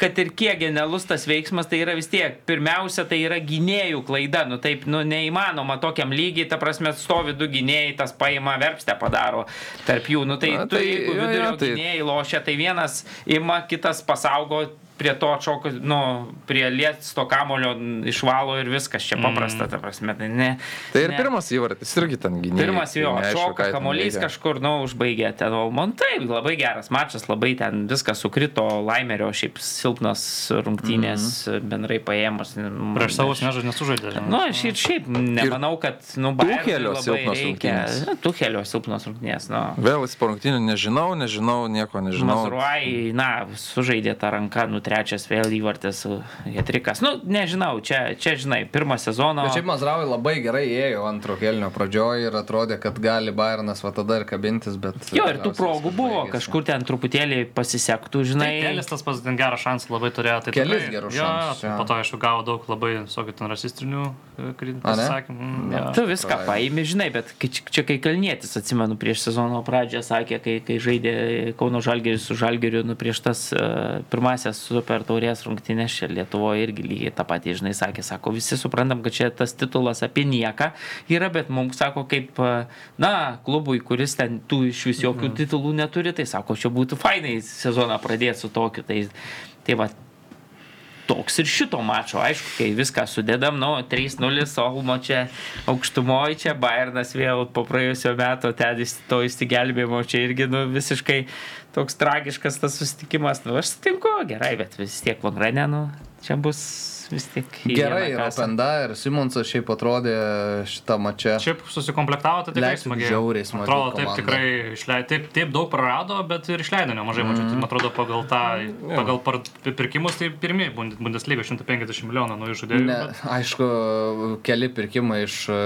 kad ir kiek genialus tas veiksmas, tai yra vis tiek, pirmiausia, tai yra gynėjų klaida, nu taip, nu neįmanoma tokiam lygiai, ta prasme, stovi du gynėjai, tas paima verpstę padaro tarp jų, nu tai, Na, tu, tai jeigu jo, jo, vidurio tai- gynėjai lošia, tai vienas ima, kitas pasaugo prie to atšokus, nu, prie liesto kamulio išvalo ir viskas, čia paprasta, ta prasme, tai ne. Tai ir ne. pirmas įvartis irgi ten gynėjo. Pirmas jo atšoka, kamuolys kažkur, nu, užbaigė ten. O man taip, labai geras mačas, labai ten viskas sukrito, laimerio šiaip silpnas rungtynės mm -hmm. bendrai paėmus. Prieš savo nežaidė nesužaidė. žinai. Nu, aš ir šiaip nemanau, kad, nu, Bayernui labai silpnos rungtynės. Nu, Tuchelio silpnos rungtynės, nu. Vėl jis po rungtynių nežinau, nežinau, nieko nežinau. Mazruai, na, sužaidė tą ranką, nu, trečias vėl įvartis, Hetrikas. Nu, nežinau, čia, čia žinai, pirmą sezoną. Bet šiaip Mazravai labai gerai ėjo antro kelnio pradžioje ir atrodė, kad gali Bayernas va tada ir kabintis, bet... Jo, ir tų progų buvo, baigėsi. kažkur ten truputėlį pasisektų, žinai. Kelis tas pats ten gerą šansą labai turėjo. Tai Kelis tikrai- gerus jo, šansus, jo. Po to aišku gavo daug labai visokių ten rasistinių e, pasisakymų. Mm, jo. Tu viską paėmė, žinai, bet kai, čia- kai Kalnietis, atsimenu, prieš sezono pradžią sakė, kai, kai žaidė Kauno Žalgeris su Žalgeriu, nu prieš tas uh, pirmasias super taurės rungtynės čia Lietuvoje irgi lygiai tą patį, žinai, sakė, sako, visi suprantam, kad čia tas titulas apie nieką yra, bet mums sako, kaip, na, klubui, kuris ten tų iš vis jokių Mhm. titulų neturi, tai sako, čia būtų fainai sezoną pradėti su tokiu. Tai, tai va, toks ir šito mačo. Aišku, kai viską sudedam, nu, 3-0, Olmo čia aukštumoje, čia Bayernas vėl po praėjusio meto ten to įsigelbėjimo, čia irgi nu, visiškai toks tragiškas tas susitikimas. Nu, aš sutinku, gerai, bet vis tiek Longrane, nu, čia bus vis tiek. į Gerai, ir. Openda, ir Simonsas šiaip atrodė šitą mačią. Šiaip susikomplektavo, tai tikrai smagiai. žiauriai smagi Atrodo, taip komanda. tikrai išleido, taip, taip daug prarado, bet ir išleido nemažai mačiau. Mhm. Tai man atrodo, pagal tą, pagal par, pirkimus, tai pirmieji Bund- Bundesliga 150 milijonų naujų žaidėjų. Ne, bet- aišku, keli pirkimai iš... e,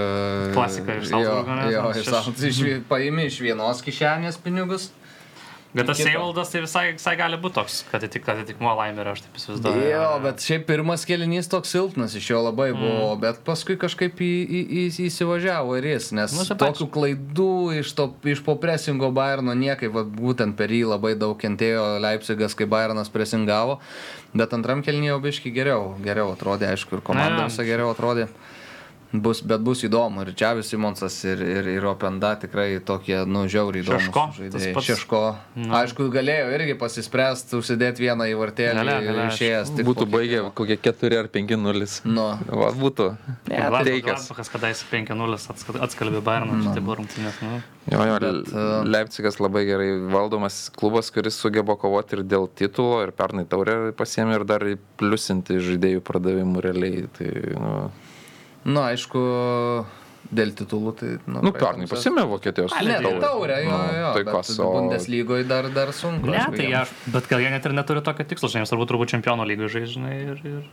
Klasika iš Salzburgo, ne? Jo, Šeš- iš Salzburgo. Iš vie- Paimi iš vienos kišenės pinigus. Bet tas. Seivaldas tai visai, visai gali būti toks, kad atitik, atitikmuo laimerio, aš taip įsivaizduoju. Jo, bet šiaip pirmas kelinys toks silpnas iš jo labai buvo, mm. bet paskui kažkaip į, į, į, įsivažiavo ir jis, nes Nu, tokių klaidų iš, to, iš po presingo Bayerno niekaip, va, būtent per jį labai daug kentėjo Leipzigas, kai Bayernas presingavo, bet antram kelinyje jau biški geriau, geriau atrodė, aišku, ir komanda visą geriau atrodė. Bus, bet bus įdomu. Ir Čiavis Simonsas ir, ir, ir Openda tikrai tokie, nu, žiauriai įdomus. Šeško. Šeško. Nu. Aišku, galėjo irgi pasispręsti, užsidėti vieną į vartelį Galia, galia, išėjęs. tik Būtų po baigę kokie 4 ar 5-0. Nu, Va, būtų. Ne, Teikęs. Gladbachas kadaise 5-0 atska- atskalbė Bayerną, mm. tai buvo rungtynės. Nu. Jo, jo, Bet, e, Leipzigas labai gerai valdomas klubas, kuris sugeba kovoti ir dėl titulo, ir pernai taurę pasiemė, ir dar pliusinti žaidėjų pardavimų realiai. Tai, nu, nu, aišku, dėl titulų tai... Nu, nu pernai pasiemė Vokietijos A, ne, tai taurė, jo, Nu, jo. Tai kas, o... Bundeslygoje dar, dar sunku. Ne, tai aš, bet gal jie net ir neturi tokio tikslo, žinai, svarbu turbūt čempionų lygoje žaidžiai ir, ir...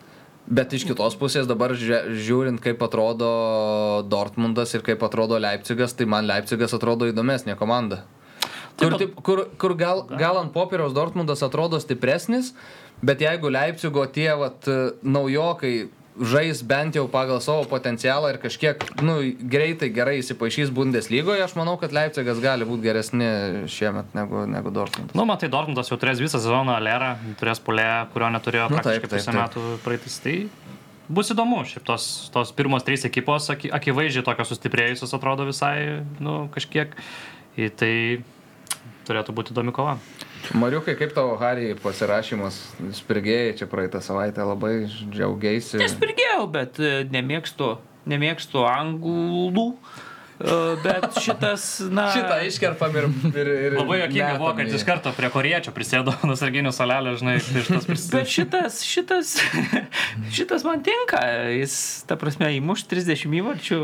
Bet iš kitos pusės dabar žiūrint, kaip atrodo Dortmundas ir kaip atrodo Leipzigas, tai man Leipzigas atrodo įdomesnė komanda. Kur, taip, kur, kur gal, gal ant popieriaus Dortmundas atrodo stipresnis, bet jeigu Leipzigo tie vat, naujokai žais bent jau pagal savo potencialą ir kažkiek nu, greitai gerai įsipaišys Bundeslygoje, aš manau, kad Leipzigas gali būti geresni šiemet negu, negu Dortmundas. Nu, matai, Dortmundas jau turės visą sezoną Lerą, turės polę, kurio neturėjo Nu, nu, taip, praktiškai taip, pusę metų praeitis. Tai bus įdomu, šiaip tos, tos pirmos trys ekipos aki, akivaizdžiai tokios sustiprėjusios atrodo visai, nu, kažkiek. Ir tai turėtų būti įdomi kova. Mariukai, kaip tavo Harry pasirašymas? Spirgėjai čia praeitą savaitę labai džiaugiaisi. Nespirgėjau, bet e, nemėgstu, nemėgstu anglų. Bet šitas, na. Šitą iškerpam ir... ir, ir Labai jokinga buvo, kad iš karto prie koriečio prisėdo nusarginių salelę, žinai, tai šitas Bet prisėdo. šitas, šitas, šitas man tinka. Jis, ta prasme, įmuš 30 įvarčių,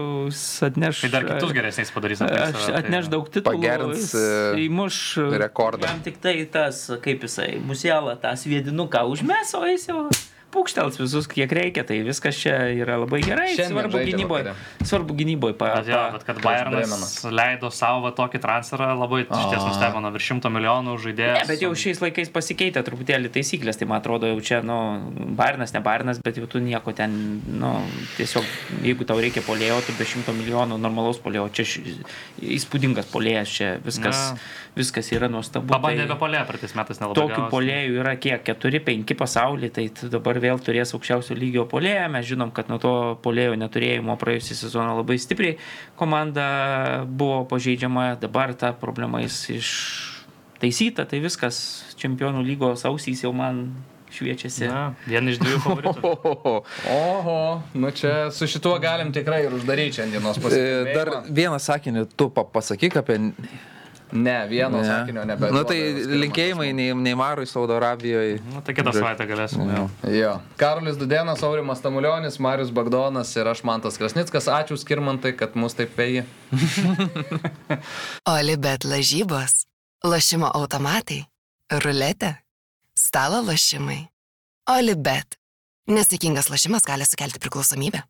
atneš. Tai dar kitus geresniais padarys. aplink Aš save, tai- atneš daug titulų. Pagerins, e, įmuš rekordą. Jam tik tai tas, kaip jisai, musielą tą sviedinuką užmes, o jis jau pūkštels visus, kiek reikia, tai viskas čia yra labai gerai. Šiandien Svarbu gynyboje. Svarbu gynyboje. Pa, Bet, jo, bet kad Bayernas leido savo tokį transferą, labai iš ties nustebino virš šimto milijonų žaidėjų. Bet jau šiais laikais pasikeitė truputėlį taisyklės, tai man atrodo jau čia, nu, Bairnas, ne Bairnas, bet jau tu nieko ten, nu, tiesiog, jeigu tau reikia polėjo, tu be šimto milijonų normalaus polėjo, čia įspūdingas polėjas, čia viskas, Na. viskas yra nuostabu. Pabandė tai- be polė, praeitais metais nelabai. Tokių polėjų yra kiek? 4-5 pasaulyje, tai tu dabar vėl turės aukščiausio lygio polėją. Mes žinom, kad nuo to polėjo neturėjimo praėjusią sezoną labai stipriai komanda buvo pažeidžiama, dabar ta problema jis ištaisyta, tai viskas čempionų lygos ausys jau man šviečiasi. Na, viena iš dviejų favoritų. Oho. Oho, nu čia su šituo galim tikrai ir uždaryti šiandienos E, pasitikėjimą. Dar vieną sakinį tu pa- pasakyk apie... Ne, vieno sakinio nebe. Na tai linkėjimai Nei- Neimarui Saudo Arabijoje. Na, tai kitą savaitę galėsim. jau. Jo. Karolis Dudenas, Aurimas Tamulionis, Marius Bagdonas ir aš Mantas Krasnickas. Ačiū skirmantai, kad mus taip vėjai. Olibet lažybos, lošimo automatai, ruletė, stalo lošimai. Olibet. Nesėkmingas lošimas gali sukelti priklausomybę.